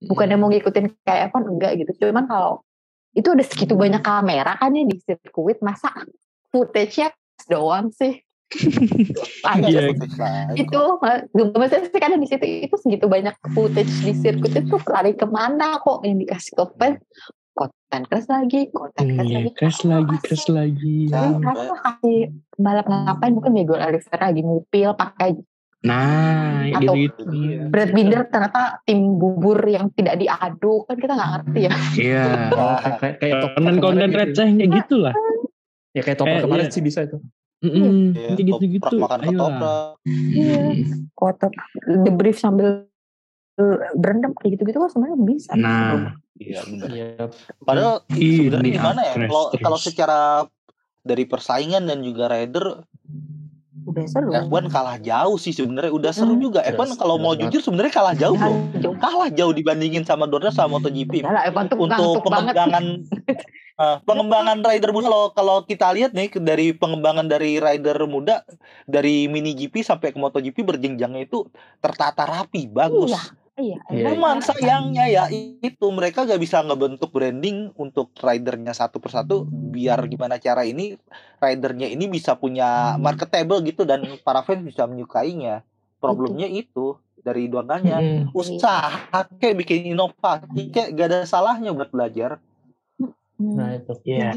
S4: bukannya mau ngikutin kayak apa enggak gitu cuman kalau itu udah segitu banyak kamera kan ya di sirkuit masa footage-nya doang sih
S1: Iya.
S2: Lain
S4: itu
S2: kok.
S4: maksudnya sih kadang di situ itu segitu banyak footage di sirkuit itu lari ke mana kok yang dikasih ke fans konten crash lagi konten crash
S1: Iya,
S4: lagi
S1: crash
S4: Kalau
S1: lagi, crash lagi.
S2: Ya.
S1: Ya.
S4: Karena kasih balap ngapain mungkin Miguel Oliveira lagi ngupil pakai
S1: Nah,
S4: Atau-
S1: gitu.
S2: Iya.
S4: Brad Binder ternyata tim bubur yang tidak diaduk kan kita nggak ngerti ya
S1: Iya.
S5: Oh, kayak kayak,
S1: Konten-konten
S5: kemarin gitu.
S1: recehnya gitu lah.
S5: ya kayak
S1: Eh,
S5: kemarin
S1: iya.
S5: sih bisa itu
S2: Iya,
S1: kayak gitu-gitu.
S2: makan ketoprak.
S4: Iya. kotor the brief sambil berendam kayak gitu-gitu kan sebenarnya bisa
S1: Nah,
S2: Iya benar.
S5: Iya.
S2: Padahal
S1: Ini
S2: sebenarnya gimana ya?
S1: crash
S2: Kalau kalau secara dari persaingan dan juga rider
S4: udah seru
S2: F1 kalah jauh sih sebenarnya udah seru
S4: Hmm.
S2: juga.
S5: Jelas,
S2: F1 kalau mau jujur sebenarnya kalah jauh loh.
S4: jauh
S2: Kalah jauh dibandingin sama Dorna sama MotoGP.
S4: Udah lah Evan tuh
S2: Untuk pengembangan eh, pengembangan rider muda kalau kalau kita lihat nih dari pengembangan dari rider muda dari mini GP sampai ke MotoGP berjenjangnya itu tertata rapi, bagus.
S4: Iya, iya
S5: Iya,
S2: Cuman
S4: iya.
S2: sayangnya ya itu mereka gak bisa ngebentuk branding untuk ridernya satu persatu biar gimana cara ini ridernya ini bisa punya marketable gitu dan para fans bisa menyukainya. Problemnya itu dari donanya
S1: mm,
S2: usaha kayak bikin inovasi kayak gak ada salahnya buat belajar.
S4: Hmm.
S5: nah itu
S1: Iya.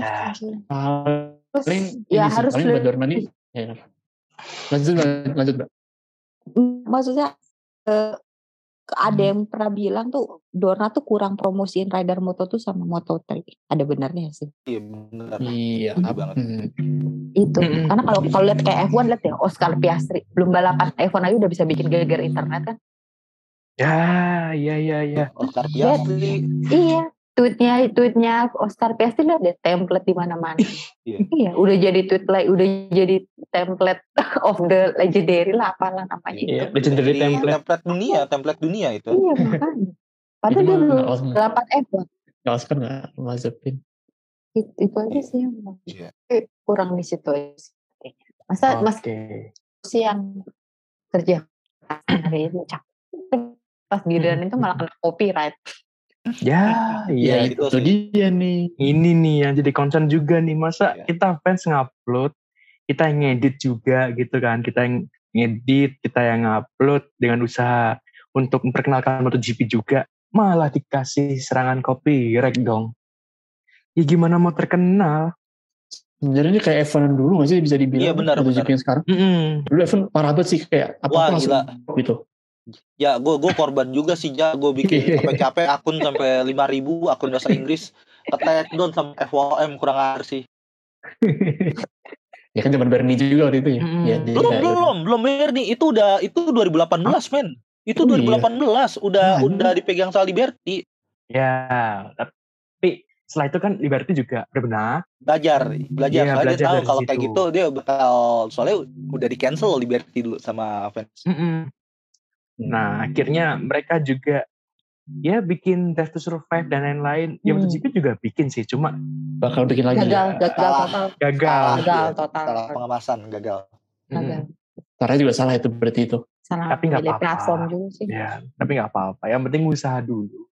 S4: Terus,
S5: paling
S4: ya
S5: ini sih,
S4: harus
S5: paling Dorna nih ya, lanjut lanjut, lanjut Mbak.
S4: Maksudnya eh, ada yang pernah bilang tuh Dorna tuh kurang promosiin rider moto tuh sama Moto3 ada benarnya sih
S2: Iya benar.
S5: iya
S2: banget.
S5: Hmm.
S4: itu
S1: Mm-mm.
S4: karena kalau kalau lihat kayak F1 lihat ya Oscar Piastri belum balapan F1 aja udah bisa bikin geger internet kan
S1: Ya, iya, iya, iya.
S2: Oscar
S4: Iya.
S2: Piastri,
S4: iya tweetnya tweetnya Oscar Piastri lihat deh template di mana-mana.
S2: Iya.
S4: iya, udah jadi tweet like udah jadi template of the legendary lah apalah namanya itu.
S1: Iya, legendary
S2: Jadi
S1: template.
S2: template dunia, template dunia itu.
S4: Iya makanya. Padahal
S5: Itu
S4: dia
S5: mah
S4: belum delapan F1.
S5: Nggak Oscar nggak Mazepin.
S4: Itu, itu aja sih yang
S2: Iya.
S4: eh, kurang di situ. Masa mas
S1: Oke.
S4: sih yang kerja hari ini cak pas giliran itu malah kena copyright.
S1: Ya,
S5: Ya,
S1: iya.
S2: itu
S5: itu dia nih.
S1: Ini nih yang jadi concern juga nih. Masa
S2: Iya.
S1: kita fans ngupload, kita yang ngedit juga gitu kan. Kita yang ngedit, kita yang ngupload dengan usaha untuk memperkenalkan MotoGP juga. Malah dikasih serangan copyright dong. Ya gimana mau terkenal?
S5: Sebenarnya ini kayak F1 dulu sih bisa dibilang
S2: Iya, benar,
S5: MotoGP
S2: benar.
S5: yang sekarang.
S1: Mm-mm.
S5: Dulu F1 parah banget sih kayak apa apa langsung
S2: gila.
S5: gitu.
S2: Ya, gue gue korban juga sih, ja. Gue bikin
S5: Iya.
S2: capek-capek akun sampai 5000 akun bahasa Inggris. Ketek down sama FOM kurang ajar sih.
S5: ya kan zaman Bernie juga waktu itu ya.
S1: Mm-mm.
S5: ya
S2: Belum,
S5: kayak-
S2: belum, belum Bernie. Itu udah itu 2018, men. Itu
S5: Oh, iya.
S2: 2018 udah
S5: Hmm.
S2: udah dipegang sama Liberty.
S1: Ya, tapi setelah itu kan Liberty juga berbenah.
S2: Belajar, belajar.
S1: Iya,
S2: soalnya
S1: belajar
S2: dia tahu kalau kayak
S1: situ.
S2: gitu dia bakal soalnya udah di cancel Liberty dulu sama fans.
S1: Mm-mm. Nah, akhirnya mereka juga ya bikin Death to Survive dan lain-lain. Ya
S4: Hmm.
S1: MotoGP juga bikin sih, cuma
S5: bakal bikin lagi
S4: Gagal,
S5: ya.
S4: gagal
S2: Salah.
S4: total.
S1: gagal.
S4: Gagal
S2: Iya,
S4: total.
S2: Salah pengemasan, gagal.
S4: Gagal.
S5: Caranya juga salah itu berarti itu.
S4: Salah
S1: Tapi nggak apa-apa.
S4: platform juga sih.
S1: Ya, tapi nggak apa-apa. Yang penting usaha dulu.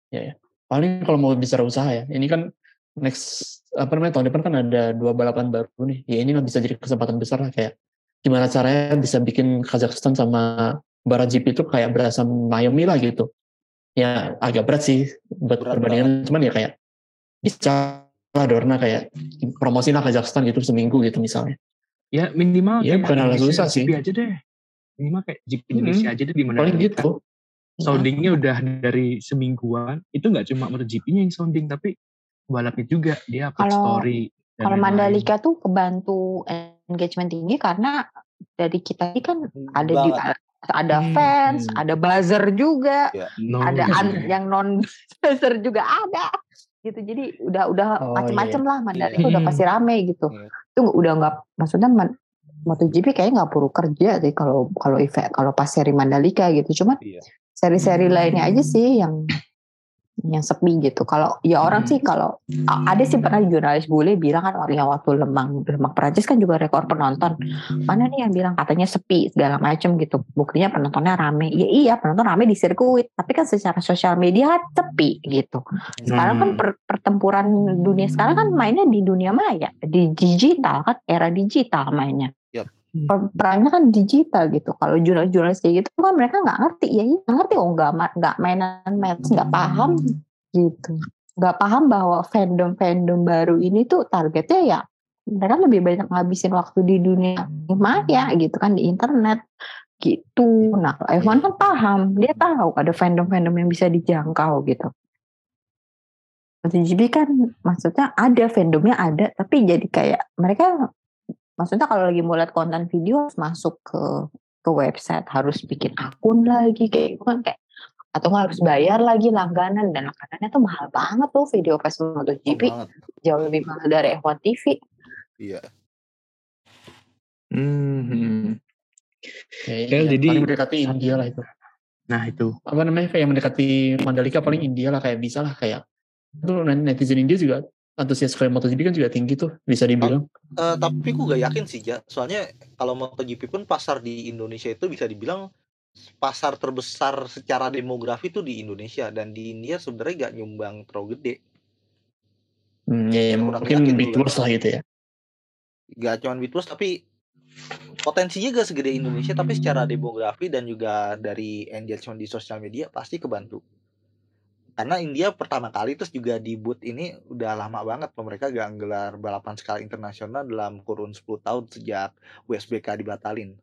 S5: Paling kalau mau bicara usaha ya, ini kan next apa namanya tahun depan kan ada dua balapan baru nih. Ya ini bisa jadi kesempatan besar lah kayak gimana caranya bisa bikin Kazakhstan sama Barat GP itu kayak berasa Miami lah gitu. Ya agak berat sih buat
S2: Berat
S5: perbandingan, cuman ya kayak bisa lah Dorna kayak promosi lah Kazakhstan gitu seminggu gitu misalnya.
S1: Ya minimal
S5: Iya,
S1: kayak
S5: bukan hal susah sih.
S1: GP aja deh. Minimal kayak GP
S5: Hmm.
S1: Indonesia aja deh di mana.
S5: Paling gitu.
S1: Soundingnya udah dari semingguan. Itu nggak cuma MotoGP-nya yang sounding, tapi balapnya juga dia upload
S4: Kalau-
S1: story.
S4: Kalau. Mandalika tuh kebantu engagement tinggi karena dari kita ini kan ada di. Ada
S1: Hmm,
S4: fans,
S1: hmm.
S4: ada buzzer juga,
S1: No.
S4: ada an- yang non buzzer juga ada. Gitu. Jadi udah udah
S5: Oh,
S4: macem-macem lah Mandalika
S1: Iya.
S4: udah pasti rame gitu.
S2: Iya.
S4: Itu udah nggak maksudnya man- MotoGP kayaknya nggak perlu kerja sih kalau kalau event kalau pas seri Mandalika gitu. Cuman
S2: Iya.
S4: seri-seri
S1: Hmm.
S4: lainnya aja sih yang yang sepi gitu. Kalau ya orang
S1: Hmm.
S4: sih kalau ada sih pernah jurnalis bule bilang kan yang waktu Lemang Lemang Perancis kan juga rekor penonton. Mana nih yang bilang katanya sepi segala macem gitu. Buktinya penontonnya rame. Ya iya penonton rame di sirkuit. Tapi kan secara sosial media sepi gitu. Sekarang kan
S1: Hmm.
S4: per- pertempuran dunia sekarang kan mainnya di dunia maya, di digital kan era digital mainnya. Perannya kan digital gitu. Kalau jurnalis-jurnalis kayak gitu kan mereka nggak ngerti. Ya, iya, nggak ngerti. Oh nggak nggak mainan match nggak paham gitu, nggak paham bahwa fandom-fandom baru ini tuh targetnya ya mereka lebih banyak ngabisin waktu di dunia maya gitu kan di internet gitu. Nah, kalau F1 kan paham, dia tahu ada fandom-fandom yang bisa dijangkau gitu. MotoGP kan maksudnya ada fandomnya ada tapi jadi kayak mereka maksudnya kalau lagi mau lihat konten video harus masuk ke ke website harus bikin akun lagi kayak gitu kan kayak atau nggak harus bayar lagi langganan dan langganannya tuh mahal banget tuh video pas MotoGP
S2: banget.
S4: jauh lebih mahal dari F1 TV
S2: Iya.
S1: Hmm.
S5: Kayak
S1: jadi-
S5: paling mendekati India lah itu.
S1: Nah itu.
S5: Apa namanya kayak mendekati Mandalika paling India lah kayak bisa lah kayak itu netizen India juga antusias kayak MotoGP kan juga tinggi tuh bisa dibilang.
S2: Eh, tapi gue gak yakin sih, Ja. Soalnya kalau MotoGP pun pasar di Indonesia itu bisa dibilang pasar terbesar secara demografi itu di Indonesia dan di India sebenarnya gak nyumbang terlalu gede.
S5: Hmm, ya, ya, mungkin boss lah gitu ya.
S2: Gak cuma Beatles tapi potensinya gak segede Indonesia tapi secara demografi dan juga dari engagement di sosial media pasti kebantu. Karena India pertama kali terus juga di boot ini udah lama banget mereka gak nggelar balapan skala internasional dalam kurun 10 tahun sejak USBK dibatalin.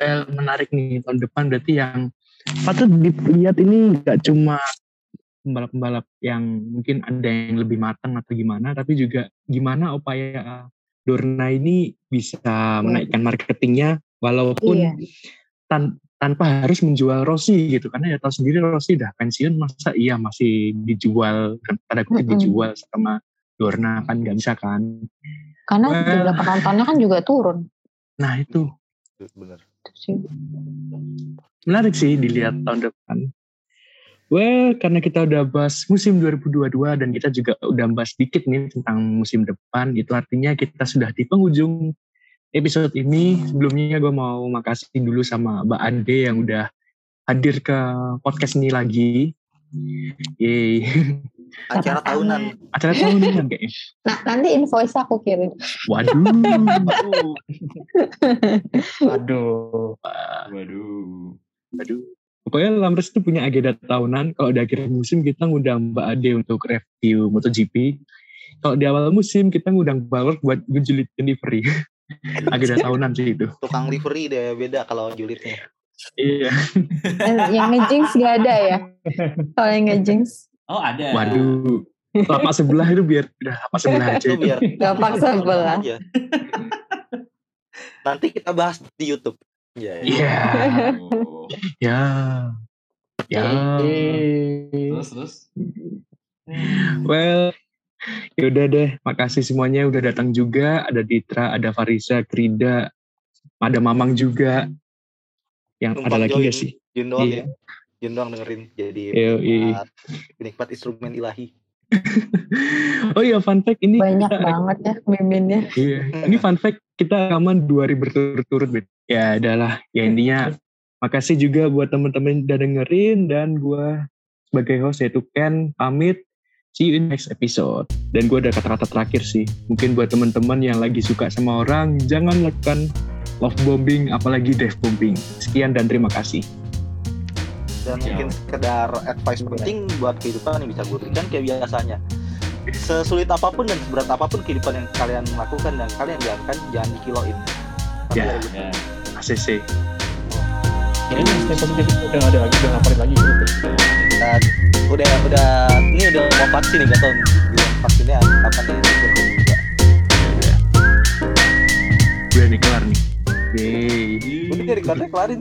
S1: Eh, menarik nih tahun depan berarti yang patut dilihat ini nggak cuma pembalap-pembalap yang mungkin ada yang lebih matang atau gimana, tapi juga gimana upaya Dorna ini bisa menaikkan marketingnya walaupun
S4: Iya.
S1: Tan- tanpa harus menjual Rossi gitu karena ya tahu sendiri Rossi udah pensiun masa iya masih dijual tanda kutip
S4: Mm-mm.
S1: dijual sama Dorna kan nggak bisa kan
S4: Karena
S1: Wah.
S4: jumlah penontonnya kan juga turun.
S1: nah itu
S4: sih.
S1: menarik sih dilihat tahun depan Well, karena kita udah bahas musim 2022 dan kita juga udah bahas dikit nih tentang musim depan, itu artinya kita sudah di penghujung episode ini. Sebelumnya gue mau makasih dulu sama Mbak Ade yang udah hadir ke podcast ini lagi. Yeay.
S2: acara tahunan
S1: Acara tahunan kayaknya.
S4: Nah, nanti invoice aku kirim.
S1: Waduh.
S2: Waduh.
S5: Aduh.
S6: Waduh.
S1: Waduh. Pokoknya Lamres itu punya agenda tahunan. Kalau di akhir musim kita ngundang Mbak Ade untuk review MotoGP. Kalau di awal musim kita ngundang Balor buat ngejulitin livery. agenda tahunan sih itu.
S2: tukang livery deh beda kalau julidnya
S1: Iya.
S4: Eh, yang ngejinx gak ada ya? Kalau yang ngejinx.
S6: Oh ada.
S1: Waduh. Lapak sebelah itu biar udah lapak sebelah aja.
S2: itu biar
S4: Gak paksa sebelah.
S2: aja. nanti kita bahas di YouTube ya
S1: Iya.
S6: Oh.
S1: Ya. Ya.
S6: Terus terus.
S1: Well, yaudah deh. Makasih semuanya udah datang juga. Ada Ditra, ada Farisa, Krida, ada Mamang juga. Yang ada
S2: Numpang
S1: lagi
S2: join.
S1: gak sih?
S2: Jun doang
S1: Iya.
S2: ya Jun doang dengerin jadi penikmat, penikmat instrumen ilahi
S1: oh iya, fun fact ini
S4: Banyak
S1: kita-
S4: banget ya miminnya.
S1: Iya, ini fun fact kita rekaman dua hari berturut-turut. Ya, adalah ya intinya makasih juga buat teman-teman yang udah dengerin dan gua sebagai host yaitu Ken pamit. See you in next episode. Dan gue ada kata-kata terakhir sih. Mungkin buat teman-teman yang lagi suka sama orang, jangan lakukan love bombing, apalagi death bombing. Sekian dan terima kasih.
S2: dan mungkin sekedar advice penting buat kehidupan yang bisa gue berikan kayak biasanya sesulit apa pun dan seberat apa pun kehidupan yang kalian lakukan dan kalian jalankan jangan dikiloin
S1: Ya.
S6: Ya.
S1: ACC.
S5: Ini stay positif udah ada lagi, udah ngapain lagi gitu.
S2: Dan udah udah ini udah mau vaksin nih gak tau bilang vaksinnya kapan nih? Juga
S1: Udah nih kelar nih. Yeay.
S2: udah dari kelarin